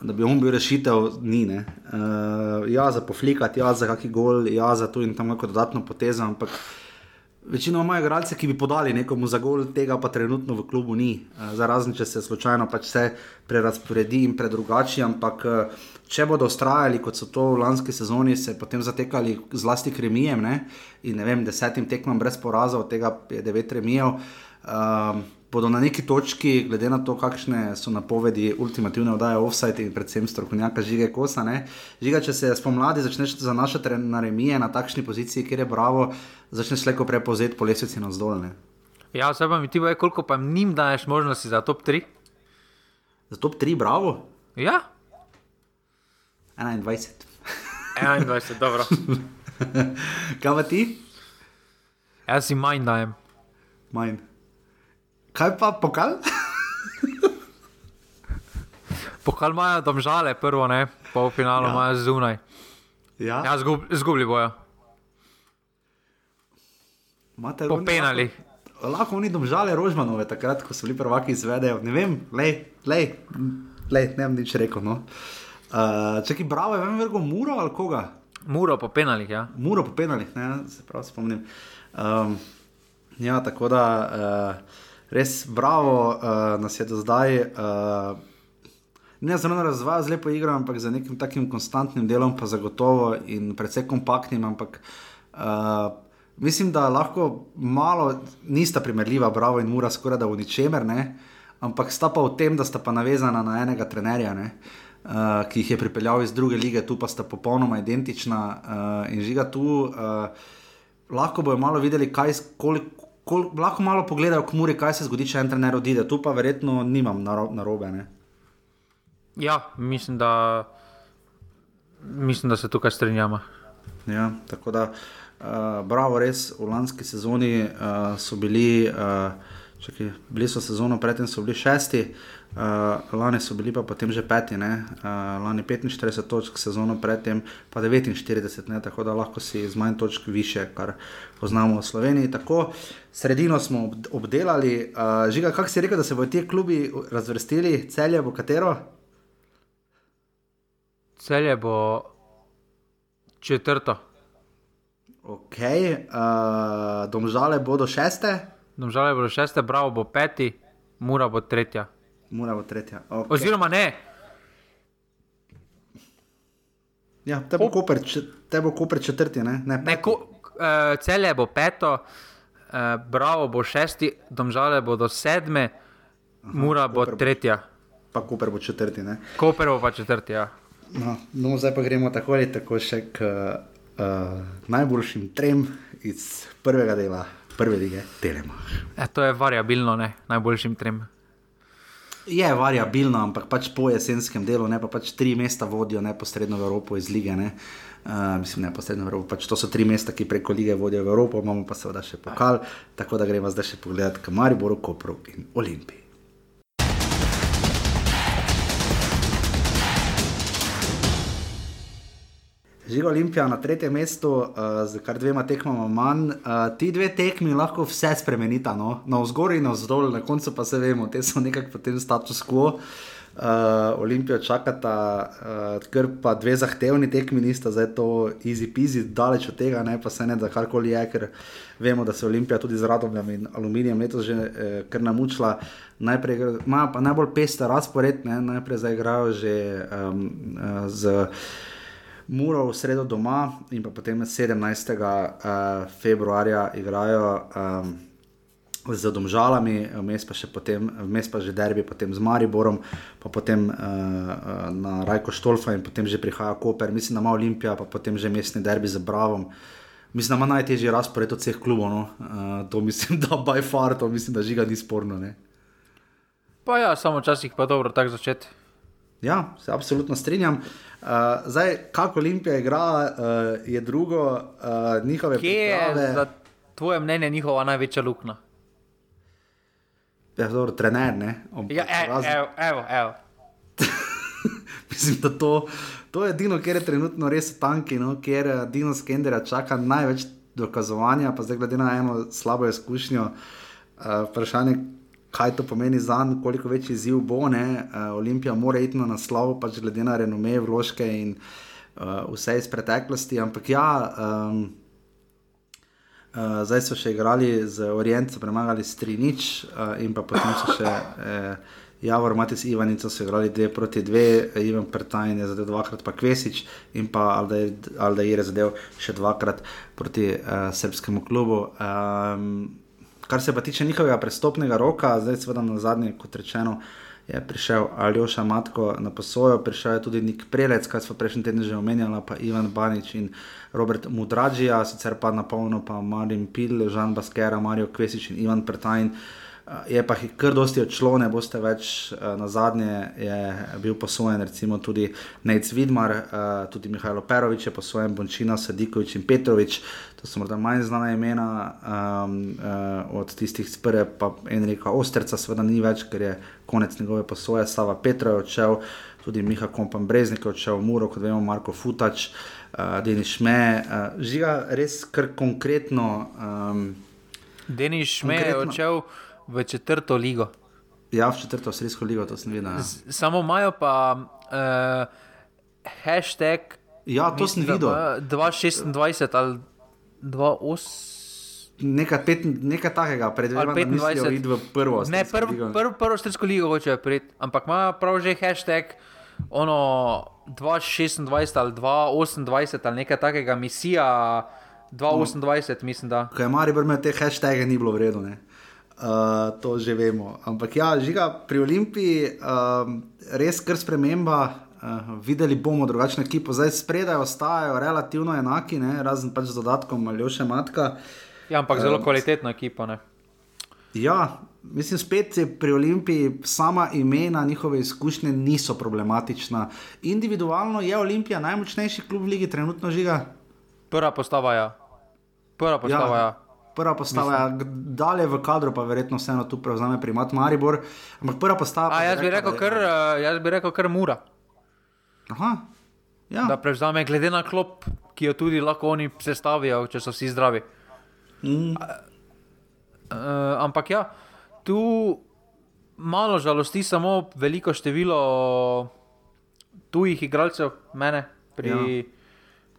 da bi on bil rešitev, ni. Uh, ja, za poflikati, ja, za kakšen gol, ja, za to in tam neko dodatno potezo, ampak večino imajo igralce, ki bi podali nekomu za gol, tega pa trenutno v klubu ni. Uh, za razen, če se slučajno pač vse prerasporedi in predrugači, ampak uh, če bodo ustrajali, kot so to v lanski sezoni, se potem zatekali zlasti k remijem ne? in ne vem, desetim tekmam brez porazov, od tega je devet remijev. Um, bodo na neki točki, glede na to, kakšne so napovedi ultimativne oddaje offside in predvsem strokovnjaka Žige Kosa. Ne? Žiga, če se spomladi začneš zanašati na remije na takšni poziciji, kjer je bravo, začneš leko prepozeti po lesvici na zdolne. Ja, zdaj pa mi ti boje, koliko pa njim daješ možnosti za top 3? Za top 3, bravo, Ja, 21. 21, dobro. Kaj pa ti? Jaz si manj dajem. Manj. Kaj pa pokal? Pokal imajo domžale, prvo ne, pol finalu Ja. imajo zunaj. Ja, Ja, zgub, zgubili bojo. Imate Po oni penalih. Lahko, lahko oni domžale Rožmanove, takrat, ko so bili prvaki izvedejo. Ne vem, lej, lej, lej ne vem nič rekel. No. Uh, ki bravo, je vem, vergo Muro ali koga? Muro po penalih, ja. Muro po penalih, ne, se prav spomnim. Um, ja, tako da uh, res bravo uh, nas je do zdaj. Uh, Ne zelo razvaja z lepo igro, ampak za nekim takim konstantnim delom, pa zagotovo in predvsem kompaktnim. Ampak uh, mislim, da lahko malo nista primerljiva, Bravo in Mura, skoraj da v ničemer, ne? ampak sta pa v tem, da sta pa navezana na enega trenerja, ne? uh, ki jih je pripeljal iz druge lige, tu pa sta popolnoma identična uh, in žiga tu. Uh, lahko bojo malo videli, kaj, koliko, kol, lahko malo pogledajo k Muri, kaj se zgodi, če en trener odide. Tu pa verjetno nimam narobe. Na Ja, mislim, da, mislim, da se tukaj strinjamo. Ja, tako da, uh, bravo, res v lanski sezoni uh, so bili, uh, čakaj, bili so sezono predtem, so bili šesti, uh, lani so bili pa potem že peti, ne? uh, lani 45 točk, sezono predtem pa 49, ne? tako da lahko si z manj točk više, kar poznamo v Sloveniji. Tako, sredino smo ob, obdelali, uh, žiga, kako si rekel, da se bodo ti klubi razvrstili, celje bo katero? Celje bo četrto. Ok, uh, domžale bodo šeste, Domžale bodo šeste, Bravo bo peti, Mura bo tretja. Mora bo tretja. Okay. Oziroma ne, Ja, te bo Koper, če- te bo Koper četrti, ne? ne, ne ko, uh, Celje bo peto, uh, Bravo bo šesti, Domžale bodo sedme, Mura bo Koper bo- tretja. pa Koper bo četrti. Ne? Koper bo pa četrti. Ja. No, no, zdaj pa gremo tako ali tako še k uh, najboljšim trem iz prvega dela, prve lige Telema. E, to je variabilno, ne, najboljšim trem. Je variabilno, ampak pač po jesenskem delu, ne pa pač tri mesta vodijo neposredno v Evropo iz lige. Ne? Uh, mislim, neposredno v Evropo. Pač to so tri mesta, ki preko lige vodijo v Evropo, imamo pa seveda še pokal, tako da gremo zdaj še pogledat k Mariboru, Kopru in Olimpiji. Žiga Olimpija na tretjem mestu, uh, z kar dvema tekmama manj. Uh, ti dve tekmi lahko vse spremenita, no? na vzgor in na vzdolj, na koncu pa se vemo, te so nekako potem status quo. Uh, Olimpijo čakata, uh, ker pa dve zahtevni tekmi nista, zdaj to easy peasy, daleč od tega, ne pa se ne da karkoli je, ker vemo, da se Olimpija tudi z radom in aluminijem letos že eh, kar namučila. Najprej imajo pa najbolj pester razpored, ne? najprej zdaj igrajo že um, z. Muro v sredo doma in potem 17. Uh, februarja igrajo um, z Domžalami, vmes pa potem, vmes pa že derbi, potem z Mariborom, pa potem uh, na Rajko Štolfa in potem že prihaja Koper, mislim, da ima Olimpija, pa potem že mestni derbi z Bravom. Mislim, da ima najtežji razpored od vseh klubov. No? Uh, to mislim, da by far, to mislim, da žiga ni sporno. Ne? Pa ja, samo včasih pa dobro tako začeti. Ja, se absolutno strinjam. Uh, zdaj, kako Olimpija igra, uh, je drugo, uh, njihove Kje je priprave. za tvoje mnenje njihova največja luknja? Ja, dobro, trener, ne. Ja, e, razen- evo, evo, evo. Mislim, da to, to je edino, kjer je trenutno res tanki, no, kjer Dino Skendera čaka največ dokazovanja, pa zdaj glede na eno slabo izkušnjo, uh, vprašanje, kaj to pomeni za njega, koliko večji izziv bo. Ne? Uh, Olimpija mora iti na naslov, pač glede na renome, vložke in uh, vse iz preteklosti, ampak ja. Um, Uh, zdaj so še igrali z Orientom, premagali s 3-0, uh, in pa potem so še uh, Javor, Matis Ivanico, so igrali 2 proti 2, Ivan Pertajn je zadev dvakrat, pa Kvesič in pa Aldair je zadev še dvakrat proti uh, srpskemu klubu. Um, kar se pa tiče njihovega prestopnega roka, zdaj seveda na zadnje, kot rečeno, je prišel Aljoša Matko na posojo, prišel je tudi Nik Prelec, kaj smo prejšnji teden že omenjali, pa Ivan Banič in Robert Mudrađija, sicer pa na polno pa Marin Pil, Žan Baskera, Mario Kvesič in Ivan Pertajn. Je pa jih kar dosti odšlo, ne boste več. Na zadnje je bil posojen recimo tudi Nec Vidmar, tudi Mihajlo Perovič je posojen, Bončina, Sadikovič in Petrovič. To so morda manj znana imena um, uh, od tistih z prve, pa Enrika Osterca, seveda ni več, ker je konec njegove posoje. Sava Petra je odšel, tudi Miha Kompan Breznik je odšel, Muro, kot vemo, Marko Futač, uh, Denis Šme. Uh, žiga res kar konkretno. Um, Denis Šme je Konkretno. odšel v četrto ligo. Ja, v četrto avstrijsko ligo, to sem videl. ja. Z- Samo imajo pa uh, hashtag. Ja, to sem mislim, videl. da ima 226 ali 28. Nekaj, pet, nekaj takega, predvidevam, da mislijo 25. iti v prvo. Ne, avstrijsko prvo ligo. prv, prvo strelsko ligo hočejo priti, ampak ima prav že hashtag ono 226 ali 228 ali nekaj takega, misija 228, mislim da. Ko je Maribor imel te hashtage, ni bilo vredno. ne. Uh, to že vemo. Ampak ja, žiga pri Olimpiji, um, res kar sprememba. Uh, videli bomo drugačno ekipo, zdaj spredaj ostajajo relativno enaki, ne? razen pač z dodatkom Aljoša Matka. Ja, ampak zelo kvalitetna ekipa. Ne? Ja, mislim, spet je pri Olimpiji sama imena, njihove izkušnje niso problematična. Individualno je Olimpija najmočnejši klub v ligi, trenutno žiga. Prva postava je. Ja. Prva postava je. Ja. Prva postava je, dalje v kadru, pa verjetno vseeno tu prevzame primat Maribor. Ampak prva postava. A jaz bi rekel, je- kar, eh, jaz bi rekel kar mura. Aha. Ja. Da prevzame, glede na klop, ki jo tudi lahko oni sestavijo, če so vsi zdravi. Mm. Uh, ampak ja, tu malo žalosti samo veliko število tujih igralcev, mene pri, ja.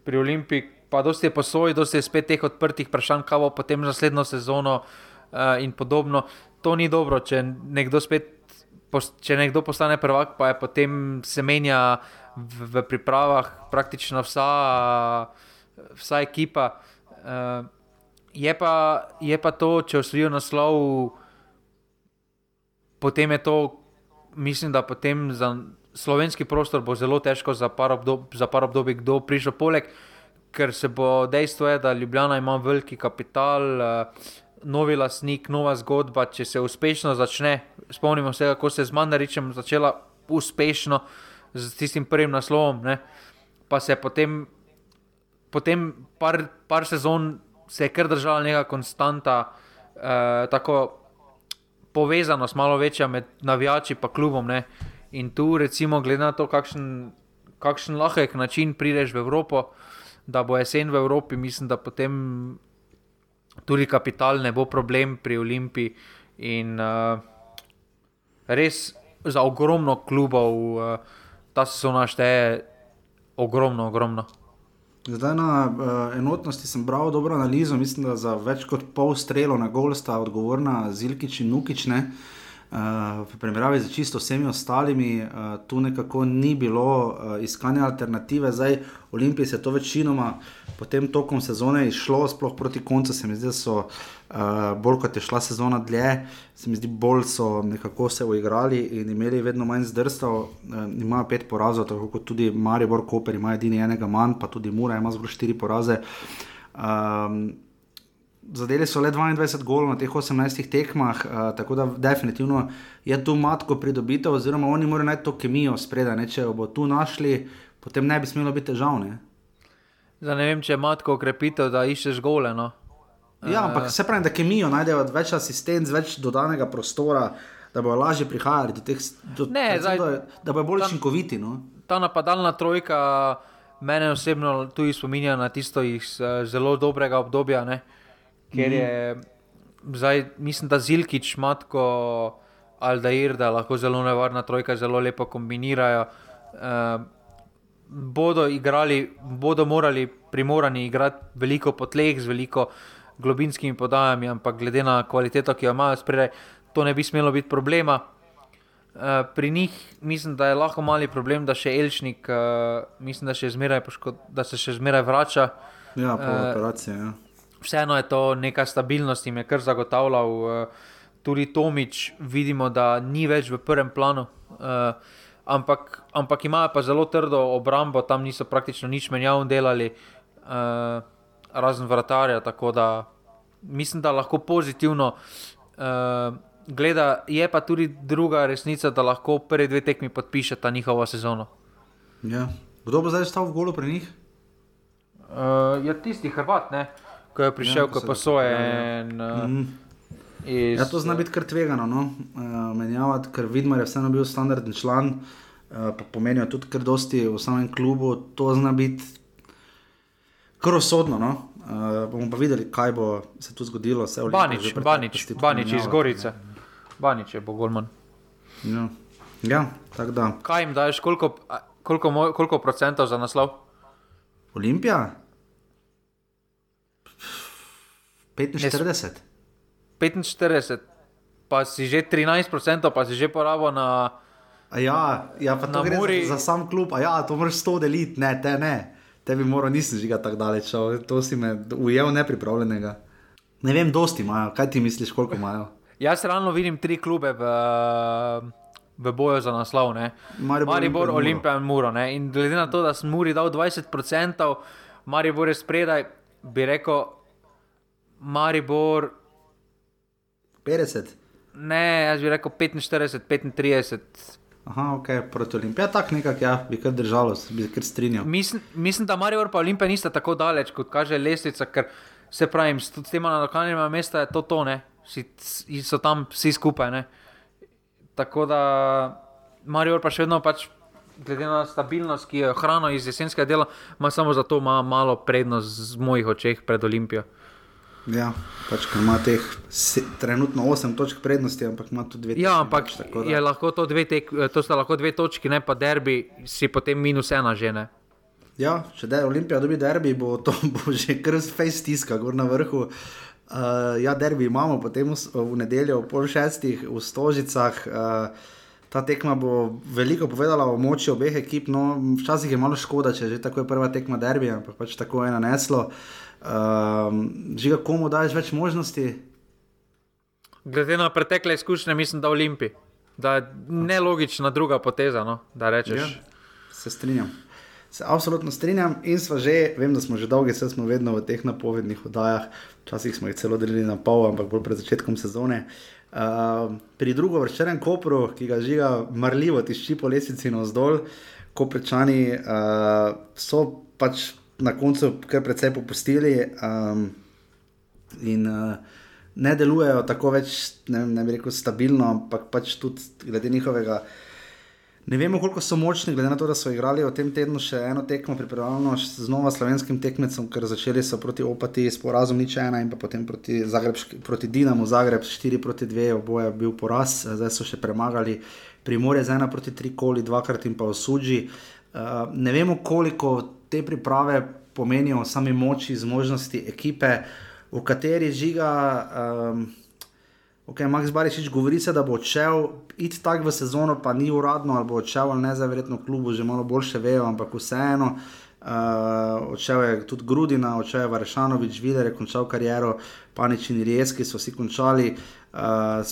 pri Olimpiji, pa dosti je posoj, dosti je spet teh odprtih vprašanj, kaj bo potem naslednjo sezono uh, in podobno. To ni dobro, če nekdo spet. Če nekdo postane prvak, pa je potem se menja v, v pripravah praktično vsa, vsa ekipa. Uh, je, pa, je pa to, če osvojijo naslov, potem je to, mislim, da potem za slovenski prostor bo zelo težko za par, obdob, za par obdobij, kdo prišel poleg, ker se bo dejstvo, je, da Ljubljana ima veliki kapital, uh, novi lasnik, nova zgodba. Če se uspešno začne, spomnimo se, kako se je z Mandaričem začela uspešno z tistim prvim naslovom, ne? pa se je potem, potem par, par sezon se je kar držala neka konstanta. Uh, tako povezanost malo večja med navijači in klubom. Ne? In tu, recimo, glede na to, kakšen, kakšen lahek način prideš v Evropo, da bo jesen v Evropi, mislim, da potem tudi kapital ne bo problem pri Olimpiji. In uh, res za ogromno klubov uh, ta sezona šteje ogromno, ogromno. Zdaj na uh, enotnosti sem bral dobro analizo, mislim, da za več kot pol strelov na gol sta odgovorna Zilkič in Nukič. Ne? Uh, v primerjavi z čisto vsemi ostalimi, uh, tu nekako ni bilo uh, iskanja alternative. Zdaj, Olimpiji se je to večinoma potem tokom sezone išlo, sploh proti koncu, se mi zdi, da so uh, bolj kot je šla sezona dlje, se mi zdi, bolj so nekako se uigrali in imeli vedno manj zdrstav. Uh, imajo pet porazov, tako kot tudi Maribor Koper, ima edini enega manj, pa tudi Mura ima zgolj štiri poraze. Um, Zadeli so le 22 golov na teh 18 tekmah, uh, tako da definitivno je tu matko pridobitev, oziroma oni morajo najti to kemijo spredaj. Če jo bo tu našli, potem ne bi smelo biti težavne. Zdaj ne vem, če ima tako ukrepitev, da iščeš gole. No. Ja, ampak se pravi, da kemijo najdejo več asistentov, več dodanega prostora, da bo lažje prihajati do teh stvari. Da, da bo bolj učinkoviti. No. Ta napadalna trojka mene osebno tudi spominja na tisto iz zelo dobrega obdobja, ne? Ker je mm. zdaj, mislim, da Zilkič, Matko, Aldair, da lahko zelo nevarna trojka, zelo lepo kombinirajo. Uh, bodo igrali, bodo morali primorani igrati veliko po tleh, z veliko globinskimi podajami, ampak glede na kvaliteto, ki jo imajo spredaj, to ne bi smelo biti problema. Uh, pri njih mislim, da je lahko mali problem, da še Elžnik, uh, mislim, da, še poškod, da se še zmeraj vrača. Ja, po uh, operaciji. Ja. Vseeno je to neka stabilnost, jim je kar zagotavljal. Uh, tudi Tomič, vidimo, da ni več v prvem planu. Uh, ampak, ampak imajo pa zelo trdo obrambo, tam niso praktično nič menjav delali, uh, razen vratarja. Tako da mislim, da lahko pozitivno uh, gleda. Je pa tudi druga resnica, da lahko prvi dve tekmi podpišeta njihovo sezono. Ja. Kdo bo zdaj stal v golu pri njih? Uh, je tisti Hrvat, ne? Ko je prišel, ja, ko je posojen. Ja, ja. uh, mm. Iz, ja, to zna biti kar tvegano, no? uh, menjavati, ker vidimo, da je vseeno bil standardni član, uh, pa pomenijo tudi kar dosti v samem klubu. To zna biti kar osodno. No? Uh, bomo pa videli, kaj bo se tu zgodilo. Banič, Banič, Banič iz Gorice, Banič je Bogolman. Ja, ja tako da. Kaj jim daš, koliko, koliko, koliko procentov za naslov? Olimpija? 45. 45, pa si že 13%, pa si že porabo na. Ja, ja, pa to gre za, za sam klub, a ja, to moraš sto deliti, ne, te ne. Tebi moram, nisem žiga tako daleč, to si me ujel nepripravljenega. Ne vem, dosti imajo, kaj ti misliš, koliko imajo? Jaz realno vidim tri klube v, v boju za naslov, Maribor, Maribor Olimpija in Muro. Ne? In glede na to, da sem Muri dal 20%, Maribor je spredaj, bi rekel, Maribor 50. Ne, jaz bi rekel 45, 35. Aha, ok, proti Olimpiji. Ja, tako nekako, ja, bi kar držalo, bi kar strinjal. Mislim, mislim da Marijo in Olimpija nista tako daleč, kot kaže lestvica, ker se pravi, s tema lokalnima mesta je to tone, si, so tam vsi skupaj. Ne? Tako da Marijo pa še vedno pač. Glede na stabilnost, ki jo hrano iz jesenskega dela, ima samo zato malo prednost z mojih očeh pred Olimpijo. Ja, pač, ima teh se, trenutno 8 točk prednosti, ampak ima tudi 2 Ja, ampak je lahko to, dve tek, to sta lahko dve točki, ne pa derbi, si potem minus ena žene. Ja, če da je Olimpija dobi derbi, bo to bo že krst face tiska, gor na vrhu. Uh, ja, derbi imamo potem v, v nedeljo ob pol šestih v Stožicah. Uh, ta tekma bo veliko povedala o moči obeh ekip. No, včasih je malo škoda, če že tako je prva tekma derbi, ampak pač tako je naneslo. Uh, Um, Žiga, komu daš več možnosti? Glede na pretekle izkušnje, mislim, da Olimpi. Da je nelogična druga poteza. No, ja, se strinjam. Se absolutno strinjam in smo že, vem, da smo že dolgi, vse smo vedno v teh napovednih oddajah, včasih smo jih celo delili na pol, ampak bolj pred začetkom sezone. Uh, pri drugo vrščenem kopru, ki ga žiga marljivo tišči po lesici na vzdolj, koprečani uh, so pač na koncu kar precej popustili um, in uh, ne delujejo tako več, ne, ne bi rekel, stabilno, ampak pač tudi glede njihovega. Ne vemo, koliko so močni, glede na to, da so igrali v tem tednu še eno tekmo, pripravljeno z novim slovenskim tekmecem, ker začeli so proti Opati s porazom nič ena in potem proti, Zagreb, proti Dinamu, Zagreb 4 proti 2, oboje bil poraz, zdaj so še premagali Primorje z ena proti 3 koli, dvakrat in pa v Suđi. Uh, ne vemo, koliko te priprave pomenijo sami moči, zmožnosti ekipe, v kateri žiga. Um, Ok, Max Barišič govori se, da bo odšel, iti tako v sezono, pa ni uradno, ali bo odšel ali ne, za verjetno klubu, že malo boljše vejo, ampak vseeno. Uh, odšel je tudi Grudina, odšel je Varešanovič, Viler je končal kariero, Panič in Rijski so vsi končali. Uh,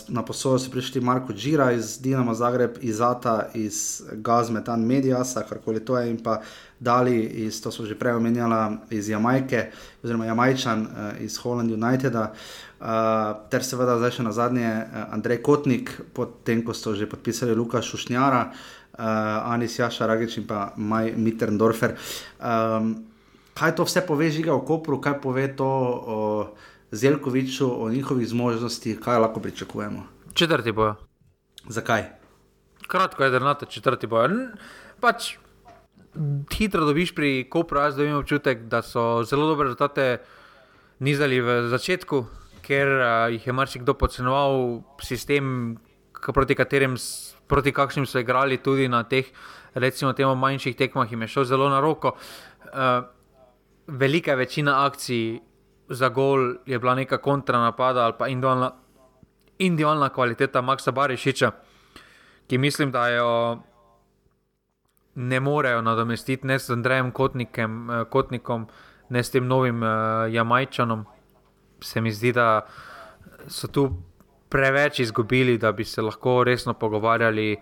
na posojo so prišli Marko Džira iz Dinama Zagreb, iz Zata, iz Gazmetan Mediasa, karkoli to je, in pa Dali, iz, to so že prej omenjala, iz Jamajke, oziroma Jamajčan uh, iz Holland Uniteda. Uh, ter seveda zdaj še na zadnje uh, Andrej Kotnik, potem ko so že podpisali Luka Šušnjara, uh, Anis Jaša Ragič in pa Maj Mitterndorfer. Um, kaj to vse pove žiga v Kopru, kaj pove to o Zelkoviču, o njihovih zmožnostih, kaj lahko pričakujemo? Četrti bojo. Zakaj? Kratko je, da to četrti bojo. Pač hitro dobiš pri Kopru, jaz dobim občutek, da so zelo dobre rezultate nizali v začetku, ker uh, jih je marsikdo podcenoval sistem, proti katerim proti kakšnim so igrali tudi na teh, recimo, manjših tekmah, jim je šel zelo na roko. Uh, velika večina akcij za gol je bila neka kontranapada ali pa individualna, individualna kvaliteta Maxa Barišiča, ki mislim, da jo ne morejo nadomestiti ne s Andrejem Kotnikem, uh, Kotnikom, ne s tem novim uh, Jamajčanom. Se mi zdi, da so tu preveč izgubili, da bi se lahko resno pogovarjali,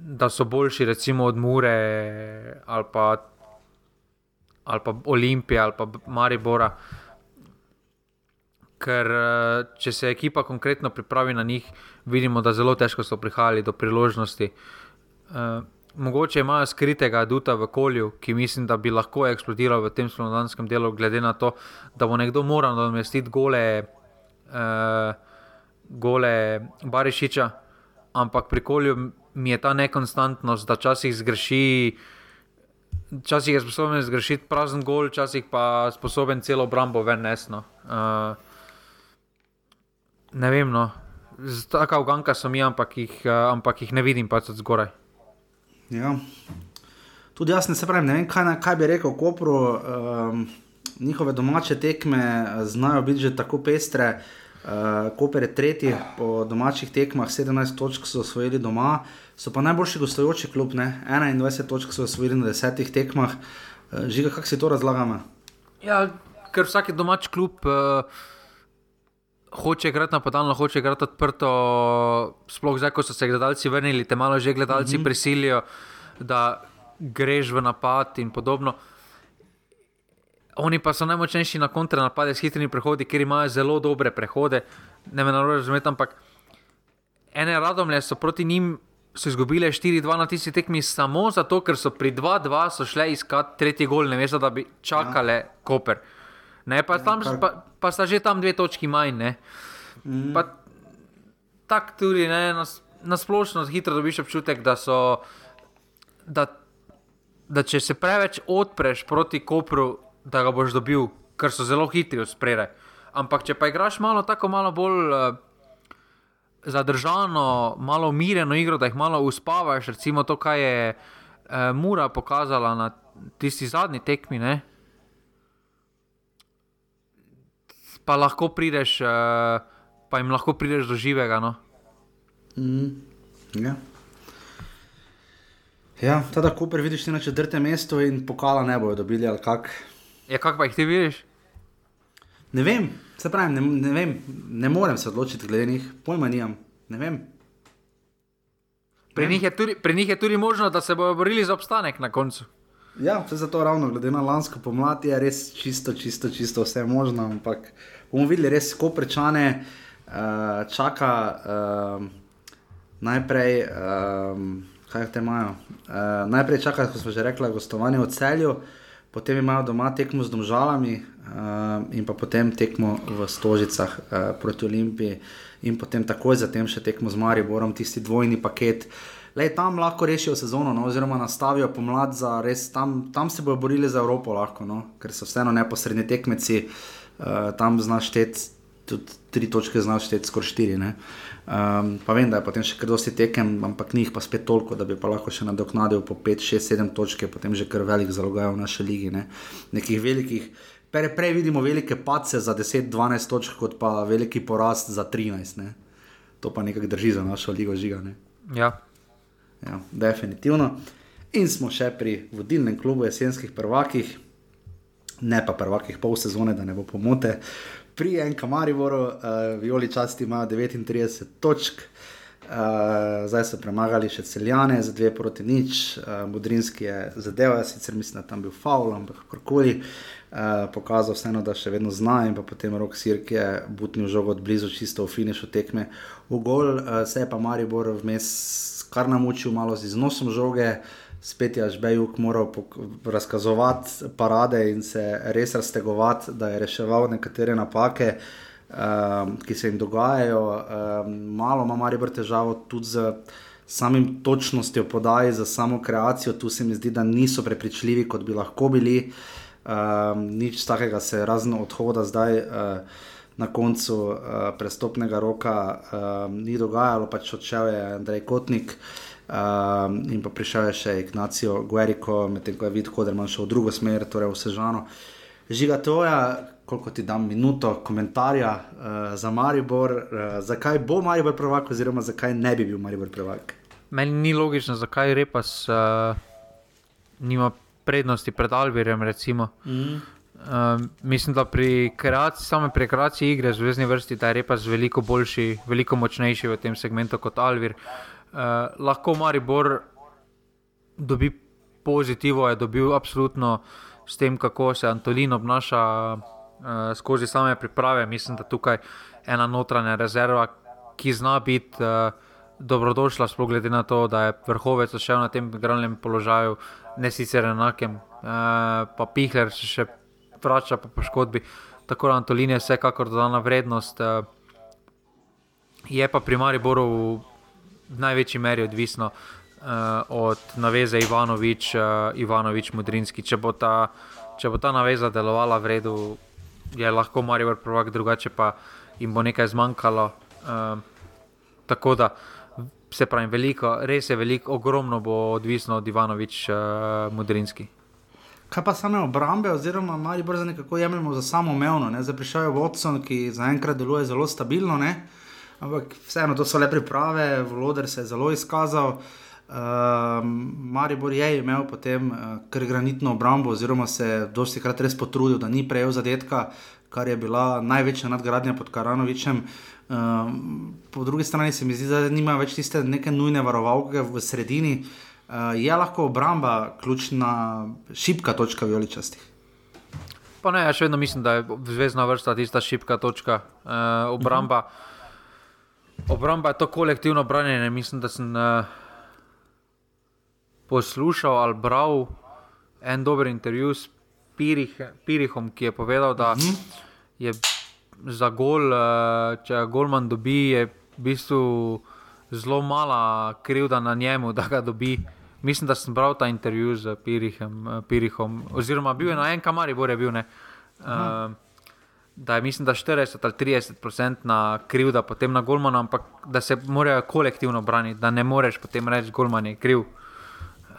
da so boljši, recimo, od Mure ali pa, ali pa Olimpije ali pa Maribora. Ker če se ekipa konkretno pripravi na njih, vidimo, da zelo težko so prihajali do priložnosti. Mogoče imajo skritega duta v kolju, ki mislim, da bi lahko eksplodiral v tem slovenanskem delu, glede na to, da bo nekdo moral nadomestiti gole. Uh, gole Barišiča, ampak pri kolju mi je ta nekonstantnost, da časih zgreši. Včasih je sposoben zgrešiti prazen gol, včasih pa sposoben celo obrambo ven nesno. Uh, ne vem, no. tako uganka so mi, ampak jih, uh, ampak jih ne vidim pač od zgoraj. Ja. Tudi jaz ne se pravim, ne vem, kaj, kaj bi rekel, Kopru. Um, njihove domače tekme znajo biti že tako pestre. Uh, Uh, Koper je tretji po domačih tekmah, 17 točk so osvojili doma, so pa najboljši gostujoči klub, ne? 21 točk so osvojili na desetih tekmah. Uh, Žiga, kako si to razlagamo? Ja, ker vsak domač klub uh, hoče igrati napadalno, hoče igrati odprto. Sploh zdaj, ko so se gledalci vrnili, te malo že gledalci mm -hmm. prisilijo, da greš v napad in podobno. Oni pa so najmočnejši na kontranapade s hitrimi prehodi, ker imajo zelo dobre prehode. Ne me narobe razumeti, ampak ene radomlje so proti njim izgubile 4-2 na tisti tekmi samo zato, ker so pri 2-2 šle iskat tretji gol, ne veš, da bi čakale ja. Koper. Ne, pa, ja, tam, pa, pa sta že tam dve točki manj. Mm. Tako tudi ne, na, na splošno hitro dobiš občutek, da so. Da, da če se preveč odpreš proti Kopru, da ga boš dobil, ker so zelo hitri od spredaj. Ampak če pa igraš malo tako, malo bolj uh, zadržano, malo umirjeno igro, da jih malo uspavaš, recimo to, kar je uh, Mura pokazala na tisti zadnji tekmi, ne? Pa lahko prideš, uh, pa jim lahko prideš do živega. No? Mm, ja. Ja, teda Cooper vidiš na četrtem mestu in pokala ne bojo dobili ali kak. Ja, kak pa jih ti vidiš? Ne vem, se pravi, ne, ne vem, ne morem se odločiti glede njih, pojma nimam, ne vem. Pri njih, tudi, pri njih je tudi možno, da se bodo borili za obstanek na koncu. Ja, vse zato ravno, glede na lansko pomlad, je res čisto, čisto, čisto vse možno. Ampak bomo videli, res ko prečane uh, čaka uh, najprej. Uh, kaj te imajo. Uh, najprej čakajo, kot smo že rekli, gostovanje v celju, potem imajo doma tekmo z domžalami uh, in pa potem tekmo v Stožicah uh, proti Olimpiji in potem takoj zatem še tekmo z Mariborom, tisti dvojni paket. Lej, tam lahko rešijo sezono, no, oziroma nastavijo pomlad za res, tam, tam se bodo borili za Evropo, lahko, no, ker so vseeno neposredni tekmeci, uh, tam znaš šteti, tudi tri točke znaš šteti, skoraj štiri. Um, pa vem, da je potem še kar dosti tekem, ampak njih pa spet toliko, da bi pa lahko še nadoknadil po 5, 6, 7 točke, potem že kar velik zalogaj v naši ligi. Ne? Nekih velikih, prej, prej vidimo velike pace za 10, 12 točk, kot pa veliki porast za 13. Ne? To pa nekako drži za našo ligo žigane. Ja. Ja, definitivno. In smo še pri vodilnem klubu jesenskih prvakih, ne pa prvakih pol sezone, da ne bo pomote pri enem Mariboru, uh, Violi časti ima 39 točk, uh, zdaj so premagali še celjane za dve proti nič, uh, Budrinski je zadeval, jaz sicer mislim, da tam bil faul, ampak kakorkoli. Uh, pokazal vseeno, da še vedno zna in potem rok sirke je butnil žogo od blizu, čisto v finišu tekme. V gol uh, se je pa Maribor vmes kar namučil malo z iznosom žoge. Spet je Žbejuk moral razkazovati parade in se res raztegovati, da je reševal nekatere napake, um, ki se jim dogajajo. Um, malo ima Marijo težavo tudi z samim točnostjo podaj, za samo kreacijo. Tu se mi zdi, da niso prepričljivi, kot bi lahko bili. Um, nič takega se razno odhoda zdaj. Uh, Na koncu uh, prestopnega roka uh, ni dogajalo, pač odšel je Andrej Kotnik, uh, Um, in pa prišel je še Ignacio Guerrero, medtem ko je videl, da je šel v drugo smer, torej vse žano. Žiga to je, koliko ti dam minuto komentarja uh, za Maribor, uh, zakaj bo Maribor prvak, oziroma zakaj ne bi bil Maribor prvak. Meni ni logično, zakaj Repas uh, nima prednosti pred Alvirjem. Mm. Uh, mislim, da pri kreaciji, same pri kreaciji igre, zvezdni vrsti, da je Repas veliko boljši, veliko močnejši v tem segmentu kot Alvir. Uh, lahko Maribor dobi pozitivo, je dobil absolutno s tem, kako se Antolin obnaša uh, skozi same priprave. Mislim, da tukaj ena notranja rezerva, ki zna biti uh, dobrodošla, sploh glede na to, da je vrhovec šel na tem igralnem položaju, ne sicer enakem, uh, pa Pihler se še vrača po poškodbi. Tako da Antolin je vsekakor dodana vrednost. Uh, Je pa pri Mariboru v največji meri odvisno uh, od naveze Ivanovič, uh, Ivanovič, Mudrinski. Če bo, ta, če bo ta naveza delovala v redu, je lahko Marijo prvak, drugače pa jim bo nekaj zmanjkalo. Uh, tako da se pravi, veliko, res je veliko, ogromno bo odvisno od Ivanovič, uh, Mudrinski. Kaj pa same obrambe, oziroma malo bolj za nekako jemljemo za samo umevno. Zdaj prišel je Watson, ki zaenkrat deluje zelo stabilno. Ne? Ampak vseeno, to so le priprave, Vloder se je zelo izkazal. Uh, Maribor je imel potem uh, kar granitno obrambo, oziroma se je dosti krat res potrudil, da ni prejel zadetka, kar je bila največja nadgradnja pod Karanovičem. Uh, po drugi strani se mi zdi, da nima več tiste neke nujne varovalke v sredini. Uh, je lahko obramba ključna, šipka točka vijoličastih? Pa ne, jaz še vedno mislim, da je zvezdna vrsta tista šipka točka uh, obramba. Uh -huh. Obramba je to kolektivno branjenje. Mislim, da sem uh, poslušal ali bral en dober intervju s Pirih, Pirihom, ki je povedal, da -hmm. je za gol, uh, če Golman dobi, je v bistvu zelo mala krivda na njemu, da ga dobi. Mislim, da sem bral ta intervju z Pirihem, uh, Pirihom, oziroma bil je na enem kamari, bo je bil. Uh, da je mislim, da 40 ali 30 procentna krivda potem na Golmana, ampak da se morajo kolektivno braniti, da ne moreš potem reči, Golman je kriv.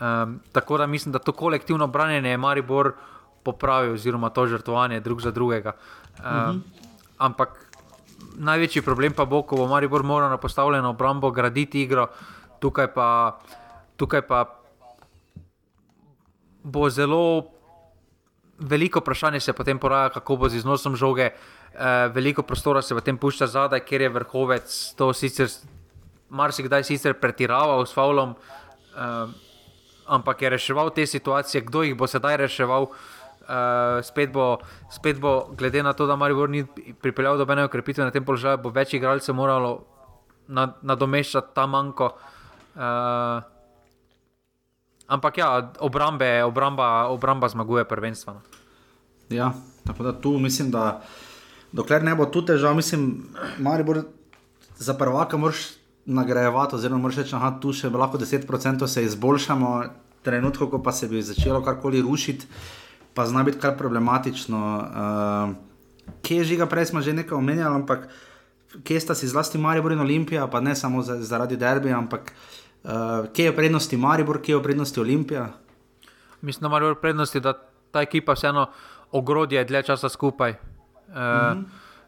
Um, tako da mislim, da to kolektivno branjenje je Maribor popravil, oziroma to žrtvovanje drug za drugega. Um, uh -huh. Ampak največji problem pa bo, ko bo Maribor moral na postavljeno obrambo graditi igro, tukaj pa, tukaj pa bo zelo veliko vprašanje se potem poraja, kako bo z iznosom žoge. Uh, veliko prostora se potem pušča zadaj, ker je vrhovec to sicer marsikdaj sicer pretiraval s Faulom, uh, ampak je reševal te situacije, kdo jih bo sedaj reševal. Uh, spet, bo, spet bo, glede na to, da Marijo ni pripeljal do mene ukrepitve na tem položaju, bo več igralcev moralo nadomeščati ta manjko. Uh, ampak ja, obrambe, obramba, obramba zmaguje prvenstveno. Ja, tako da tu mislim, da dokler ne bo tu težav, mislim, Marijo za prvaka moraš nagrajevati, oziroma moraš reči, da tu še lahko 10% se izboljšamo, trenutko, ko pa se bi začelo karkoli rušiti, pa zna biti kar problematično. Uh, kje je žiga, prej smo že nekaj omenjali, ampak kje sta si zlasti Maribor in Olimpija, pa ne samo zaradi derbija, ampak uh, Uh, kje je prednosti Maribor, kje je prednosti Olimpija? Mislim, da ima prednosti, da ta ekipa vseeno ogrodje dlje časa skupaj. Uh, mm -hmm.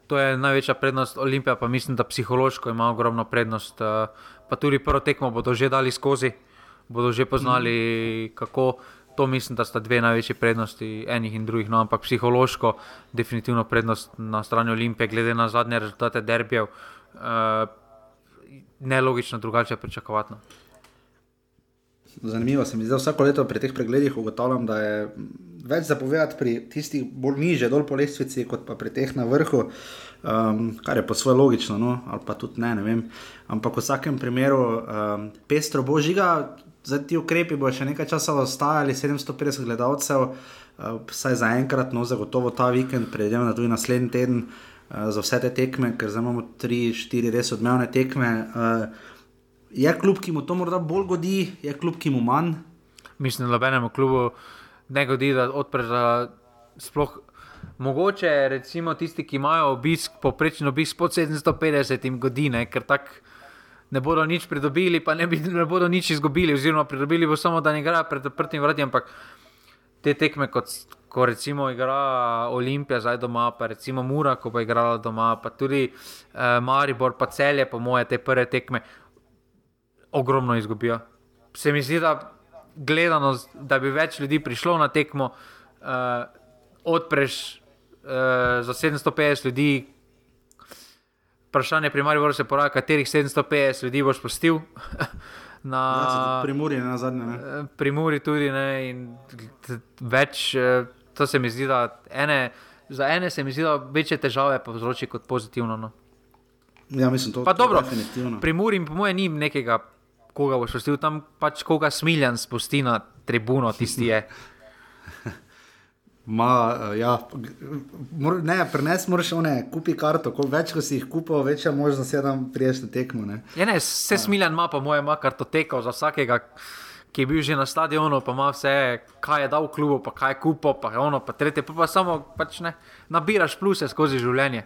To je največja prednost Olimpija, pa mislim, da psihološko ima ogromno prednost. Uh, pa tudi prvo tekmo bodo že dali skozi, bodo že poznali, mm kako. To mislim, da sta dve največji prednosti enih in drugih. No, ampak psihološko, definitivno prednost na strani Olimpije, glede na zadnje rezultate derbijev, uh, nelogično drugače pričakovati. Zanimivo se mi zdi, vsako leto pri teh pregledih ugotavljam, da je več zapovedati pri tistih bolj niže, dol po lestvici, kot pa pri teh na vrhu, um, kar je po svoje logično, no? ali pa tudi ne, ne vem. Ampak v vsakem primeru um, pestro bo žiga, za ti ukrepi bo še nekaj časa ostajali, 750 gledalcev, uh, vsaj za enkrat, no zagotovo ta vikend, predvidevam, da tudi naslednji teden. Uh, za vse te tekme, ker zdaj imamo tri, štiri res odmevne tekme. Uh, je klub, ki mu to morda bolj godi, je klub, ki mu manj. Mislim, da nobenemu klubu ne godi, da odpreš. Sploh, mogoče recimo tisti, ki imajo obisk, poprečen obisk pod 750 godine, ker tako ne bodo nič pridobili, pa ne, bi, ne bodo nič izgubili, oziroma pridobili bo samo, da ne igrajo pred odprtimi vrati. Ampak te tekme, kot ko recimo igra Olimpija, zdaj doma, pa recimo Mura, ko bo igrala doma, pa tudi eh, Maribor, pa celje, po moje, te prve tekme ogromno izgubijo. Se mi zdi, da gledano, da bi več ljudi prišlo na tekmo, uh, odpreš uh, za 750 ljudi. Vprašanje pri Mariboru se poraja, katerih 750 ljudi boš postil. na ja, Primuri, na zadnje. Ne? Eh, Primuri tudi ne. Več, to se mi zdi, da ene, za ene se mi zdi, da večje težave povzroči kot pozitivno. No. Ja, mislim, to, pa to dobro, pri Muri, po mojem, ni nekega koga boš pustil tam, pač koga smiljan spusti na tribuno, tisti je. Ma, eh, ja, mor, ne, prenes moraš one, kupi karto, ko več ko si jih kupil, večja možnost je, da priješ na tekmo. Ne. Ja, ne, vse smiljan ima, pa moje ima kartoteko za vsakega, ki je bil že na stadionu, pa ima vse, kaj je dal v klubu, pa kaj je kupil, pa ono, pa tretje, pa, pa samo pač ne, nabiraš pluse skozi življenje.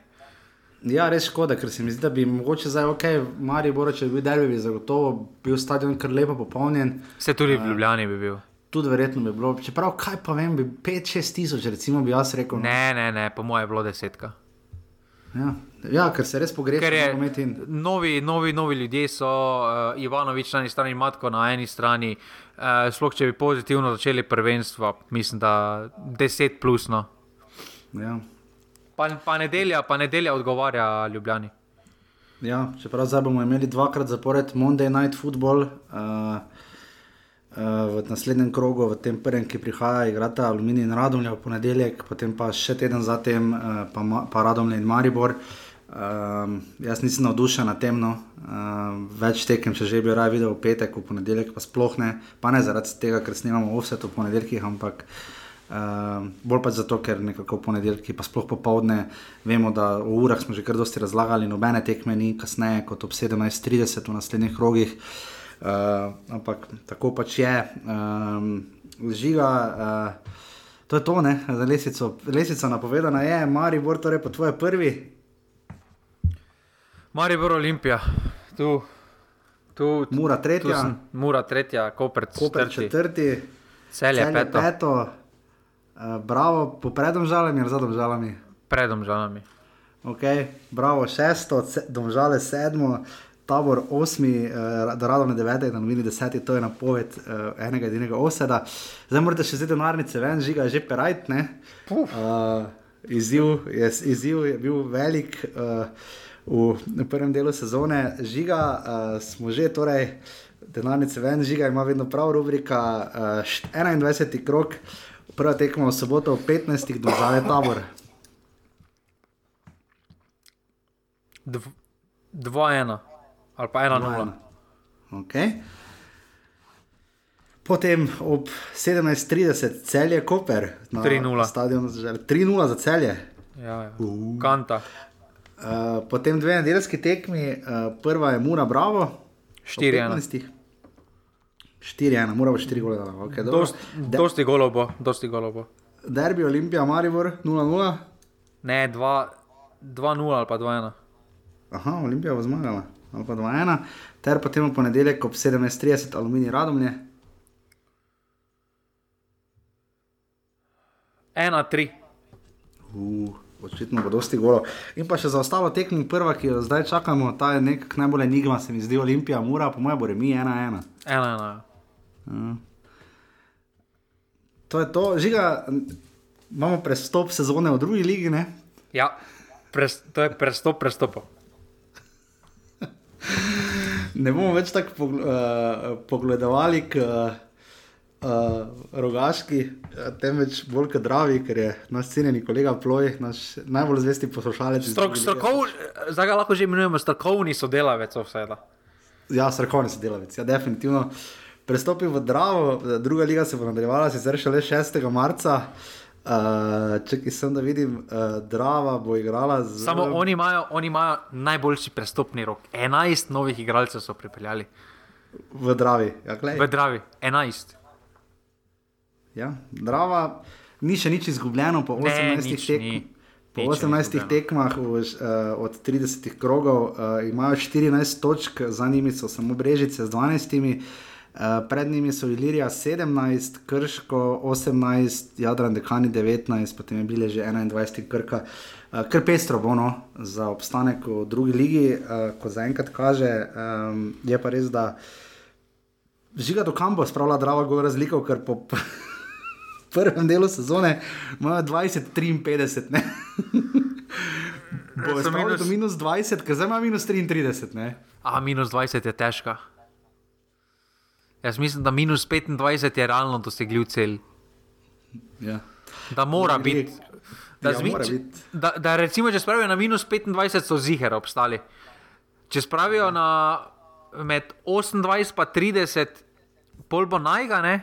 Ja, res škoda, ker se mi zdi, da bi mogoče zdaj, ok, Marijo Boro, če bi bil derbi, bi zagotovo bil stadion kar lepo popolnjen. Se tudi v Ljubljani bi bil. Tudi verjetno bi bilo. Čeprav, kaj pa vem, bi 5-6 tisoč, recimo, bi jaz rekel. Ne, ne, ne, po mojem je bilo desetka. Ja. ja, ker se res pogrešajo. In... Novi, novi, novi ljudje so, uh, Ivanovič na eni strani, Matko na eni strani. Uh, Sploh, če bi pozitivno začeli prvenstvo, mislim, da 10 plus. No. Ja. Pa, pa nedelja, pa nedelja odgovarja Ljubljani. Ja, čeprav zdaj bomo imeli dvakrat zapored Monday Night Football. Uh, Uh, v naslednjem krogu, v tem prvem, ki prihaja, igrata Aluminij in Radomlje v ponedeljek, potem pa še teden zatem, uh, pa, pa Radomlje in Maribor. Uh, jaz nisem navdušen na tem, no. uh, več tekem, če že bi raje videl v petek, v ponedeljek pa sploh ne, pa ne zaradi tega, ker snimamo to v ponedeljkih, ampak uh, Uh, bolj pa zato, ker nekako ponedeljki, pa sploh popovdne, vemo, da v urah smo že kar dosti razlagali, nobene tekme ni kasneje kot ob 17:30 v naslednjih rogih. Uh, ampak tako pač je. Um, žiga, uh, To je to, ne, za lesico. Lesica napovedana je, Mari, bor torej po tvoje prvi. Maribor Olimpija, tu, tu, tu Mura tu tretja, sem, Mura tretja, Koperc Koper četrti, četrti, Celje Celje peto, peto. Uh, bravo, po predom žalami ali zadom žalami. predom žalami. Okay. Bravo, šesto, se- domžale sedmo, tabor osmi, uh, radom deveti, da novini deseti, to je napoved uh, enega edinega oseda. Zdaj morate še zdaj denarnice ven, žiga je že perajt, ne? Puf. Uh, izziv, je, izziv je bil velik uh, v prvem delu sezone. Žiga uh, smo že, torej, denarnice ven, žiga ima vedno prav, rubrika uh, št- 21. krok, prva tekma v soboto ob 15. domžale tabor. Dv, dva ena ali pa ena nula. Okay. Potem ob 17:30 celje Koper, na 3:0. stadionu za želje. 3-0 za celje. Ja, ja. Kanta, Uh, potem dve nedeljski tekmi, uh, prva je Mura Bravo. ob 4-1. 15. 4-1, mora bo 4 gole dala. Okay, dobro. Dost, dosti golov bo, dosti golov bo. Derbi Olimpija, Maribor 0-0. Ne, 2-0 ali pa 2-1. Aha, Olimpija bo zmagala, ali pa 2-1. Ter potem v ponedeljek ob 17:30 Aluminij Radomlje. 1-3. Uh, očitno bo dosti golo. In pa še za ostalo tekmo, prva, ki jo zdaj čakamo, ta je nekako najbolj enigma, se mi zdi Olimpija, Mura, po mojem bo remi 1-1. 1-1. To je to, žiga, imamo prestop sezone v drugi ligi, ne? Ja, pres, to je prestop prestopov. Ne bomo več tako pogl uh, pogledovali k uh, rogaški, eh, temveč bolj k dravi, ker je naš cenjeni kolega Ploj, naš najbolj zvesti poslušalec. Strok, strokov, zdaj ga lahko že imenujemo strokovni sodelavec vsega. Ja, strokovni sodelavec, ja, definitivno. Prestopil v Dravo, druga liga se bo nadaljevala, sicer šele 6. marca. Uh, če ki sem da vidim, uh, Drava bo igrala z. Samo oni imajo, oni imajo najboljši prestopni rok. 11 novih igralcev so pripeljali v Dravi. Ja, v Dravi. 11. ja, Drava ni še nič izgubljeno po Ne, 18 nič tek- ni. Po Nič ni 18 izgubljeno. tekmah v, uh, od 30 krogov uh, imajo 14 točk, za njimi so samo Brežice z 12. Uh, pred njimi so Ilirija 17, Krško 18, Jadran Dekani 19, potem je bile že 21 Krka. Uh, kar pestro bo no, za obstanek v drugi ligi, uh, ko zaenkrat kaže. Um, je pa res, da žiga do kambo spravlja Drava gor razliko, ker po prvem delu sezone imajo 20-53. ne. Bo So spravili minus- do minus 20, ker zdaj ima minus 33. Ne? A minus 20 je težka. Jaz mislim, da minus 25 je realno dosegljiv cilj. Ja. Da mora Ne, biti. Da, Ja, zmi, mora če- biti. da, da recimo, če spravijo na minus 25, so ziger obstali. Če spravijo na med 28 in 30, pol bo najga, ne?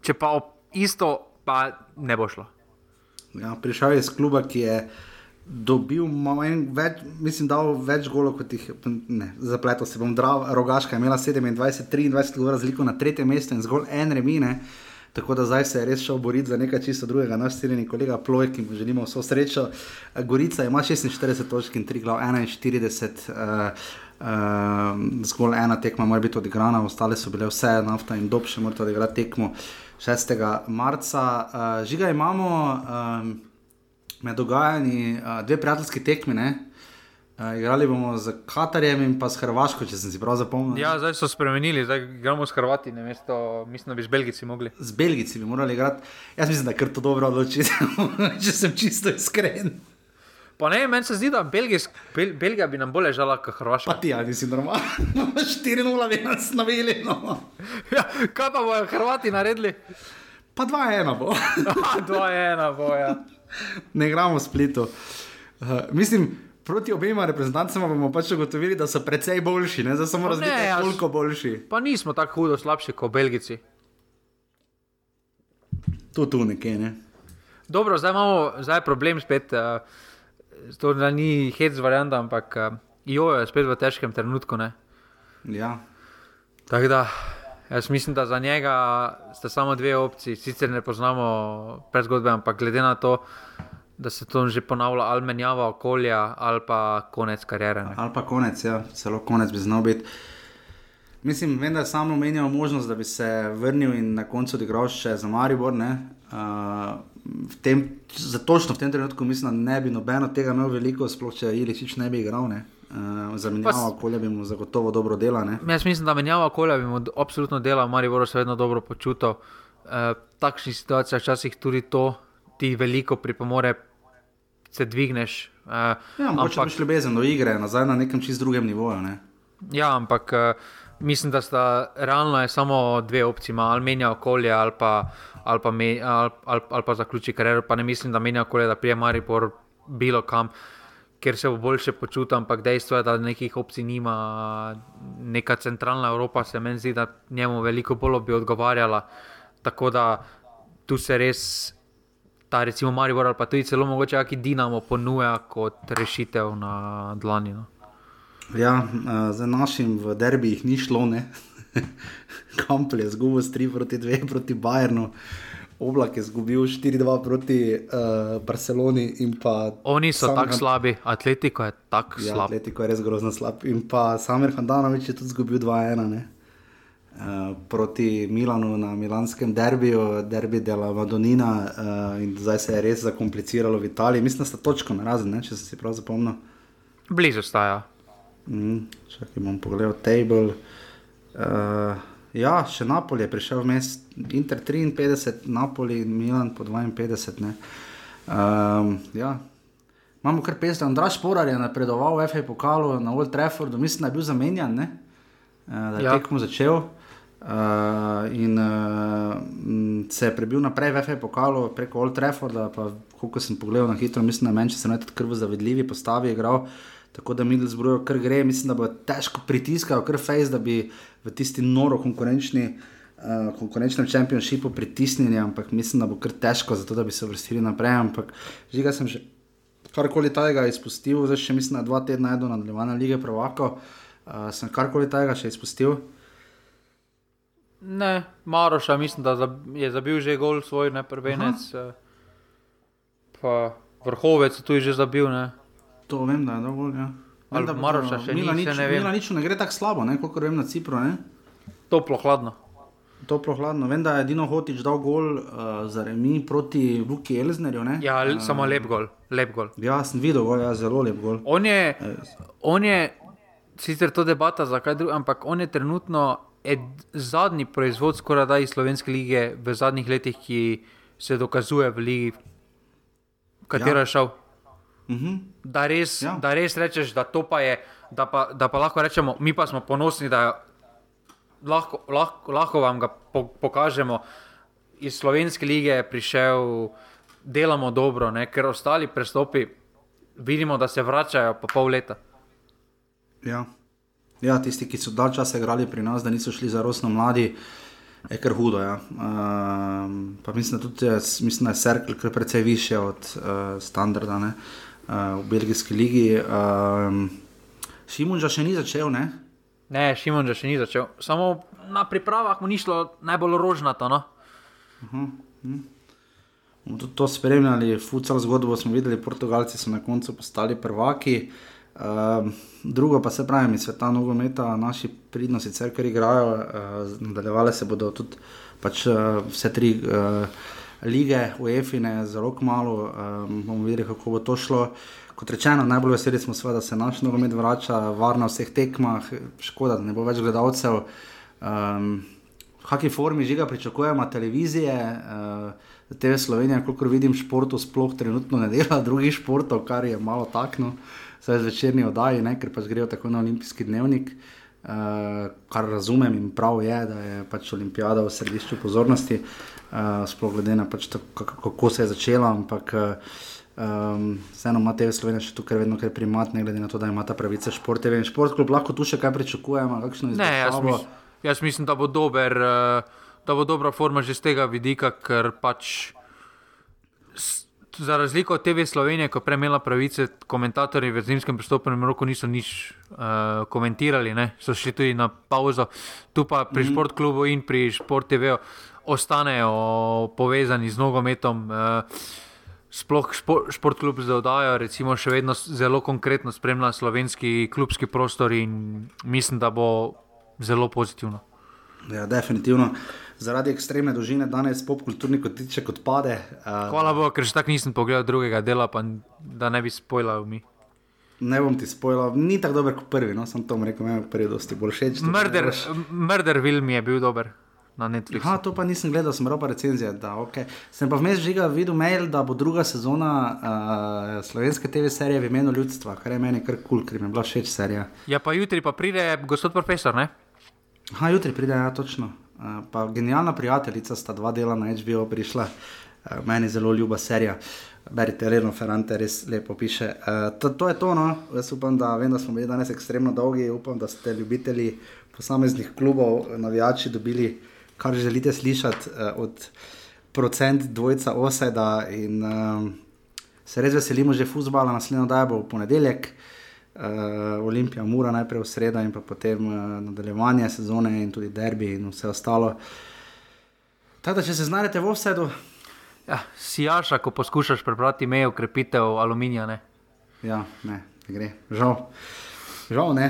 če pa isto, pa ne bo šlo. Ja, prišel je iz kluba, ki je dobil manj, več, mislim, dal več golov kot jih je. Zapletel se bom, drav, rogaška je imela 27, 23 golov razliko na tretjem mestu in zgolj en remine. Tako da zdaj se je res šel boriti za nekaj čisto drugega. Naš cenjeni kolega Ploj, ki mu želimo vso srečo. Gorica ima 46 točk in 3 glav 41. Uh, uh, zgolj ena tekma mora biti odigrana, ostale so bile vse, nafta in dob še morate odigrati tekmo 6. marca. Uh, žiga imamo um, med dogajanji uh, dve prijateljski tekmi. Ne? Uh, igrali bomo z Katarjem in pa s Hrvaško, če sem si prav zapomnil. Ja, zdaj so spremenili, zdaj igramo s Hrvati, ne mesto, mislim, da bi z Belgijci mogli. Z Belgijci bi morali igrati. Jaz mislim, da je to dobro odločitev, če sem čisto iskren. Pa ne, meni se zdi, da Belgijsk, Bel, Belgija bi nam bolj ležala kot Pa Hrvaška. ti, ali si normalno, 4-0 bi nas navili, no. Ja, kaj pa bojo Hrvati naredili? Pa 2-1 bo. 2-1 boja. Ne igramo v splitu. Uh, mislim, proti obema reprezentancama bomo pač ugotovili, da so precej boljši, ne? zdaj samo Pa ne, razlika, jaz- koliko boljši. Pa nismo tako hudo slabši kot Belgijci. Tu, tu nekje, ne. Dobro, zdaj imamo zdaj je problem spet. Uh, to da ni hec varianta, ampak uh, jo je spet v težkem trenutku. Ne? Ja. Tako da, Jaz mislim, da za njega sta samo dve opciji. Sicer ne poznamo prezgodbe, ampak glede na to, da se to že ponavlja, ali menjava okolja, ali pa konec karijere. ne. Ali pa konec, ja, celo konec bi znal biti. Mislim, vem, da je samo menjal možnost, da bi se vrnil in na koncu odigral še za Maribor. ne. Uh, tem, za točno v tem trenutku mislim, da ne bi nobeno tega imel veliko, sploh če Iličič ne bi igral. Ne. Uh, Zamenjava Pa s- okolje bi mu zagotovo dobro dela. Ne. Jaz mislim, da menjava okolja bi mu absolutno delal, Maribor se vedno dobro počutil. E, v takšnih situacijah včasih tudi to ti veliko pripomore, se dvigneš. E, Ja, ampak, boš ljubezen do igre, nazaj na nekem čist drugem nivoju. Ne. ja, ampak e, mislim, da sta realno samo dve opcije, ali menja okolje, ali pa, ali pa, me, ali, ali, ali pa zaključi kariero. Pa ne mislim, da menja okolje, da prije Maribor bilo kam. Ker se bo boljše počutil, ampak dejstvo je, da nekih opcij nima, neka centralna Evropa se meni zdi, da njemu veliko bolj bi odgovarjala. Tako da tu se res ta, recimo, Maribor ali pa tudi celo mogoče kakšen Dinamo ponuja kot rešitev na dlani. No. Ja, za našim v derbijih ni šlo, ne. Kampel je izgubil s 3 proti 2 proti Bayernu, Oblak je izgubil 4-2 proti uh, Barceloni. Oni so Sam- tako slabi, Atletiko je tako Ja, slab. Atletiko je res grozno slab. In pa Samir Handanovič je tudi izgubil 2-1 ne. Uh, proti Milanu na milanskem derbiju, derbi dela Madonina, uh, in zdaj se je res zakompliciralo v Italiji. Mislim, da sta točko na razen, ne, če sem si prav zapomnil. Blizu staja. Mm, čakaj, bom pogledal table. Uh, ja, še Napoli je prišel vmes, Inter 53, Napoli in Milan po 52. Ne. Um, ja. Imamo kar pesem, Andraš Porar je napredoval v FA pokalu na Old Traffordu, mislim, da je bil zamenjan, ne? Uh, da je Ja. tekmo začel. Uh, in uh, se je prebil naprej v FA pokalu preko Old Trafforda, pa koliko sem pogledal na hitro, mislim, da je Manchester United kar v zavedljivi postavi igral. Tako da Middlesbrough kar gre, mislim, da bo težko pritiskal, kar face, da bi v tisti noro konkurenčni, uh, konkurenčnem šampionšipu pritisnili, ampak mislim, da bo kar težko, zato da bi se vrstili naprej. Ampak žiga sem že karkoli tajega izpustil, zdaj še mislim, da dva tedna je do nadaljevanja lige Provako, uh, sem karkoli tajega še izpustil. Ne, Maroša, mislim, da je zabil že gol svoj, ne prvenec. eh, Pa vrhovec je tudi že zabil. Ne. To vem, da je dovolj. Ja. Vem, da Maroša še ni, Milanič- še ne vem. Milaniču ne gre tako slabo, ne, koliko vem na Cipru. Ne. Toplo, hladno. Toplo hladno. Vem, da je Dino Hotič dal gol uh, za remi proti Luki Elznerju. Ne. Ja, Eh, samo lep gol. Lep gol. Ja, sem videl, gol, ja, zelo lep gol. On je, on je sicer to debata, zakaj drug, ampak on je trenutno ed, zadnji proizvod skoraj da iz slovenske lige v zadnjih letih, ki se dokazuje v ligi, v katero Ja. je šel. Mhm. Da res, Ja. da res rečeš, da to pa je, da pa, da pa lahko rečemo, mi pa smo ponosni, da lahko, lahko, lahko vam ga po, pokažemo. Iz slovenske lige je prišel, delamo dobro, ne? ker ostali prestopi vidimo, da se vračajo po pol leta. Ja. ja, tisti, ki so dalj časa igrali pri nas, da niso šli za rosno mladi, je kar hudo. Ja. Um, pa mislim, da tudi mislim, da je Cirkel kar precej više od uh, standarda ne, v belgijski ligi. Um, Šimunža še ni začel, ne? Ne, Šimon že še ni začel. Samo na pripravah mu ni šlo najbolj rožnato. No? Bomo tudi to spremljali, futsal zgodbo smo videli, Portugalci so na koncu postali prvaki. Um, drugo pa se pravi, iz sveta nogometa, naši pridno sicer, ker igrajo, uh, nadaljevale se bodo tudi pač, uh, vse tri uh, lige, UEFA, zelo malo. Um, bomo videli, kako bo to šlo. Kot rečeno, najbolj veseli smo, seveda, da se naš nogomet vrača, varno v vseh tekmah, škoda, da ne bo več gledalcev. Um, v kakšni formi žiga pričakujemo televizije, uh, TV Slovenija, koliko vidim, športov sploh trenutno ne dela, drugih športov, kar je malo takno, zdaj zvečerni oddaji, ne, ker pač grejo tako na olimpijski dnevnik. Uh, kar razumem in prav je, da je pač olimpijada v središču pozornosti, uh, sploh glede na pač to, kako, se je začela, ampak uh, um, vseeno ima TV Slovenija še tukaj vedno kar primat, ne glede na to, da ima ta pravica šport. TV in šport, kljub lahko tu še kaj pričakujemo, kakšno Ne, jaz, mis, jaz mislim, da bo, dober, da bo dobra forma že z tega vidika, ker pač za razliko od TV Slovenije, ko je premela pravice, komentatorji v zimskem pristopnem roku niso nič uh, komentirali, ne? so šli tudi na pauzo. Tu pa pri mm. športklubu in pri Sport TV ostanejo povezani z nogometom. Uh, Sploh šport, športklub za oddajo, recimo, še vedno zelo konkretno spremlja slovenski klubski prostor in mislim, da bo zelo pozitivno. Ja, definitivno. Zaradi ekstremne dolžine danes popkulturni kotiček odpade. Uh, Hvala Bogu, ker še tako nisem pogledal drugega dela, pa da ne bi spojlal mi. Ne bom ti spojil, ni tako dober kot prvi, no sem to rekel, me je prvi dosti bolj všeč. Murder, Murder Will mi je bil dober na Netflixu. Ha, to pa nisem gledal, sem ropa recenzija. Da, okay. Sem pa vmes žiga videl mail, da bo druga sezona uh, slovenske TV serije v imenu ljudstva, kar je meni kar kul, cool, ker mi je bila všeč serija. Ja, pa jutri pa pride gospod profesor, ne? Ha, jutri pride, ja, točno. Uh, pa genialna prijateljica sta dva dela na HBO prišla, uh, meni zelo ljuba serija. Berite, Reno Ferrante res lepo piše. Uh, to, to je to, no. Jaz upam, da, vem, da smo bili danes ekstremno dolgi, upam, da ste ljubitelji posameznih klubov, navijači dobili kar želite slišati uh, od procent dvojca oseda. In uh, se res veselimo že fusbala, naslednjo daj bo v ponedeljek. Uh, Olimpija, mora najprej v sredo, in potem uh, nadaljevanje sezone, in tudi derbi, in vse ostalo. Tako da, če se znajdete v vsedu. Ja, si jaša, ko poskušaš prebrati meje, ukrepitev aluminija. Ne? Ja, ne, ne gre, žal. Žal ne.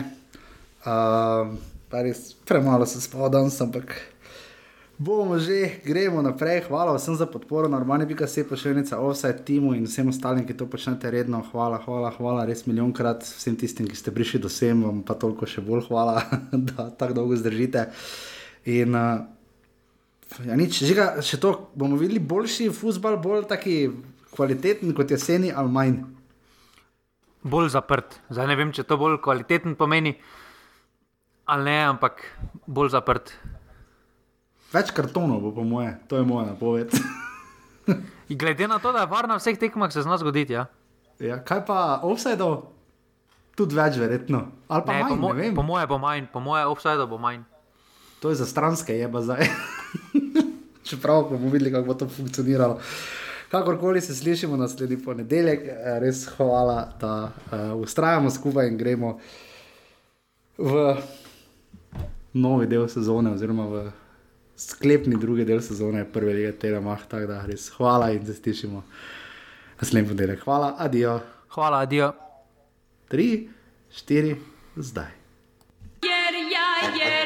Uh, res, premalo se spal danes, ampak bomo že, gremo naprej. Hvala vsem za podporo, normalno bi se pošiljnica, offside timu in vsem ostalim, ki to počnete redno. Hvala, hvala, hvala, res milijonkrat vsem tistim, ki ste prišli do sem, vam pa toliko še bolj hvala, da tako dolgo zdržite. In uh, ja, nič, žiga, še to bomo videli boljši futbol, bolj taki kvaliteten kot jeseni ali manj. Bolj zaprt. Zdaj ne vem, če to bolj kvaliteten pomeni ali ne, ampak bolj zaprt. Več kartonov bo, po moje, to je moja napoved. Glede na to, da je varno na vseh tekmah, se zna zgoditi. Ja? Ja, kaj pa offside, tudi več, verjetno. Ali pa ne, manj, po, mo po moje bo manj, po moje offside bo manj. To je za stranske, je pa zdaj. Čeprav bomo videli, kako bo to funkcioniralo. Kakorkoli se slišimo naslednji ponedeljek, eh, res hvala, da uh, ustrajamo skupaj in gremo v novi del sezone, oziroma v sklepni drugi del sezone, prve lige tega mah, tako da res hvala in se stišimo. Naslednji ponedeljek, hvala, adijo. Hvala, adijo. Tri, štiri, zdaj. Jer ja, jer